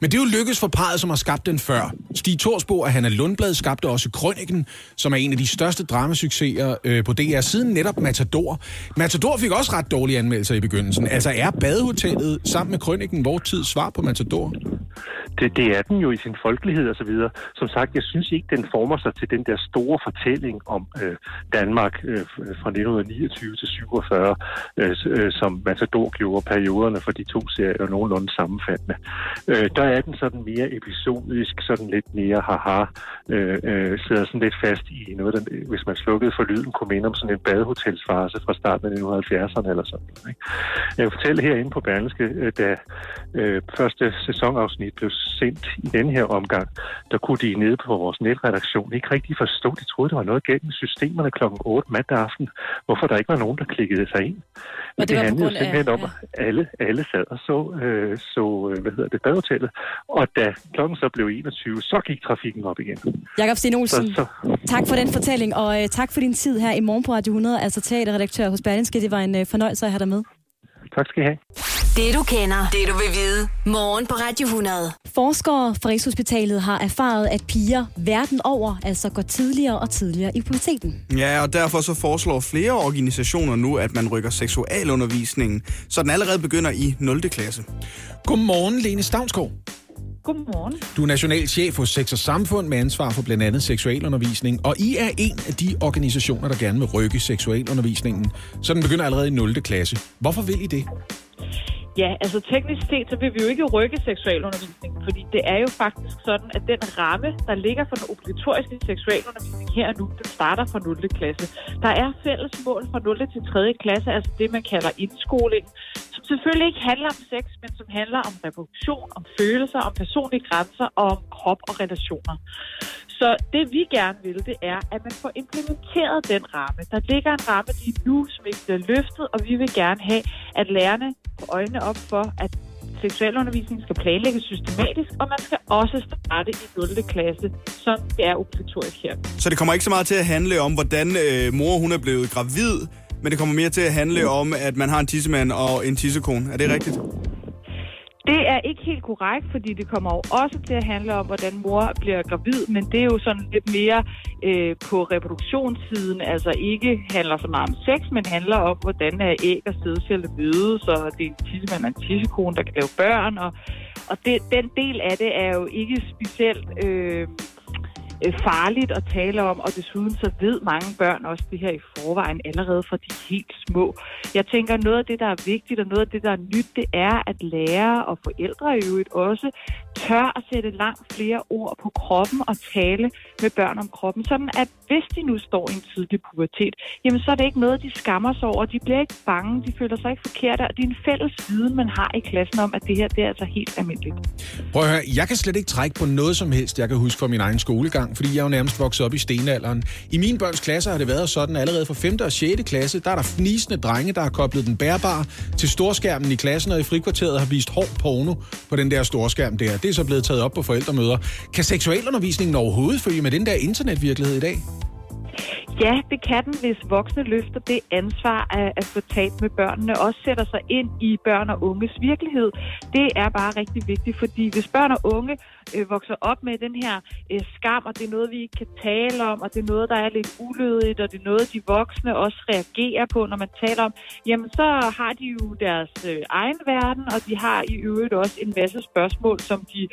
Men det er jo lykkedes for parret, som har skabt den før. Stig Torsbo og Hanna Lundblad skabte også Krøniken, som er en af de største dramasucceser øh, på DR siden netop Matador. Matador fik også ret dårlige anmeldelser i begyndelsen. Altså er badehotellet sammen med Krøniken vores tid svar på Matador? Det, det er den jo i sin folkelighed og så videre. Som sagt, jeg synes ikke, den former sig til den der store fortælling om øh, Danmark øh, øh fra 1929 til 47, øh, øh, som Matador gjorde perioderne for de to serier nogenlunde sammenfattende. Øh, der er den sådan mere episodisk, sådan lidt mere haha, øh, øh, sidder sådan lidt fast i noget, der, hvis man slukkede for lyden, kunne minde om sådan en badehotelsfase fra starten af 1970'erne eller sådan noget. Ikke? Jeg vil fortælle herinde på Berlingske, øh, da øh, første sæsonafsnit blev sendt i den her omgang, der kunne de nede på vores netredaktion ikke rigtig forstå. De troede, der var noget galt med systemerne klokken 8 mandag aften, hvorfor der ikke var nogen, der klikkede sig ind. Men det på handlede grund af- simpelthen om, at alle, alle sad og så, øh, så øh, hvad hedder det, badehotellet. Og da klokken så blev 21, så gik trafikken op igen. Jakob Sten Olsen, Så, så, tak for den fortælling, og øh, tak for din tid her i morgen på Radio 100, altså teaterredaktør hos Berlingske. Det var en øh, fornøjelse at have dig med. Tak skal I have. Det du kender, det du vil vide. Morgen på Radio 100. Forskere fra Rigshospitalet har erfaret, at piger verden over altså går tidligere og tidligere i puberteten. Ja, og derfor så foreslår flere organisationer nu, at man rykker seksualundervisningen, så den allerede begynder i 0. klasse. Godmorgen, Lene Stavnsgaard. Godmorgen. Du er national chef hos Sex og Samfund med ansvar for blandt andet seksualundervisning, og I er en af de organisationer, der gerne vil rykke seksualundervisningen, så den begynder allerede i 0. klasse. Hvorfor vil I det? Ja, altså teknisk set, så vil vi jo ikke rykke seksualundervisningen, fordi det er jo faktisk sådan, at den ramme, der ligger for den obligatoriske seksualundervisning her og nu, den starter fra 0. klasse. Der er fælles mål fra 0. til 3. klasse, altså det, man kalder indskoling, som selvfølgelig ikke handler om sex, men som handler om reproduktion, om følelser, om personlige grænser og om krop og relationer. Så det vi gerne vil, det er, at man får implementeret den ramme. Der ligger en ramme lige nu, som ikke bliver løftet, og vi vil gerne have, at lærerne får øjnene op for, at seksualundervisning skal planlægges systematisk, og man skal også starte i 0. klasse, som det er obligatorisk her. Så det kommer ikke så meget til at handle om, hvordan øh, mor hun er blevet gravid, men det kommer mere til at handle om, at man har en tissemand og en tissekone. Er det rigtigt? Det er ikke helt korrekt, fordi det kommer jo også til at handle om, hvordan mor bliver gravid, men det er jo sådan lidt mere øh, på reproduktionssiden, altså ikke handler så meget om sex, men handler om, hvordan er æg og sædceller mødes, og det er en tissemand og en tissekone, der kan lave børn, og, og det, den del af det er jo ikke specielt... Øh, øh, farligt at tale om, og desuden så ved mange børn også det her i forvejen allerede fra de helt små. Jeg tænker, noget af det, der er vigtigt, og noget af det, der er nyt, det er, at lærere og forældre i øvrigt også tør at sætte langt flere ord på kroppen og tale med børn om kroppen, sådan at hvis de nu står i en tidlig pubertet, jamen så er det ikke noget, de skammer sig over. De bliver ikke bange, de føler sig ikke forkerte, og det er en fælles viden, man har i klassen om, at det her det er altså helt almindeligt. Prøv at høre, jeg kan slet ikke trække på noget som helst, jeg kan huske fra min egen skolegang, fordi jeg jo nærmest vokset op i stenalderen. I mine børns klasser har det været sådan, allerede fra 5. og 6. klasse, der er der fnisende drenge, der har koblet den bærbare til storskærmen i klassen, og i frikvarteret har vist hård porno på den der storskærm der. Det er så blevet taget op på forældremøder. Kan seksualundervisningen overhovedet følge med den der internetvirkelighed i dag? Ja, det kan den, hvis voksne løfter det ansvar at, at få talt med børnene, også sætter sig ind i børn og unges virkelighed. Det er bare rigtig vigtigt, fordi hvis børn og unge øh, vokser op med den her øh, skam, og det er noget, vi ikke kan tale om, og det er noget, der er lidt ulødigt, og det er noget, de voksne også reagerer på, når man taler om, jamen så har de jo deres øh, egen verden, og de har i øvrigt også en masse spørgsmål, som de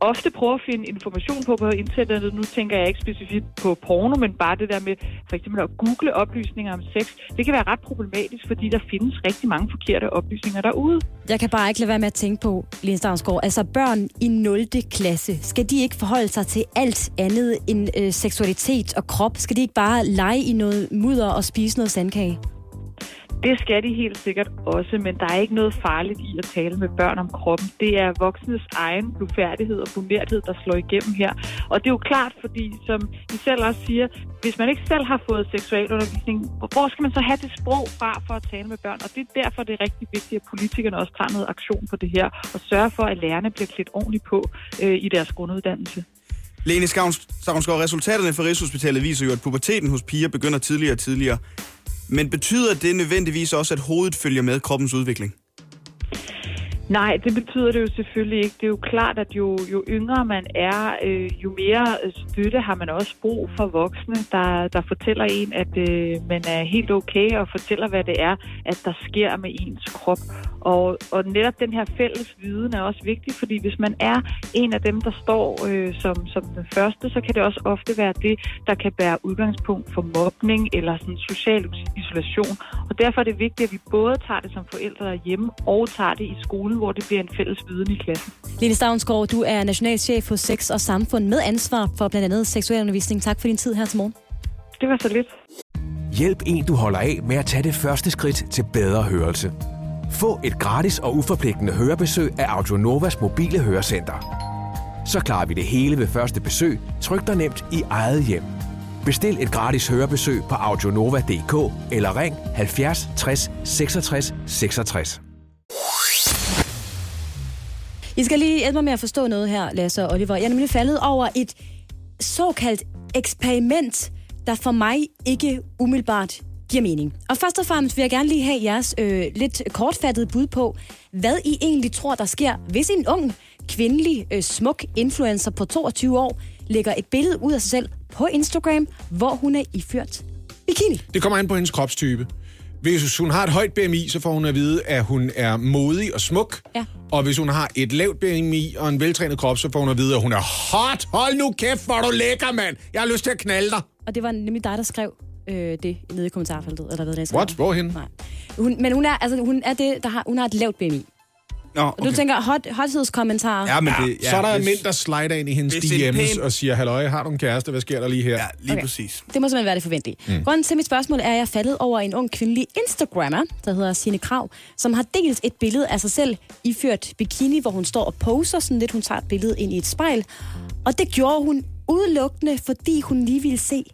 ofte prøver at finde information på på internettet. Nu tænker jeg ikke specifikt på porno, men bare det der med for eksempel at google oplysninger om sex. Det kan være ret problematisk, fordi der findes rigtig mange forkerte oplysninger derude. Jeg kan bare ikke lade være med at tænke på, Lene Stavnsgaard, altså børn i 0. klasse, skal de ikke forholde sig til alt andet end øh, seksualitet og krop? Skal de ikke bare lege i noget mudder og spise noget sandkage? Det skal de helt sikkert også, men der er ikke noget farligt i at tale med børn om kroppen. Det er voksnes egen blufærdighed og bunerthed, der slår igennem her. Og det er jo klart, fordi som I selv også siger, hvis man ikke selv har fået seksualundervisning, hvor skal man så have det sprog fra for at tale med børn? Og det er derfor, det er rigtig vigtigt, at politikerne også tager noget aktion på det her, og sørger for, at lærerne bliver klædt ordentligt på øh, i deres grunduddannelse. Lene Stavnsgaard, resultaterne fra Rigshospitalet viser jo, at puberteten hos piger begynder tidligere og tidligere. Men betyder det nødvendigvis også, at hovedet følger med kroppens udvikling? Nej, det betyder det jo selvfølgelig ikke. Det er jo klart, at jo, jo yngre man er, øh, jo mere øh, støtte har man også brug for voksne, der, der fortæller en, at øh, man er helt okay og fortæller, hvad det er, at der sker med ens krop. Og, og netop den her fælles viden er også vigtig, fordi hvis man er en af dem, der står øh, som, som den første, så kan det også ofte være det, der kan være udgangspunkt for mobning eller sådan social isolation. Og derfor er det vigtigt, at vi både tager det som forældre derhjemme og tager det i skolen, hvor det bliver en fælles viden i klassen. Lene Stavnsgaard, du er nationalchef hos Sex og Samfund med ansvar for blandt andet seksuel undervisning. Tak for din tid her til morgen. Det var så lidt. Hjælp en, du holder af med at tage det første skridt til bedre hørelse. Få et gratis og uforpligtende hørebesøg af Audionovas mobile hørecenter. Så klarer vi det hele ved første besøg, tryk dig nemt i eget hjem. Bestil et gratis hørebesøg på audionova.dk eller ring 70 60 66 66. I skal lige hjælpe mig med at forstå noget her, Lasse og Oliver. Jeg er nemlig faldet over et såkaldt eksperiment, der for mig ikke umiddelbart giver mening. Og først og fremmest vil jeg gerne lige have jeres øh, lidt kortfattede bud på, hvad I egentlig tror, der sker, hvis en ung, kvindelig, øh, smuk influencer på 22 år lægger et billede ud af sig selv på Instagram, hvor hun er iført bikini. Det kommer an på hendes kropstype. Hvis hun har et højt BMI, så får hun at vide, at hun er modig og smuk. Ja. Og hvis hun har et lavt BMI og en veltrænet krop, så får hun at vide, at hun er hot. Hold nu kæft, hvor du lækker, mand. Jeg har lyst til at knalde dig. Og det var nemlig dig, der skrev øh, det nede i kommentarfeltet. Eller hvad det er, What? Hvorhen? Nej. Hun, men hun er, altså, hun er det, der har, hun har et lavt BMI. Nå, Og du okay. tænker hot, hothedskommentarer. Ja, men det, ja, så er der hvis- mænd, der slider ind i hendes DM's pæn- og siger, halløj, har du en kæreste? Hvad sker der lige her? Ja, lige Okay. okay. præcis. Det må simpelthen være det forventelige. Mm. Grunden til mit spørgsmål er, at jeg er faldet over en ung kvindelig Instagrammer, der hedder Sine Krav, som har delt et billede af sig selv iført bikini, hvor hun står og poser sådan lidt. Hun tager et billede ind i et spejl. Og det gjorde hun udelukkende, fordi hun lige ville se,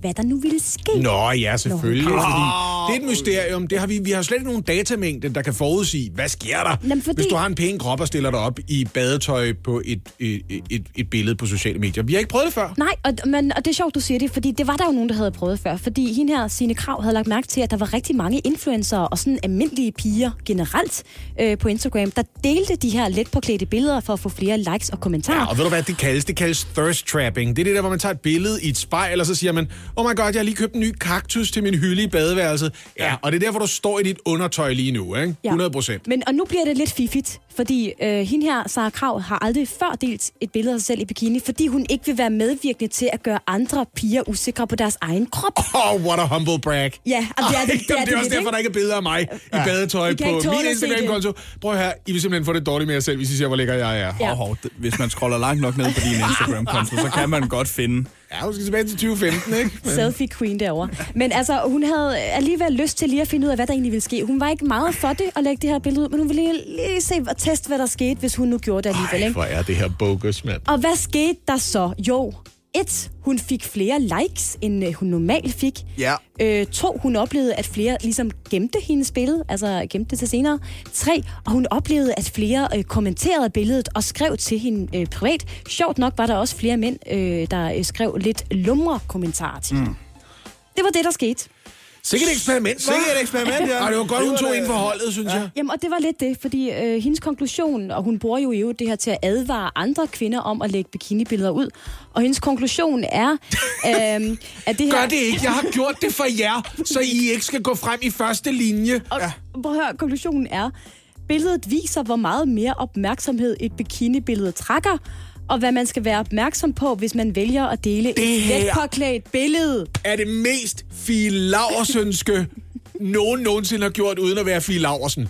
hvad der nu ville ske. Nå ja, selvfølgelig. Nå. Fordi det er et mysterium. Det har vi, vi har slet ikke nogen datamængde, der kan forudsige, hvad sker der, Jamen, fordi- hvis du har en pæn krop og stiller dig op i badetøj på et, et, et, et billede på sociale medier. Vi har ikke prøvet det før. Nej, og, men, og det er sjovt, du siger det, fordi det var der jo nogen, der havde prøvet før. Fordi hende her, Signe Krav, havde lagt mærke til, at der var rigtig mange influencer og sådan almindelige piger generelt øh, på Instagram, der delte de her let påklædte billeder for at få flere likes og kommentarer. Ja, og ved du hvad det kaldes? Det kaldes thirst trapping. Det er det der, hvor man tager et billede i et spejl, og så siger man, oh my god, jeg har lige købt en ny kaktus til min hylde i badeværelset. Ja, og det er derfor, du står i dit undertøj lige nu, ikke? 100 procent. Men, og nu bliver det lidt fiffigt, fordi øh, hende her, Sara Krav, har aldrig før delt et billede af sig selv i bikini, fordi hun ikke vil være medvirkende til at gøre andre piger usikre på deres egen krop. Oh, what a humble brag. Ja, og det er det, det, er Jamen, det er det også lidt, derfor, ikke? der ikke er billeder af mig i badetøj I kan på min det. Instagram-konto. Prøv her, I vil simpelthen få det dårligt med jer selv, hvis I ser, hvor lækker jeg er. Ja. Hov, det- hvis man scroller langt nok ned på din Instagram-konto, så kan man godt finde... Ja, du skal tilbage til 2015, ikke? Men- Selfie queen derovre. Men altså, hun havde alligevel lyst til lige at finde ud af, hvad der egentlig ville ske. Hun var ikke meget for det at lægge det her billede ud, men hun ville lige, lige se og teste, hvad der skete, hvis hun nu gjorde det alligevel. Ej, hvor er det her bogus, mand. Og hvad skete der så? Jo, et, hun fik flere likes, end øh, hun normalt fik. Ja. Øh, to, hun oplevede, at flere ligesom gemte hendes billede, altså gemte det til senere. Tre, og hun oplevede, at flere øh, kommenterede billedet og skrev til hende øh, privat. Sjovt nok var der også flere mænd, øh, der øh, skrev lidt lumre kommentarer til mm. Det var det, der skete. Sikkert et eksperiment, hva'? Sikkert et eksperiment, ja. Ej, det var godt, hun tog ind for holdet, synes jeg. Jamen, og det var lidt det, fordi øh, hendes konklusion, og hun bruger jo i øvrigt det her til at advare andre kvinder om at lægge bikinibilleder ud, og hendes konklusion er, øh, at det her... Gør det ikke. Jeg har gjort det for jer, så I ikke skal gå frem i første linje. Og, ja. Prøv at høre, konklusionen er, billedet viser, hvor meget mere opmærksomhed et bikinibillede trækker, og hvad man skal være opmærksom på, hvis man vælger at dele Det et her- let påklædt billede. Er det mest Fie Laversønske, nogen nogensinde har gjort, uden at være Fie Laversen.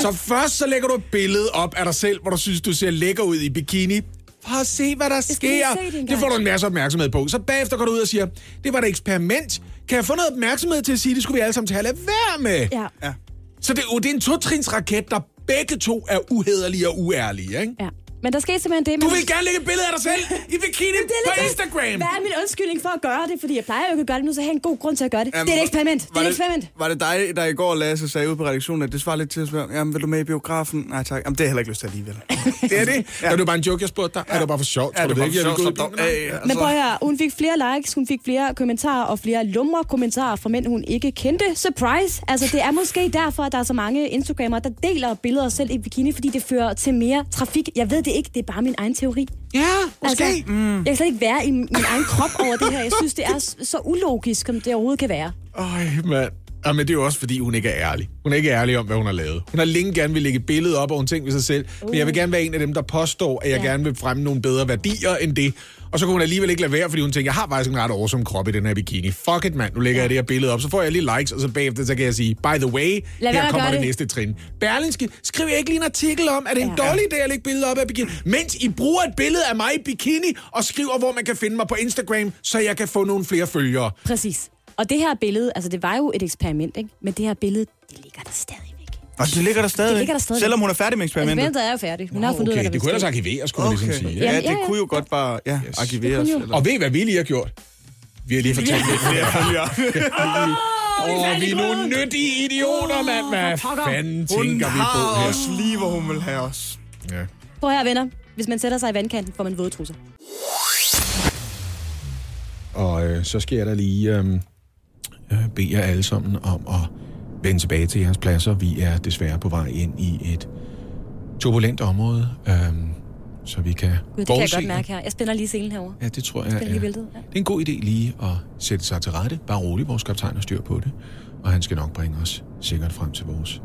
Så først så lægger du et billede op af dig selv, hvor du synes, du ser lækker ud i bikini. For at se, hvad der sker. det det får du en masse opmærksomhed på. Så bagefter går du ud og siger, det var et eksperiment. Kan jeg få noget opmærksomhed til at sige, det skulle vi alle sammen tage at lade være med? Ja. Ja. Så det, det er en totrins raket, der begge to er uhederlige og uærlige, ikke? ja. Men der skete simpelthen det... Du vil gerne lægge et billede af dig selv i bikini Det er på lidt- Instagram. Hvad er min undskyldning for at gøre det? Fordi jeg plejer jo ikke at gøre det nu, så jeg har en god grund til at gøre det. Jamen, det er et var- eksperiment. Det Var er et det, eksperiment. var det dig, der i går, Lasse, sagde ud på redaktionen, at det svarer lidt til at spørge, jamen, vil du med i biografen? Nej, tak. Jamen, det har jeg heller ikke lyst til alligevel. Det er det. Ja. Er det bare en joke, jeg spurgte dig? Ja. Er det bare for sjovt? Ja, det var ikke, jeg gå ud Men prøv at høre, hun fik flere likes, hun fik flere kommentarer og flere lumre kommentarer fra mænd, hun ikke kendte. Surprise! Altså, det er måske derfor, at der er så mange Instagrammer, der deler billeder selv i bikini, fordi det fører til mere trafik. Jeg ved det ikke, det er bare min egen teori. Ja, måske. Altså, mm. Jeg kan slet ikke være i min egen krop over det her. Jeg synes, det er så ulogisk, som det overhovedet kan være. Øj, mand. Ja, men det er jo også, fordi hun ikke er ærlig. Hun er ikke ærlig om, hvad hun har lavet. Hun har længe gerne vil lægge et billede op, og hun tænker ved sig selv, uh. men jeg vil gerne være en af dem, der påstår, at jeg Ja. gerne vil fremme nogle bedre værdier end det. Og så kunne hun alligevel ikke lade være, fordi hun tænker, jeg har faktisk en ret awesome krop i den her bikini. Fuck it, mand. Nu lægger jeg det her billede op, så får jeg lige likes, og så bagefter, så kan jeg sige, by the way, Lad her kommer det, det. næste trin. Berlinske, skriv jeg ikke lige en artikel om, at det er en Ja. dårlig idé at lægge billeder op af bikini, mens I bruger et billede af mig i bikini, og skriver, hvor man kan finde mig på Instagram, så jeg kan få nogle flere følgere. Præcis. Og det her billede, altså det var jo et eksperiment, ikke? Men det her billede, det ligger der stadigvæk. Og det ligger der stadig. Det ligger der stadigvæk. Selvom hun er færdig med eksperimentet. Eksperimentet er jo færdigt. Hun har fundet ud af, Okay, der det kunne ellers arkiveres, skulle man ligesom sige. Ja, det ja, ja. kunne jo godt bare ja, Yes. arkiveres. Det. Eller... Og ved I, hvad vi lige har gjort? Vi har lige fortalt lidt flere følgere. Åh, vi er nogle nyttige idioter, mand. Hvad fanden Hun tænker vi på har her? os lige, hvor hun vil have os. Ja. Prøv her, venner. Hvis man sætter sig i vandkanten, får man våde trusser. Og øh, så jeg da lige øh, øh, bede jer alle sammen om at vende tilbage til jeres pladser. Vi er desværre på vej ind i et turbulent område, øh, så vi kan Gud, det kan jeg godt mærke her. Jeg spænder lige selen herover. Ja, det tror jeg. Lige er- billedet. Ja. Det er en god idé lige at sætte sig til rette. Bare roligt, vores kaptajn har styr på det. Og han skal nok bringe os sikkert frem til vores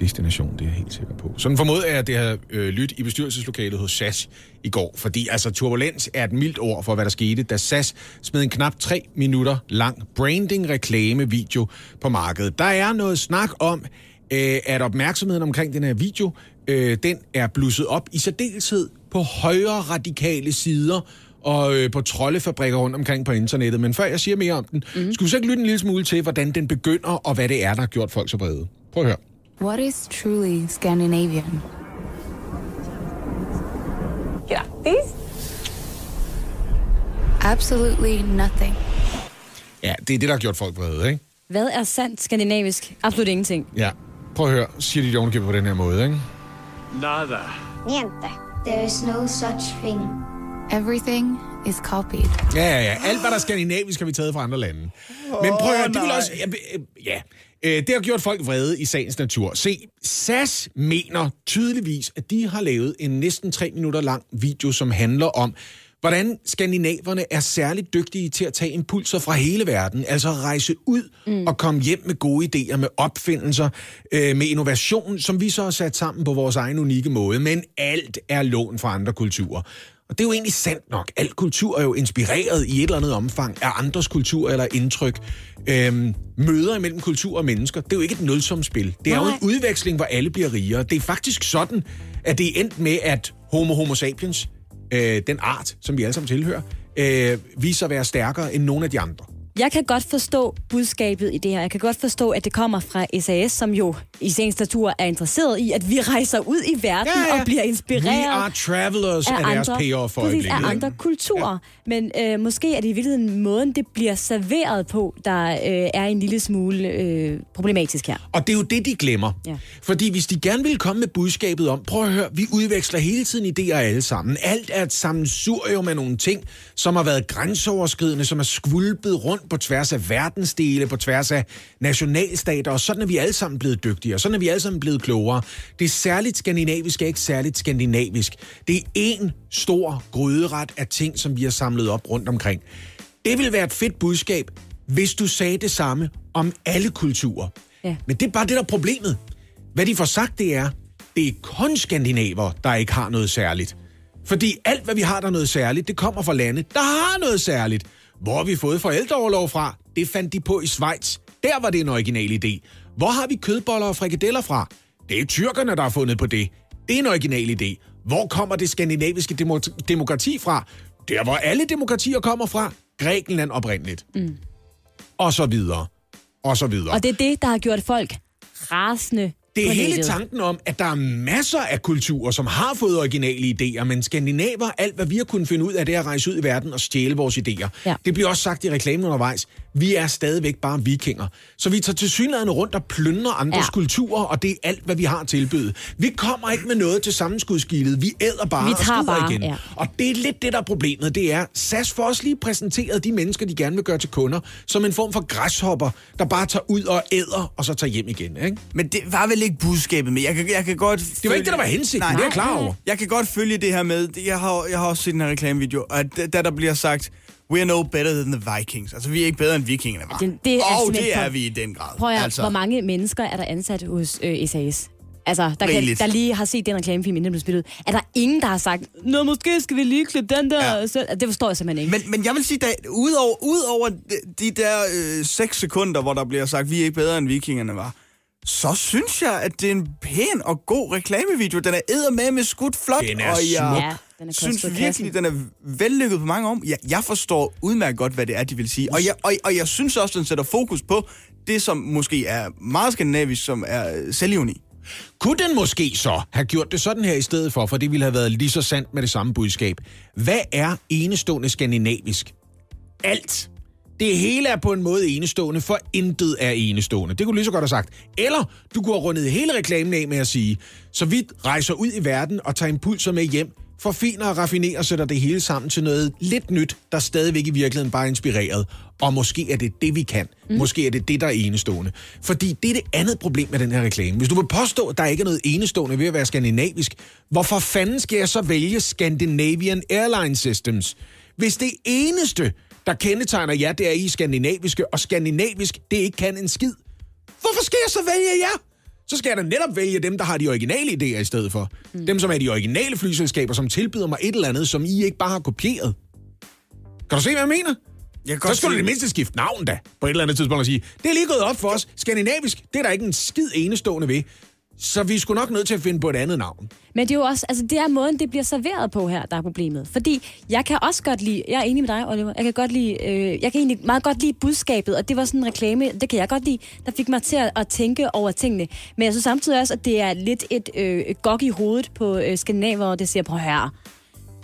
destination, det er jeg helt sikker på. Sådan formoder jeg, at det har øh, lyttet i bestyrelseslokalet hos SAS i går. Fordi altså turbulens er et mildt ord for, hvad der skete, da SAS smed en knap tre minutter lang branding-reklame-video på markedet. Der er noget snak om, øh, at opmærksomheden omkring den her video øh, den er blusset op i særdeleshed på højre radikale sider og øh, på troldefabrikker rundt omkring på internettet. Men før jeg siger mere om den, mm. skulle vi så ikke lytte en lille smule til, hvordan den begynder, og hvad det er, der har gjort folk så vrede? Prøv at høre. What is truly Scandinavian? Grattis! Absolutely nothing. Ja, det er det, der har gjort folk vrede, ikke? Hvad er sandt skandinavisk? Absolut ingenting. Ja. Prøv at høre, siger de det på den her måde, ikke? Nada. Niente. There is no such thing. Everything is copied. Ja, ja, ja. Alt, hvad der er skandinavisk, har vi taget fra andre lande. Men prøv at høre, det vil også... Ja, ja. Øh, det har gjort folk vrede i sagens natur. Se, SAS mener tydeligvis, at de har lavet en næsten tre minutter lang video, som handler om, hvordan skandinaverne er særligt dygtige til at tage impulser fra hele verden, altså rejse ud mm. og komme hjem med gode idéer, med opfindelser, øh, med innovation, som vi så har sat sammen på vores egen unikke måde. Men alt er lån fra andre kulturer. Og det er jo egentlig sandt nok. Al kultur er jo inspireret i et eller andet omfang af andres kultur eller indtryk. Øhm, møder imellem kultur og mennesker, det er jo ikke et nulsumspil. Det er Nej. jo en udveksling, hvor alle bliver rigere. Det er faktisk sådan, at det er endt med, at homo homo sapiens, øh, den art, som vi alle sammen tilhører, øh, viser at være stærkere end nogen af de andre. Jeg kan godt forstå budskabet i det her. Jeg kan godt forstå, at det kommer fra SAS, som jo i sagens natur er interesseret i, at vi rejser ud i verden Ja, ja. og bliver inspireret We are travelers af er deres andre, for præcis, af andre kulturer. Ja. Men øh, måske er det i virkeligheden måden, det bliver serveret på, der øh, er en lille smule øh, problematisk her. Og det er jo det, de glemmer. Ja. Fordi hvis de gerne vil komme med budskabet om, prøv at høre, vi udveksler hele tiden idéer alle sammen. Alt er et sammensurium af nogle ting, som har været grænseoverskridende, som er skvulpet rundt på tværs af verdensdele, på tværs af nationalstater, og sådan er vi alle sammen blevet dygtigere, sådan er vi alle sammen blevet klogere. Det er særligt skandinavisk, er ikke særligt skandinavisk. Det er en stor gryderet af ting, som vi har samlet op rundt omkring. Det vil være et fedt budskab, hvis du sagde det samme om alle kulturer. Ja. Men det er bare det, der er problemet. Hvad de får sagt, det er, det er kun skandinaver, der ikke har noget særligt. Fordi alt, hvad vi har, der er noget særligt, det kommer fra lande, der har noget særligt. Hvor har vi fået forældreoverlov fra? Det fandt de på i Schweiz. Der var det en original idé. Hvor har vi kødboller og frikadeller fra? Det er tyrkerne, der har fundet på det. Det er en original idé. Hvor kommer det skandinaviske demo- demokrati fra? Der, hvor alle demokratier kommer fra. Grækenland oprindeligt. Mm. Og så videre. Og så videre. Og det er det, der har gjort folk rasende Det er hele tanken om, at der er masser af kulturer, som har fået originale idéer, men skandinaver, alt hvad vi har kunnet finde ud af, det er at rejse ud i verden og stjæle vores idéer. Ja. Det bliver også sagt i reklamen undervejs. Vi er stadigvæk bare vikinger. Så vi tager til synligheden rundt og plønder andres Ja. kulturer, og det er alt, hvad vi har at tilbyde. Vi kommer ikke med noget til sammenskudskildet. Vi æder bare Vi og tager skider bare, igen. ja. Og det er lidt det, der er problemet. Det er, SAS får også lige præsenteret de mennesker, de gerne vil gøre til kunder, som en form for græshopper, der bare tager ud og æder, og så tager hjem igen. Ikke? Men det var vel ikke budskabet, men jeg kan, jeg kan godt... Det var ikke det, der var hensigten, det er jeg klar over. Jeg kan godt følge det her med, jeg har, jeg har også set den her reklamevideo, og da der bliver sagt, we're no better than the Vikings. Altså, vi er ikke bedre end vikingerne var. Det, det er og simpelthen det er vi i den grad. Prøv at, altså. altså. hvor mange mennesker er der ansat hos øh, SAS? Altså, der, kan, der lige har set den reklamefilm, inden den blev spillet. Er der ingen, der har sagt, Nå, måske skal vi lige klippe den der... Ja. Så, det forstår jeg simpelthen ikke. Men, men jeg vil sige, at udover, udover de, de der øh, 6 sekunder, hvor der bliver sagt, vi er ikke bedre end vikingerne var, så synes jeg, at det er en pæn og god reklamevideo. Den er eddermame med skudt flot, Den er og jeg smuk. Den er synes virkelig, den er vellykket på mange om. Jeg, jeg forstår udmærket godt, hvad det er, de vil sige. Og jeg, og, og jeg synes også, den sætter fokus på det, som måske er meget skandinavisk, som er øh, selvivni. Kunne den måske så have gjort det sådan her i stedet for, for det ville have været lige så sandt med det samme budskab. Hvad er enestående skandinavisk? Alt. Det hele er på en måde enestående, for intet er enestående. Det kunne du lige så godt have sagt. Eller du kunne have rundet hele reklamen af med at sige, så vi rejser ud i verden og tager impulser med hjem, forfiner og raffinerer og sætter det hele sammen til noget lidt nyt, der stadigvæk i virkeligheden bare er inspireret. Og måske er det det, vi kan. Mm. Måske er det det, der er enestående. Fordi det er det andet problem med den her reklame. Hvis du vil påstå, at der ikke er noget enestående ved at være skandinavisk, hvorfor fanden skal jeg så vælge Scandinavian Airline Systems? Hvis det eneste, der kendetegner jer, det er I skandinaviske, og skandinavisk, det ikke kan en skid. Hvorfor skal jeg så vælge jer? Så skal jeg da netop vælge dem, der har de originale idéer i stedet for. Mm. Dem, som er de originale flyselskaber, som tilbyder mig et eller andet, som I ikke bare har kopieret. Kan du se, hvad jeg mener? Jeg Så skulle du det mindste skifte navn da, på et eller andet tidspunkt og sige, det er lige gået op for os. Skandinavisk, det er der ikke en skid enestående ved. Så vi skulle nok nødt til at finde på et andet navn. Men det er jo også, altså det er måden, det bliver serveret på her, der er problemet. Fordi jeg kan også godt lide, jeg er enig med dig, Oliver, jeg kan godt lide, øh, jeg kan egentlig meget godt lide budskabet, og det var sådan en reklame, det kan jeg godt lide, der fik mig til at, at tænke over tingene. Men jeg synes samtidig også, at det er lidt et øh, gok i hovedet på øh, skandinaver, og det siger, prøv her,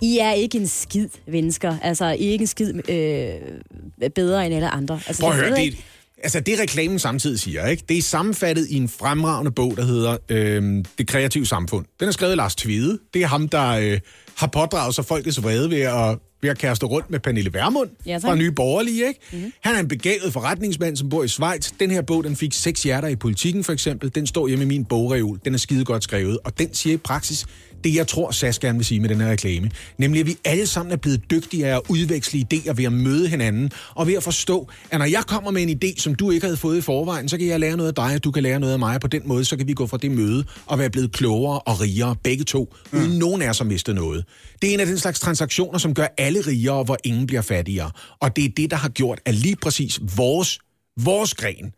I er ikke en skid, mennesker. Altså, I er ikke en skid øh, bedre end alle andre. Altså, Prøv at høre, det, altså det reklamen samtidig siger, ikke? det er sammenfattet i en fremragende bog, der hedder øh, Det kreative samfund. Den er skrevet af Lars Tvide. Det er ham, der øh, har pådraget sig folkets vrede ved at, ved at kaste rundt med Pernille Vermund Ja, tak. fra Nye Borgerlige. Ikke? Mm-hmm. Han er en begavet forretningsmand, som bor i Schweiz. Den her bog, den fik seks hjerter i politikken for eksempel. Den står hjemme i min bogreol. Den er skide godt skrevet, og den siger i praksis det, jeg tror, SAS gerne vil sige med den her reklame. Nemlig, at vi alle sammen er blevet dygtige af at udveksle idéer ved at møde hinanden, og ved at forstå, at når jeg kommer med en idé, som du ikke havde fået i forvejen, så kan jeg lære noget af dig, og du kan lære noget af mig, og på den måde, så kan vi gå fra det møde og være blevet klogere og rigere, begge to, mm. uden nogen af os har mistet noget. Det er en af den slags transaktioner, som gør alle rigere, hvor ingen bliver fattigere. Og det er det, der har gjort, at lige præcis vores, vores gren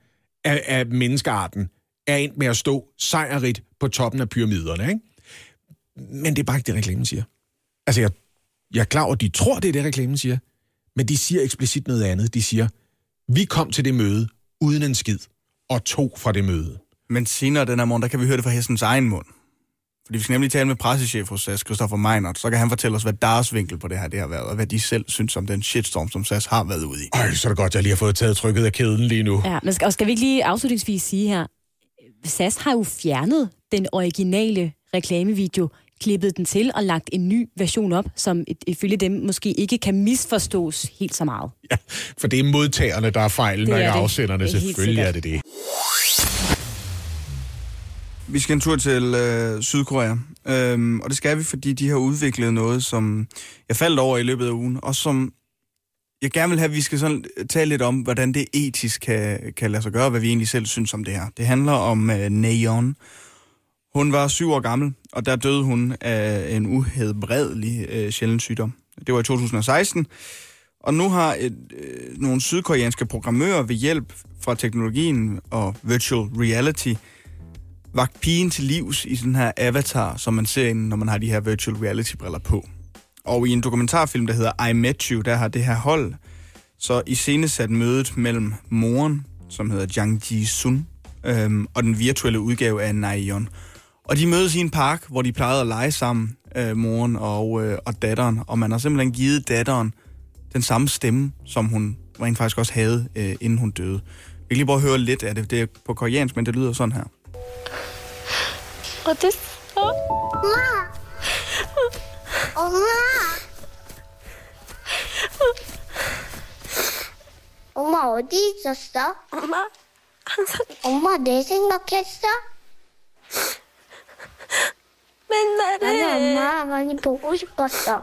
af, af menneskearten er endt med at stå sejrigt på toppen af pyramiderne, ikke? Men det er bare ikke det, reklamen siger. Altså, jeg, jeg er klar over, at de tror, det er det, reklamen siger. Men de siger eksplicit noget andet. De siger, vi kom til det møde uden en skid, og tog fra det møde. Men senere den her morgen, der kan vi høre det fra hestens egen mund. Fordi vi skal nemlig tale med pressechef hos SAS, Christoffer Meinert, så kan han fortælle os, hvad deres vinkel på det her det har været, og hvad de selv synes om den shitstorm, som SAS har været ude i. Ej, så er det godt, jeg lige har fået taget trykket af kæden lige nu. Ja, men skal, og skal vi ikke lige afslutningsvis sige her, SAS har jo fjernet den originale reklamevideo, klippet den til og lagt en ny version op, som ifølge dem måske ikke kan misforstås helt så meget. For det er modtagerne, der er fejlen, og ikke det. afsenderne. Det er Selvfølgelig er det det. Vi skal en tur til øh, Sydkorea, øhm, og det skal vi, fordi de har udviklet noget, som jeg faldt over i løbet af ugen, og som jeg gerne vil have, at vi skal sådan tale lidt om, hvordan det etisk kan, kan lade sig gøre, hvad vi egentlig selv synes om det her. Det handler om øh, Nayeon. Hun var syv år gammel, og der døde hun af en uhedbredelig øh, sjælden sygdom. Det var i 2016. Og nu har et, øh, nogle sydkoreanske programmører ved hjælp fra teknologien og virtual reality vagt pigen til livs i sådan her avatar, som man ser, når man har de her virtual reality-briller på. Og i en dokumentarfilm, der hedder I Met You, der har det her hold så iscenesat mødet mellem moren, som hedder Jang Ji-sun, øhm, og den virtuelle udgave af Nayeon. Og de mødes i en park, hvor de plejede at lege sammen, øh, moren og, øh, og datteren, og man har simpelthen givet datteren den samme stemme, som hun rent faktisk også havde, øh, inden hun døde. Vi kan lige prøve at høre lidt af det. Det er på koreansk, men det lyder sådan her. 어딨어? 엄마! 엄마! 엄마 어디 있었어? 엄마 항상 엄마 내 생각했어? 맨날 해. 아니 엄마 많이 보고 싶었어.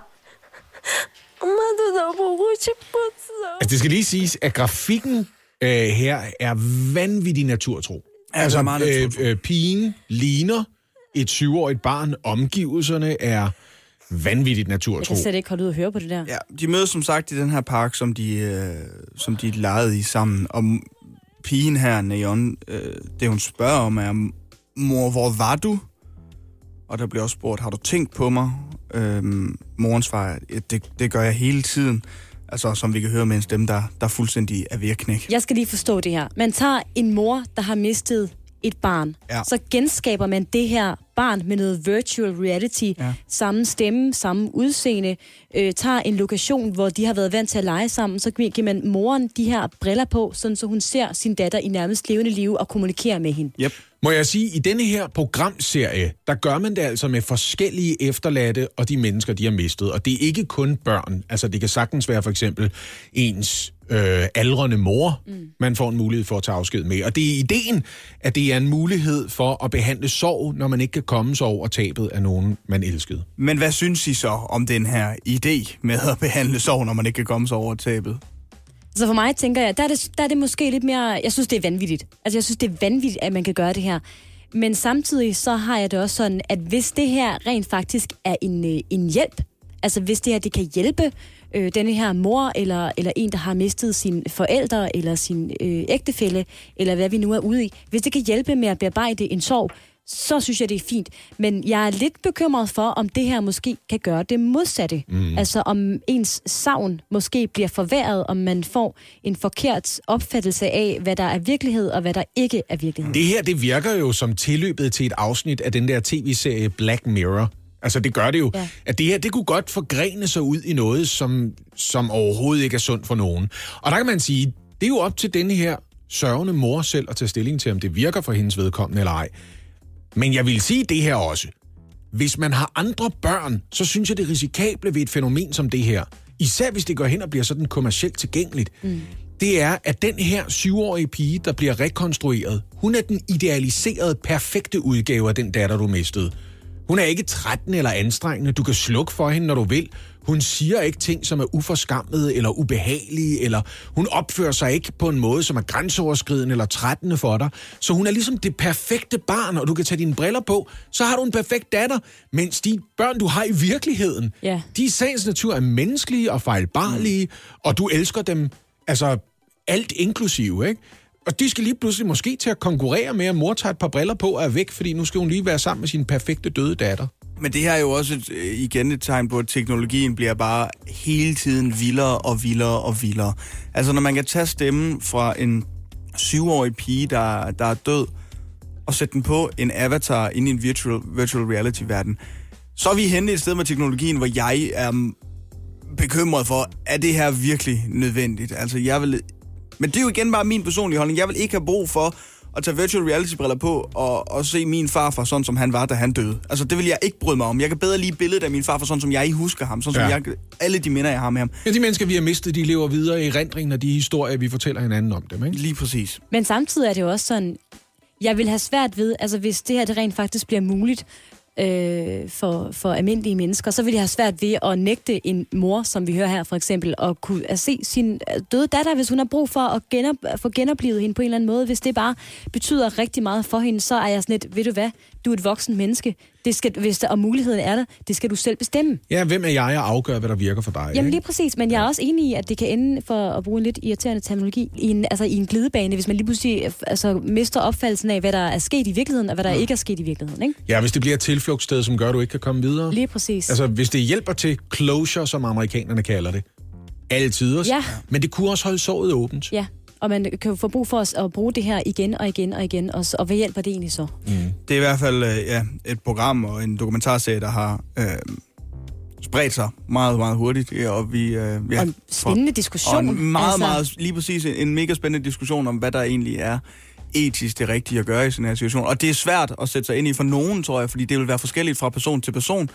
엄마도 너 보고 싶었어. Altså, det skal lige siges, at grafikken øh, her er vanvittig naturtro. Ja, altså, det er meget naturtro. øh, øh, pigen ligner et syvårigt barn. Omgivelserne er vanvittigt Jeg naturtro. kan slet ikke holde ud og høre på det der. Ja, de mødes som sagt i den her park, som de, øh, som de legede i sammen. Og m- pigen her, Neon, øh, det hun spørger om er, mor, hvor var du? Og der bliver også spurgt, har du tænkt på mig? Øh, morens "Ja, det, det gør jeg hele tiden. Altså, som vi kan høre, mens dem, der, der fuldstændig er ved at knække. Jeg skal lige forstå det her. Man tager en mor, der har mistet et barn. Ja. Så genskaber man det her barn med noget virtual reality. Ja. Samme stemme, samme udseende. Øh, tager en lokation, hvor de har været vant til at lege sammen. Så giver man moren de her briller på, sådan så hun ser sin datter i nærmest levende liv og kommunikerer med hende. Yep. Må jeg sige, i denne her programserie, der gør man det altså med forskellige efterladte og de mennesker, de har mistet. Og det er ikke kun børn. Altså, det kan sagtens være for eksempel ens øh, aldrende mor, mm. man får en mulighed for at tage afsked med. Og det er ideen, at det er en mulighed for at behandle sorg, når man ikke kan komme sig over tabet af nogen, man elskede. Men hvad synes I så om den her idé med at behandle sorg, når man ikke kan komme sig over tabet? Så for mig tænker jeg, der er, det, der er det måske lidt mere... Jeg synes, det er vanvittigt. Altså, jeg synes, det er vanvittigt, at man kan gøre det her. Men samtidig så har jeg det også sådan, at hvis det her rent faktisk er en, øh, en hjælp, altså hvis det her det kan hjælpe øh, denne her mor, eller, eller en, der har mistet sin forældre, eller sin øh, ægtefælle, eller hvad vi nu er ude i, hvis det kan hjælpe med at bearbejde en sorg, så synes jeg, det er fint. Men jeg er lidt bekymret for, om det her måske kan gøre det modsatte. Mm. Altså om ens savn måske bliver forværret, om man får en forkert opfattelse af, hvad der er virkelighed, og hvad der ikke er virkelighed. Det her, det virker jo som tilløbet til et afsnit af den der tv-serie Black Mirror. Altså, det gør det jo. Ja. At det her, det kunne godt forgrene sig ud i noget, som, som overhovedet ikke er sundt for nogen. Og der kan man sige, det er jo op til denne her sørgende mor selv at tage stilling til, om det virker for hendes vedkommende eller ej. Men jeg vil sige det her også. Hvis man har andre børn, så synes jeg, det er risikable ved et fænomen som det her. Især hvis det går hen og bliver sådan kommercielt tilgængeligt. Mm. Det er, at den her syvårige pige, der bliver rekonstrueret, hun er den idealiserede, perfekte udgave af den datter, du mistede. Hun er ikke 13 eller anstrengende. Du kan slukke for hende, når du vil. Hun siger ikke ting, som er uforskammede eller ubehagelige, eller hun opfører sig ikke på en måde, som er grænseoverskridende eller trættende for dig. Så hun er ligesom det perfekte barn, og du kan tage dine briller på, så har du en perfekt datter, mens de børn, du har i virkeligheden, Ja. de i sagens natur er menneskelige og fejlbarlige, og du elsker dem, altså alt inklusive, ikke? Og de skal lige pludselig måske til at konkurrere med, at mor tager et par briller på og er væk, fordi nu skal hun lige være sammen med sin perfekte døde datter. Men det her er jo også et, øh, igen et tegn på, at teknologien bliver bare hele tiden vildere og vildere og vildere. Altså når man kan tage stemmen fra en syvårig pige, der, der er død, og sætte den på en avatar ind i en virtual, virtual reality-verden, så er vi henne et sted med teknologien, hvor jeg er bekymret for, er det her virkelig nødvendigt? Altså jeg vil... Men det er jo igen bare min personlige holdning. Jeg vil ikke have brug for at tage virtual reality-briller på og, og se min farfar sådan, som han var, da han døde. Altså, det vil jeg ikke bryde mig om. Jeg kan bedre lide billedet af min farfar, sådan som jeg husker ham. Sådan som Ja. jeg, alle de minder, jeg har med ham. Ja, de mennesker, vi har mistet, de lever videre i rendringen af de historier, vi fortæller hinanden om dem, ikke? Lige præcis. Men samtidig er det jo også sådan, jeg vil have svært ved, altså hvis det her det rent faktisk bliver muligt øh, for, for almindelige mennesker, så vil de have svært ved at nægte en mor, som vi hører her for eksempel, at kunne at se sin øh, døde datter, hvis hun har brug for at genop, få genoplevet hende på en eller anden måde. Hvis det bare betyder rigtig meget for hende, så er jeg sådan lidt, ved du hvad, du er et voksen menneske. Det skal, hvis der, og muligheden er der, det skal du selv bestemme. Ja, hvem er jeg at afgøre, hvad der virker for dig? Jamen ikke? lige præcis, men jeg er også enig i, at det kan ende for at bruge en lidt irriterende terminologi i en, altså i en glidebane, hvis man lige pludselig øh, altså, mister opfattelsen af, hvad der er sket i virkeligheden, og hvad der ikke er sket i virkeligheden. Ikke? Ja, hvis det bliver et tilflugtssted, som gør, at du ikke kan komme videre. Lige præcis. Altså, hvis det hjælper til closure, som amerikanerne kalder det. Altid også. Ja. Men det kunne også holde såret åbent. Ja, og man kan jo få brug for os at bruge det her igen og igen og igen, og, og hvad hjælper det egentlig så? Mm. Det er i hvert fald øh, ja, et program og en dokumentarserie, der har øh, spredt sig meget, meget hurtigt. Ja, og vi, øh, ja, Og en spændende diskussion, Og en meget, altså. meget, lige præcis en, en mega spændende diskussion om, hvad der egentlig er etisk det rigtige at gøre i sådan her situation. Og det er svært at sætte sig ind i for nogen, tror jeg, fordi det vil være forskelligt fra person til person.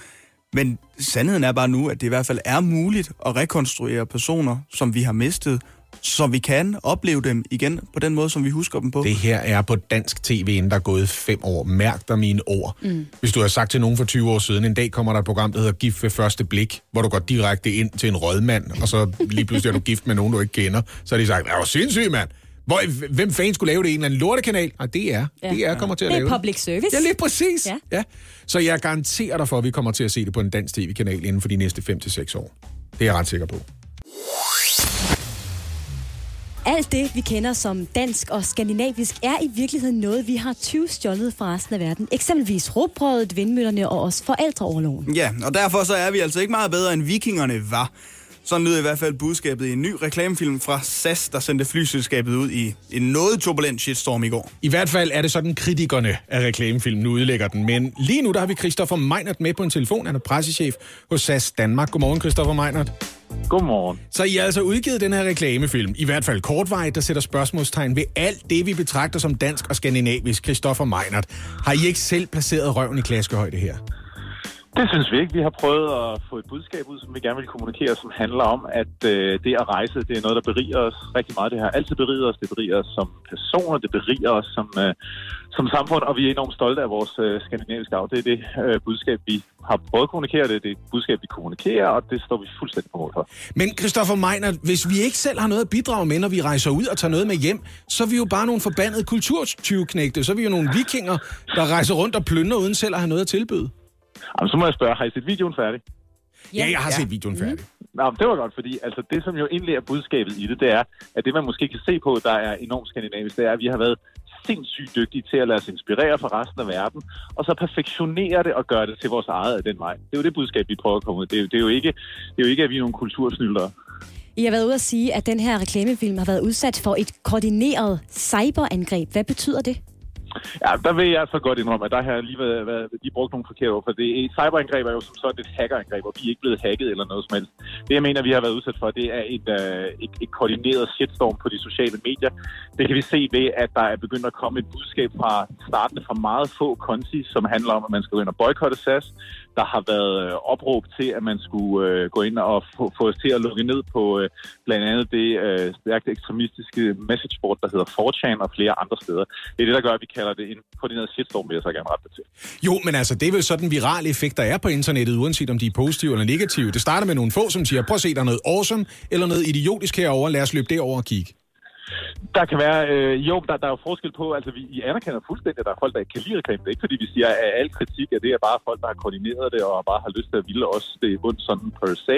Men sandheden er bare nu, at det i hvert fald er muligt at rekonstruere personer, som vi har mistet, så vi kan opleve dem igen på den måde, som vi husker dem på. Det her er på dansk tv, inden der er gået fem år. Mærk dig mine ord. Mm. Hvis du har sagt til nogen for 20 år siden, en dag kommer der et program, der hedder Gift ved første blik, hvor du går direkte ind til en rådmand, og så lige pludselig er du gift med nogen, du ikke kender. Så har de sagt, det var sindssygt, mand. Hvor, hvem fanden skulle lave det i en eller anden lortekanal? Nej, det er. Ja. Det er kommer til at Det er lave public service. Ja, lige præcis. Ja. Ja. Så jeg garanterer dig for, at vi kommer til at se det på en dansk tv-kanal inden for de næste 5-6 år. Det er jeg ret sikker på. Alt det, vi kender som dansk og skandinavisk, er i virkeligheden noget, vi har 20 stjålet fra resten af verden. Eksempelvis råbrødet, vindmøllerne og også forældreoverloven. Ja, og derfor så er vi altså ikke meget bedre, end vikingerne var. Sådan lyder i hvert fald budskabet i en ny reklamefilm fra SAS, der sendte flyselskabet ud i en noget turbulent shitstorm i går. I hvert fald er det sådan, kritikerne af reklamefilmen nu udlægger den. Men lige nu der har vi Christoffer Meinert med på en telefon. Han er pressechef hos SAS Danmark. Godmorgen, Christoffer Meinert. Godmorgen. Så I har altså udgivet den her reklamefilm, i hvert fald kortvarigt, der sætter spørgsmålstegn ved alt det, vi betragter som dansk og skandinavisk. Christoffer Meinert, har I ikke selv placeret røven i klaskehøjde her? Det synes vi ikke. Vi har prøvet at få et budskab ud, som vi gerne vil kommunikere, som handler om, at øh, det at rejse, det er noget, der beriger os rigtig meget. Det har altid beriget os. Det beriger os som personer, det beriger os som, øh, som samfund, og vi er enormt stolte af vores øh, skandinaviske arv. Det er det øh, budskab, vi har prøvet at kommunikere. Det er det budskab, vi kommunikerer, og det står vi fuldstændig på mål for. Men Christoffer Meinert, hvis vi ikke selv har noget at bidrage med, når vi rejser ud og tager noget med hjem, så er vi jo bare nogle forbandede kulturtyveknægte. Så er vi jo nogle vikinger, der rejser rundt og plyndrer uden selv at have noget at tilbyde. Jamen, så må jeg spørge, har I set videoen færdig? Ja, jeg har set videoen færdig. Nå, men det var godt, fordi altså, det, som jo egentlig er budskabet i det, det er, at det, man måske kan se på, der er enormt skandinavisk, det er, at vi har været sindssygt dygtige til at lade os inspirere fra resten af verden, og så perfektionere det og gøre det til vores eget af den vej. Det er jo det budskab, vi prøver at komme ud. Det er, jo- det er, jo, ikke, det er jo ikke, at vi er nogle kultursnyldere. I har været ude at sige, at den her reklamefilm har været udsat for et koordineret cyberangreb. Hvad betyder det? Ja, der vil jeg så godt indrømme, at der har lige været, været lige brugt nogle forkerte ord, for det cyberangreb er jo som sådan et hackerangreb, og vi er ikke blevet hacket eller noget som helst. Det, jeg mener, vi har været udsat for, det er et, øh, et, et koordineret shitstorm på de sociale medier. Det kan vi se ved, at der er begyndt at komme et budskab fra startende fra meget få konti, som handler om, at man skal gå ind og boykotte SAS. Der har været øh, opråb til, at man skulle øh, gå ind og få, få os til at lukke ned på øh, blandt andet det øh, stærkt ekstremistiske messageboard, der hedder 4chan og flere andre steder. Det er det, der gør, at vi kalder det en koordineret shitstorm, vil jeg så gerne rette det til. Jo, men altså, det er vel sådan virale effekter er på internettet, uanset om de er positive eller negative. Det starter med nogle få, som siger, prøv at se, der er noget awesome, eller noget idiotisk herover. lad os løbe derover og kigge. Der kan være, øh, jo, der, der er jo forskel på, altså vi I anerkender fuldstændig, at der er folk, der ikke kan lide reklame. Det er ikke fordi, vi siger, at al kritik er det er bare folk, der har koordineret det, og bare har lyst til at ville os det er bund sådan per se.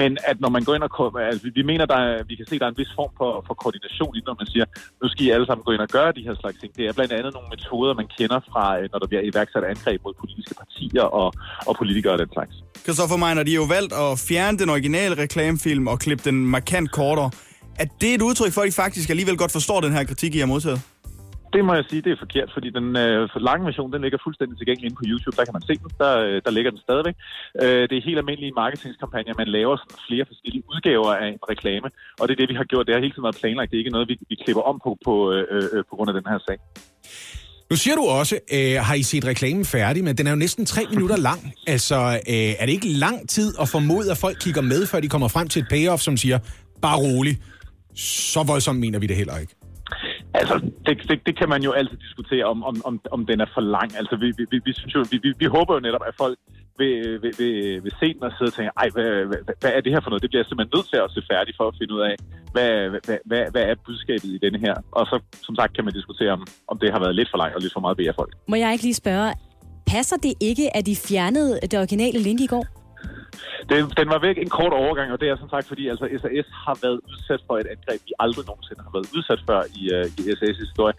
Men at når man går ind og, altså vi, mener, der er, vi kan se, der er en vis form for, for koordination i, når man siger, nu skal I alle sammen gå ind og gøre de her slags ting. Det er blandt andet nogle metoder, man kender fra, øh, når der bliver iværksat angreb mod politiske partier og, og politikere og den slags. Christoffer Meiner, de har jo valgt at fjerne den originale reklamefilm og klippe den markant kortere. Er det et udtryk for, at I faktisk alligevel godt forstår den her kritik, I har modtaget? Det må jeg sige, det er forkert, fordi den øh, for lange version, den ligger fuldstændig tilgængelig inde på YouTube. Der kan man se den. Der, øh, der ligger den stadigvæk. Øh, det er helt almindelige marketingskampagner. Man laver sådan flere forskellige udgaver af en reklame. Og det er det, vi har gjort. Det har hele tiden været planlagt. Det er ikke noget, vi, vi klipper om på på, øh, øh, på grund af den her sag. Nu siger du også, øh, har I set reklamen færdig, men den er jo næsten tre minutter lang. Altså, øh, er det ikke lang tid at formode, at folk kigger med, før de kommer frem til et payoff, som siger, bare rolig. Så voldsomt mener vi det heller ikke. Altså, det, det, det kan man jo altid diskutere, om, om, om, om den er for lang. Altså, vi, vi, vi, synes jo, vi, vi, vi håber jo netop, at folk vil, vil, vil, vil se den og sidde og tænke, ej, hvad, hvad, hvad er det her for noget? Det bliver jeg simpelthen nødt til at se færdig for at finde ud af, hvad, hvad, hvad, hvad er budskabet i denne her? Og så, som sagt, kan man diskutere, om, om det har været lidt for langt og lidt for meget ved af folk. Må jeg ikke lige spørge, passer det ikke, at de fjernede det originale link i går? Den, den var væk en kort overgang, og det er som sagt, fordi altså, SAS har været udsat for et angreb, vi aldrig nogensinde har været udsat før i, uh, i SAS' historie.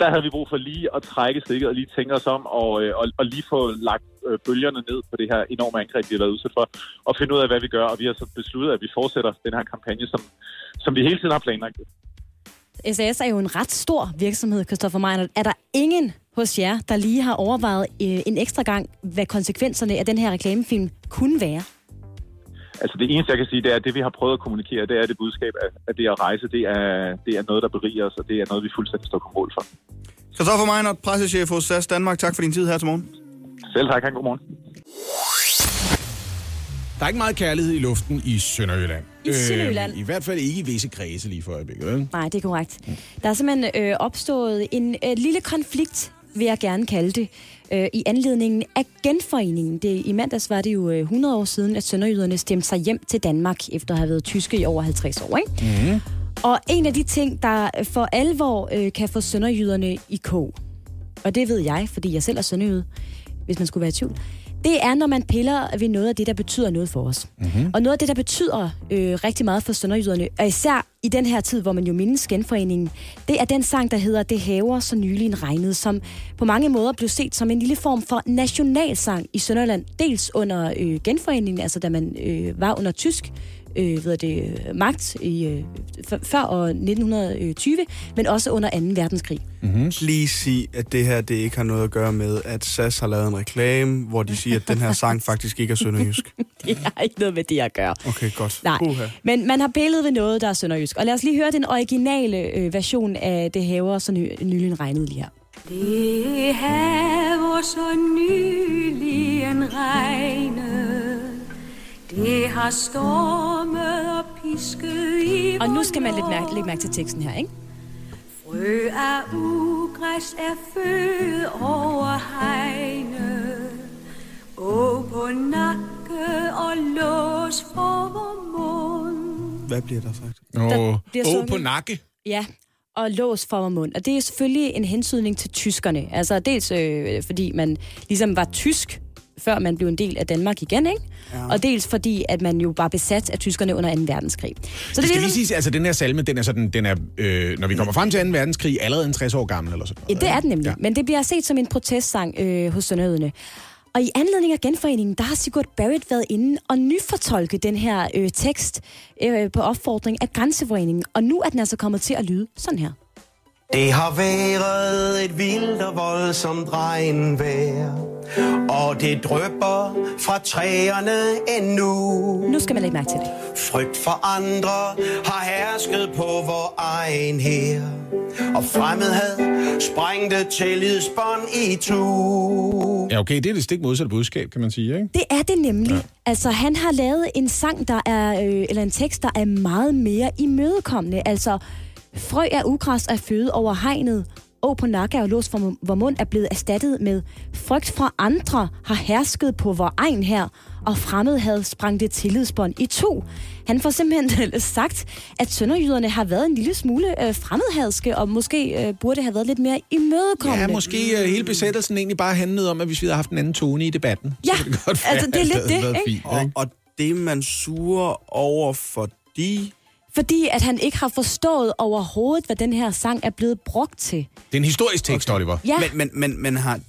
Der havde vi brug for lige at trække stikket og lige tænke os om, og, øh, og, og lige få lagt øh, bølgerne ned på det her enorme angreb, vi har været udsat for, og finde ud af, hvad vi gør. Og vi har så besluttet, at vi fortsætter den her kampagne, som, som vi hele tiden har planlagt. SAS er jo en ret stor virksomhed, Christoffer Meiner. Er der ingen hos jer, der lige har overvejet øh, en ekstra gang, hvad konsekvenserne af den her reklamefilm kunne være? Altså det eneste, jeg kan sige, det er, at det vi har prøvet at kommunikere, det er det budskab, at, at det at rejse, det er, det er noget, der beriger os, og det er noget, vi fuldstændig står på mål for. Christoffer Meiner, pressechef hos SAS Danmark. Tak for din tid her til morgen. Selv tak, han god morgen. Der er ikke meget kærlighed i luften i Sønderjylland. I Sønderjylland? Øh, I hvert fald ikke i visse kredse lige for øjeblikket. Nej, det er korrekt. Der er simpelthen øh, opstået en øh, lille konflikt, vil jeg gerne kalde det, øh, i anledningen af genforeningen. Det, I mandags var det jo øh, 100 år siden, at sønderjyderne stemte sig hjem til Danmark, efter at have været tyske i over 50 år. Ikke? Mm. Og en af de ting, der for alvor øh, kan få sønderjyderne i kog, og det ved jeg, fordi jeg selv er sønderjyde, hvis man skulle være i tvivl, det er, når man piller ved noget af det, der betyder noget for os. Mm-hmm. Og noget af det, der betyder øh, rigtig meget for sønderjyderne, og især i den her tid, hvor man jo mindes genforeningen, det er den sang, der hedder Det haver så nylig en regnet, som på mange måder blev set som en lille form for nationalsang i Sønderland. Dels under øh, genforeningen, altså da man øh, var under tysk øh, ved det, magt i, øh, før år 1920, men også under 2. verdenskrig. Mm-hmm. Lige sige, at det her det ikke har noget at gøre med, at SAS har lavet en reklame, hvor de siger, at den her sang faktisk ikke er sønderjysk. Det har ikke noget med det at gøre. Okay, godt. Nej, Uha. men man har billedet ved noget, der er sønderjysk. Og lad os lige høre den originale øh, version af Det haver så ny- nylig regnet lige her. Det haver så nylig en regnet, det har stormet og pisket i Og nu skal man lidt mærke, lægge mærke til teksten her, ikke? Frø af ugræs er født over hegne, og på nakke og lås for vor mund. Hvad bliver der sagt? Åh, bliver oh, sunget. på nakke. Ja, og lås for og mund. Og det er selvfølgelig en hensydning til tyskerne. Altså dels øh, fordi man ligesom var tysk før man blev en del af Danmark igen, ikke? Ja. Og dels fordi, at man jo var besat af tyskerne under 2. verdenskrig. Så det skal ligesom- lige sige, altså den her salme, den er sådan, den er, øh, når vi kommer frem til 2. verdenskrig, allerede en 60 år gammel eller sådan Ja, noget. det er den nemlig. Ja. Men det bliver set som en protestsang øh, hos Sønderjyderne. Og i anledning af genforeningen, der har Sigurd Barrett været inde og nyfortolke den her øh, tekst øh, på opfordring af Grænseforeningen. Og nu er den altså kommet til at lyde sådan her. Det har været et vildt og voldsomt regnvejr, og det drøber fra træerne endnu. Nu skal man lægge mærke til det. Frygt for andre har hersket på vor egen her, og fremmedhed sprængte tillidsbånd i tu. Ja, okay, det er det stik modsatte budskab, kan man sige, ikke? Det er det nemlig. Ja. Altså, han har lavet en sang, der er, øh, eller en tekst, der er meget mere imødekommende. Altså, frø er ugræs af føde over hegnet. Å på nakke og lås for vor mund er blevet erstattet med frygt fra andre har hersket på vor egen her, og fremmed havde sprang det tillidsbånd i to. Han får simpelthen sagt, at sønderjyderne har været en lille smule øh, fremmedhadske, og måske øh, burde have været lidt mere imødekommende. Ja, måske uh, hele besættelsen egentlig bare handlede om, at hvis vi havde haft en anden tone i debatten. Ja, så det godt være, altså, det er lidt det, ikke? Fint, Og, og det er man surer over, fordi... Fordi at han ikke har forstået overhovedet, hvad den her sang er blevet brugt til. Det er en historisk tekst, okay. Oliver. Ja. Men, men, men, men har,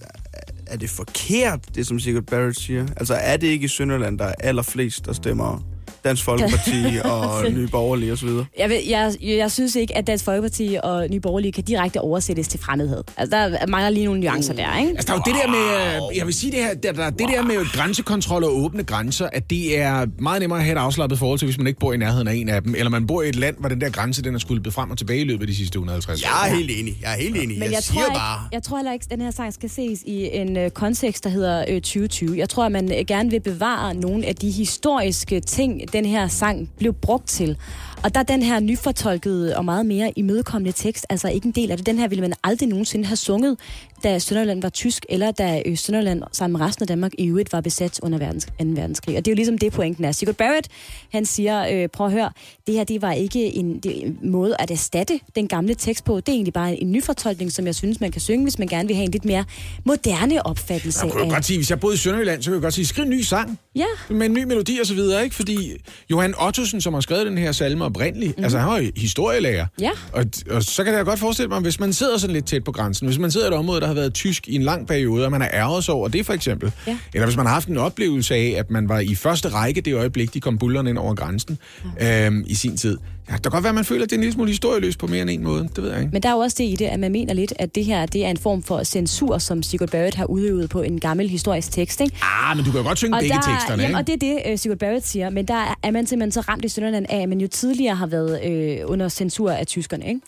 er det forkert, det som Sigurd Barrett siger? Altså, er det ikke i Sønderland, der er allerflest, der stemmer Dansk Folkeparti og Nye Borgerlige osv.? Jeg, ved, jeg, jeg synes ikke, at Dansk Folkeparti og Nye Borgerlige kan direkte oversættes til fremmedhed. Altså, der mangler lige nogle nuancer der, ikke? Altså, der er jo det der med, øh, jeg vil sige det her, der, der, det der med grænsekontrol og åbne grænser, at det er meget nemmere at have et afslappet forhold til, hvis man ikke bor i nærheden af en af dem, eller man bor i et land, hvor den der grænse, den er skulle frem og tilbage i løbet af de sidste 150 år. Jeg er helt enig. Jeg er helt enig. Men jeg, jeg, siger tror ikke, bare... jeg tror heller ikke, at den her sang skal ses i en øh, kontekst, der hedder øh, 2020. Jeg tror, at man øh, gerne vil bevare nogle af de historiske ting, den her sang blev brugt til. Og der er den her nyfortolkede og meget mere imødekommende tekst, altså ikke en del af det. Den her ville man aldrig nogensinde have sunget, da Sønderland var tysk, eller da øh, Sønderland sammen med resten af Danmark i øvrigt var besat under verdens, 2. verdenskrig. Og det er jo ligesom det, pointen er. Sigurd Barrett, han siger, øh, prøv at høre, det her det var ikke en, det, en måde at erstatte den gamle tekst på. Det er egentlig bare en nyfortolkning, som jeg synes, man kan synge, hvis man gerne vil have en lidt mere moderne opfattelse Jeg jo af... godt sige, hvis jeg boede i Sønderjylland, så kunne jeg godt sige, skriv en ny sang. Ja. Med en ny melodi og så videre, ikke? Fordi Johan Ottosen, som har skrevet den her salme oprindeligt, mm. altså han var jo historielærer. Ja. Og, og så kan jeg godt forestille mig, hvis man sidder sådan lidt tæt på grænsen, hvis man sidder i et område, der har været tysk i en lang periode, og man er ærget sig over det for eksempel, Ja. eller hvis man har haft en oplevelse af, at man var i første række det øjeblik, de kom bullerne ind over grænsen ja. øhm, i sin tid. Ja, det kan godt være, at man føler, at det er en lille smule historieløst på mere end en måde. Det ved jeg ikke. Men der er jo også det i det, at man mener lidt, at det her det er en form for censur, som Sigurd Barrett har udøvet på en gammel historisk tekst. Ikke? Ah, men du kan jo godt synge begge der, teksterne, jamen, ikke? og det er det, øh, Sigurd Barrett siger. Men der er man simpelthen så ramt i Sønderland af, at man jo tidligere har været øh, under censur af tyskerne. Ikke?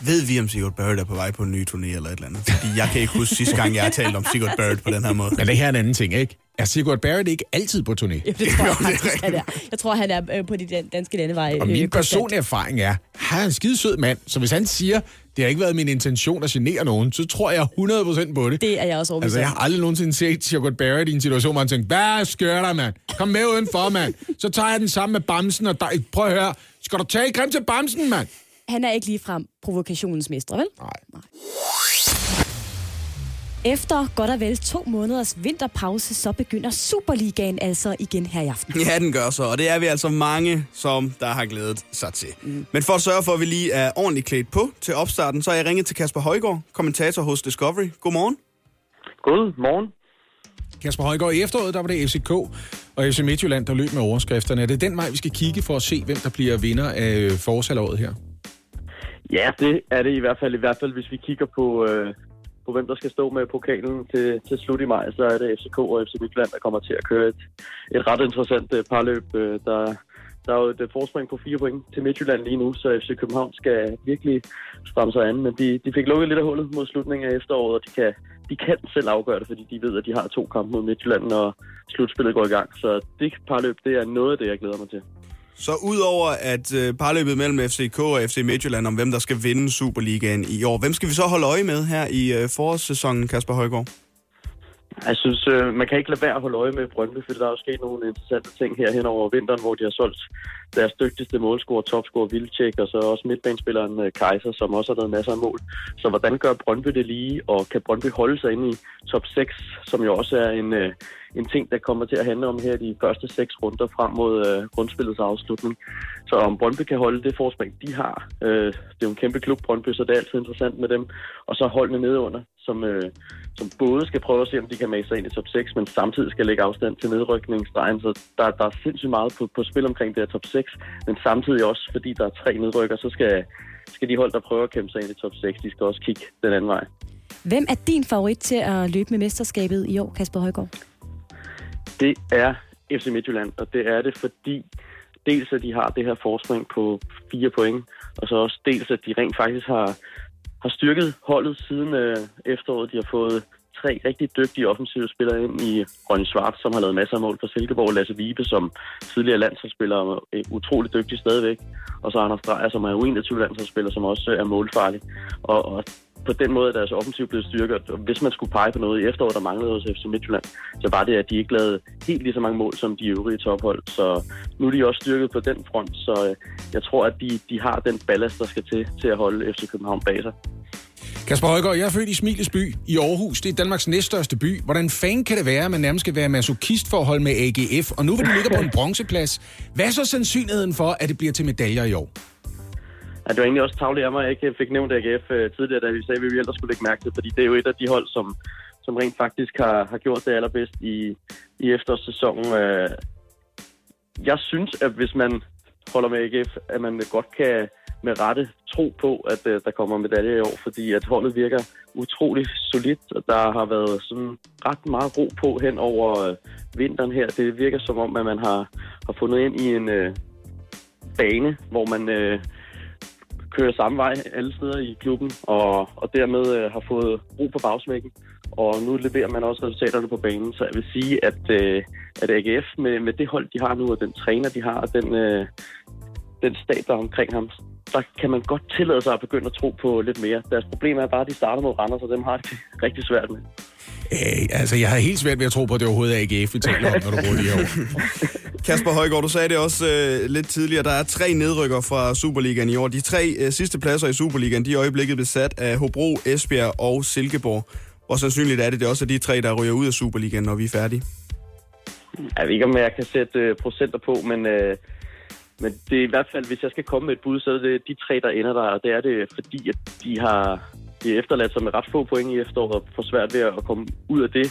Ved vi, om Sigurd Barrett er på vej på en ny turné eller et eller andet? Fordi jeg kan ikke huske sidste gang, jeg har talt om Sigurd Barrett på den her måde. Men det her er en anden ting, ikke? Er Sigurd Barrett ikke altid på turné? Ja, det tror jeg faktisk, han er. Jeg tror, han er øh, på de dan- danske landeveje. Og min øh, konstant. personlige erfaring er, han er en skide sød mand, så hvis han siger, det har ikke været min intention at genere nogen, så tror jeg 100% på det. Det er jeg også overbevist Altså, jeg har aldrig nogensinde set Sigurd Barrett i en situation, hvor han tænkte, hvad sker der, mand? Kom med udenfor, mand. Så tager jeg den sammen med Bamsen, og der, prøv at høre, skal du tage grim til Bamsen, mand? Han er ikke ligefrem provokationens mestre, vel? Nej. Efter godt og vel to måneders vinterpause, så begynder Superligaen altså igen her i aften. Ja, den gør så, og det er vi altså mange, som der har glædet sig til. Mm. Men for at sørge for, at vi lige er ordentligt klædt på til opstarten, så har jeg ringet til Kasper Højgaard, kommentator hos Discovery. Godmorgen. Godmorgen. Kasper Højgaard, i efteråret, der var det FCK og FC Midtjylland, der løb med overskrifterne. Er det den vej, vi skal kigge for at se, hvem der bliver vinder af forårshalvåret her? Ja, det er det i hvert fald. I hvert fald, hvis vi kigger på, øh, på hvem der skal stå med pokalen til, til slut i maj, så er det FCK og FC Midtjylland, der kommer til at køre et, et ret interessant øh, parløb. Øh, der, der er jo et forspring på fire point til Midtjylland lige nu, så FC København skal virkelig stramme sig an. Men de, de fik lukket lidt af hullet mod slutningen af efteråret, og de kan, de kan selv afgøre det, fordi de ved, at de har to kampe mod Midtjylland, når slutspillet går i gang. Så det parløb, det er noget af det, jeg glæder mig til. Så udover at øh, parløbet mellem FCK og FC Midtjylland om hvem der skal vinde Superligaen i år, hvem skal vi så holde øje med her i øh, forårssæsonen, Kasper Højgaard? Jeg synes, øh, man kan ikke lade være at holde øje med Brøndby, for der er jo sket nogle interessante ting her hen over vinteren, hvor de har solgt deres dygtigste målscorer, topscorer Vilcek, og så også midtbanespilleren øh, Kaiser, som også har lavet masser af mål. Så hvordan gør Brøndby det lige, og kan Brøndby holde sig inde i top 6, som jo også er en, øh, en ting, der kommer til at handle om her de første seks runder frem mod øh, grundspillets afslutning. Så om Brøndby kan holde det forspring, de har. Øh, det er jo en kæmpe klub, Brøndby, så det er altid interessant med dem. Og så holdene nedeunder, som, øh, som både skal prøve at se, om de kan mase sig ind i top 6, men samtidig skal lægge afstand til nedrykningsstregen. Så der, der er sindssygt meget på, på spil omkring det her top 6, men samtidig også, fordi der er tre nedrykker, så skal, skal de hold, der prøver at kæmpe sig ind i top 6, de skal også kigge den anden vej. Hvem er din favorit til at løbe med mesterskabet i år, Kasper Højgaard? Det er FC Midtjylland, og det er det, fordi dels at de har det her forspring på fire point, og så også dels at de rent faktisk har, har styrket holdet siden øh, efteråret. De har fået tre rigtig dygtige offensive spillere ind i Ronny Svart, som har lavet masser af mål for Silkeborg, Lasse Vibe, som tidligere landsholdsspiller og er utrolig dygtig stadigvæk, og så Anders Dreyer, som er U21 landsholdsspiller, som også er målfarlig. Og, og på den måde er deres offensiv blevet styrket. Og hvis man skulle pege på noget i efteråret, der manglede hos FC Midtjylland, så var det, at de ikke lavede helt lige så mange mål som de øvrige tophold. Så nu er de også styrket på den front, så øh, jeg tror, at de, de har den ballast, der skal til, til at holde FC København bag sig. Kasper Højgaard, jeg er født i Smiles by i Aarhus. Det er Danmarks næststørste by. Hvordan fanden kan det være, at man nærmest skal være masochist for at holde med AGF? Og nu vil de ligge på en bronzeplads, hvad er så sandsynligheden for, at det bliver til medaljer i år? Ja, det var egentlig også tavligt af mig, at jeg ikke fik nævnt AGF øh, tidligere, da vi sagde, at vi ellers skulle lægge mærke til, fordi det er jo et af de hold, som, som rent faktisk har, har gjort det allerbedst i, i efterårssæsonen. Øh. Jeg synes, at hvis man holder med AGF, at man godt kan med rette tro på, at øh, der kommer medalje i år, fordi at holdet virker utrolig solidt, og der har været sådan ret meget ro på hen over vinteren her. Det virker som om, at man har, har fundet ind i en øh, bane, hvor man øh, kører samme vej alle steder i klubben, og, og dermed øh, har fået ro på bagsmækken. Og nu leverer man også resultaterne på banen, så jeg vil sige, at, øh, at AGF med, med det hold, de har nu, og den træner, de har, og den, øh, den stab, der er omkring ham, der kan man godt tillade sig at begynde at tro på lidt mere. Deres problem er bare, at de starter mod Randers, og dem har de rigtig svært med. Øh, altså, jeg har helt svært ved at tro på, at det overhovedet er AGF, vi taler om, når du bruger de her ord. Kasper Højgaard, du sagde det også øh, lidt tidligere. Der er tre nedrykker fra Superligaen i år. De tre øh, sidste pladser i Superligaen, de er i øjeblikket besat af Hobro, Esbjerg og Silkeborg. Hvor sandsynligt er det, det er også er de tre, der ryger ud af Superligaen, når vi er færdige? Jeg ved ikke, om jeg kan sætte øh, procenter på, men, øh, men det er i hvert fald, hvis jeg skal komme med et bud, så er det de tre, der ender der, og det er det, fordi at de har de er efterladt sig med ret få point i efteråret, og får svært ved at komme ud af det.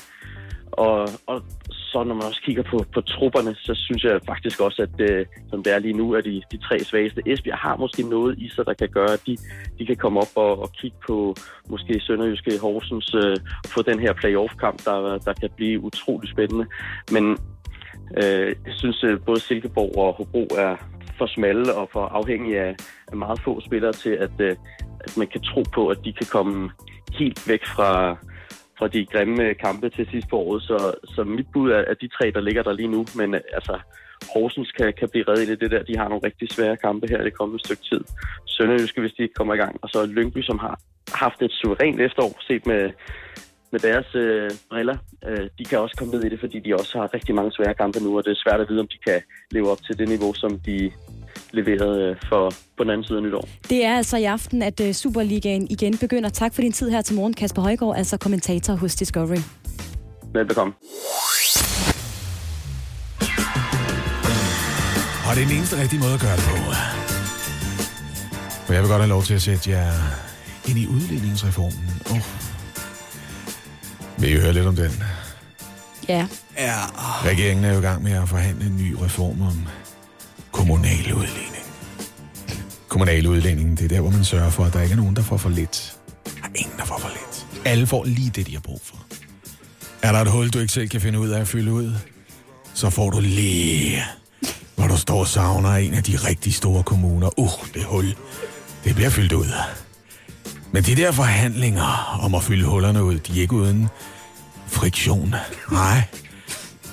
Og, og så når man også kigger på, på trupperne, så synes jeg faktisk også, at øh, som det er lige nu, er de, de tre svageste. Esbjerg har måske noget i sig, der kan gøre, at de, de kan komme op og, og kigge på måske Sønderjyske Horsens, øh, få den her playoff-kamp, der, der kan blive utrolig spændende. Men øh, jeg synes, at både Silkeborg og Hobro er for smalle og for afhængige af, af meget få spillere til, at, øh, at man kan tro på, at de kan komme helt væk fra, fra de grimme kampe til sidst på året. Så, så mit bud er, at de tre, der ligger der lige nu, men øh, altså, Horsens kan, kan blive reddet i det der. De har nogle rigtig svære kampe her i det kommende stykke tid. Sønderjyske, hvis de ikke kommer i gang. Og så Lyngby, som har haft et suverænt efterår, set med, med deres øh, briller. Øh, de kan også komme ned i det, fordi de også har rigtig mange svære kampe nu, og det er svært at vide, om de kan leve op til det niveau, som de leverede øh, for på den anden side af nytår. Det er altså i aften, at øh, Superligaen igen begynder. Tak for din tid her til morgen, Kasper Højgaard, altså kommentator hos Discovery. Velbekomme. Og det er den eneste rigtige måde at gøre det på. Og jeg vil godt have lov til at sætte jer ind i udligningsreformen. Oh. Vil I høre lidt om den? Ja. Ja. Regeringen er jo i gang med at forhandle en ny reform om kommunal udligning. Kommunal udligning, det er der, hvor man sørger for, at der ikke er nogen, der får for lidt. Der er ingen, der får for lidt. Alle får lige det, de har brug for. Er der et hul, du ikke selv kan finde ud af at fylde ud, så får du lige, hvor du står og savner en af de rigtig store kommuner. Uh, det hul, det bliver fyldt ud. Men de der forhandlinger om at fylde hullerne ud, de er ikke uden friktion. Nej.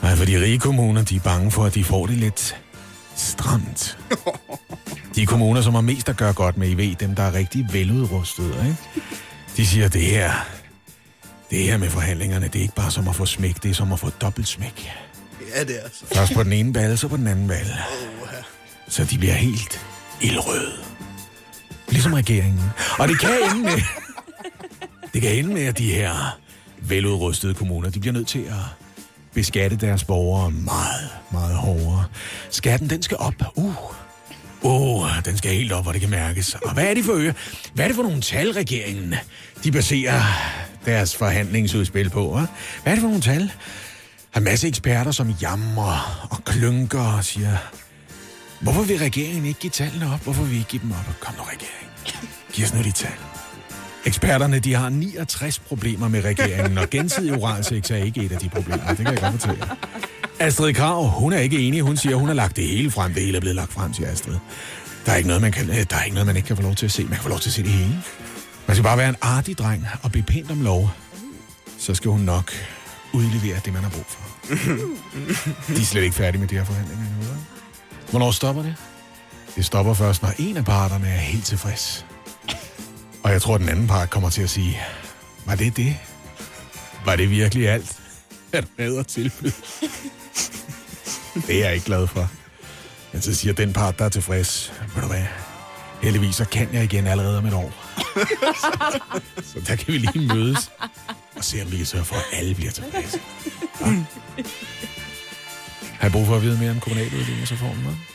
Nej, for de rige kommuner, de er bange for, at de får det lidt stramt. De kommuner, som har mest at gøre godt med, I ved, dem der er rigtig veludrustede, ikke? De siger, det her, det her med forhandlingerne, det er ikke bare som at få smæk, det er som at få dobbelt smæk. Ja, det er altså. Først på den ene balle, så på den anden balle. så de bliver helt ildrøde. Ligesom regeringen. Og det kan ende med, det kan ende med, at de her veludrustede kommuner, de bliver nødt til at beskatte deres borgere meget, meget hårdere. Skatten, den skal op. Uh. Åh, oh, den skal helt op, hvor det kan mærkes. Og hvad er det for øer? Hvad er det for nogle tal, regeringen, de baserer deres forhandlingsudspil på? Hva? Hvad er det for nogle tal? Der er en masse eksperter, som jammer og klynker og siger, hvorfor vil regeringen ikke give tallene op? Hvorfor vil vi ikke give dem op? Kom nu, regering. Giv os nu de tal. Eksperterne, de har 69 problemer med regeringen, og gensidig oralsex er ikke et af de problemer. Det kan jeg godt fortælle. jer. Astrid Krav, hun er ikke enig. Hun siger, hun har lagt det hele frem. Det hele er blevet lagt frem, siger Astrid. Der er ikke noget, man, kan, øh, der er ikke noget, man ikke kan få lov til at se. Man kan få lov til at se det hele. Man skal bare være en artig dreng og blive pænt om lov. Så skal hun nok udlevere det, man har brug for. De er slet ikke færdige med de her forhandlinger endnu. Hvornår stopper det? Det stopper først, når en af parterne er helt tilfreds. Og jeg tror, at den anden part kommer til at sige, var det det? Var det virkelig alt, at du at tilbyde? Det er jeg ikke glad for. Men så siger den part, der er tilfreds, ved du hvad, heldigvis så kan jeg igen allerede om et år. så der kan vi lige mødes og se, om vi kan sørge for, at alle bliver tilfredse. Ja. Har I brug for at vide mere om kommunaludligningsreformen? hva'?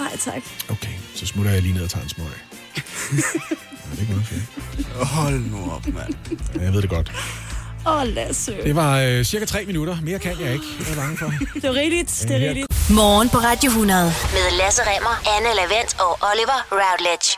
Nej, tak. Okay, så smutter jeg lige ned og tager en smøg. Ja, det kan man sige. Hold nu op, mand. Ja, jeg ved det godt. Åh, oh, Lasse. Det var øh, cirka tre minutter. Mere kan jeg ikke. Jeg er bange for. Det er rigtigt. Det er Ja. rigtigt. Morgen på Radio 100 med Lasse Remmer, Anne Lavendt og Oliver Routledge.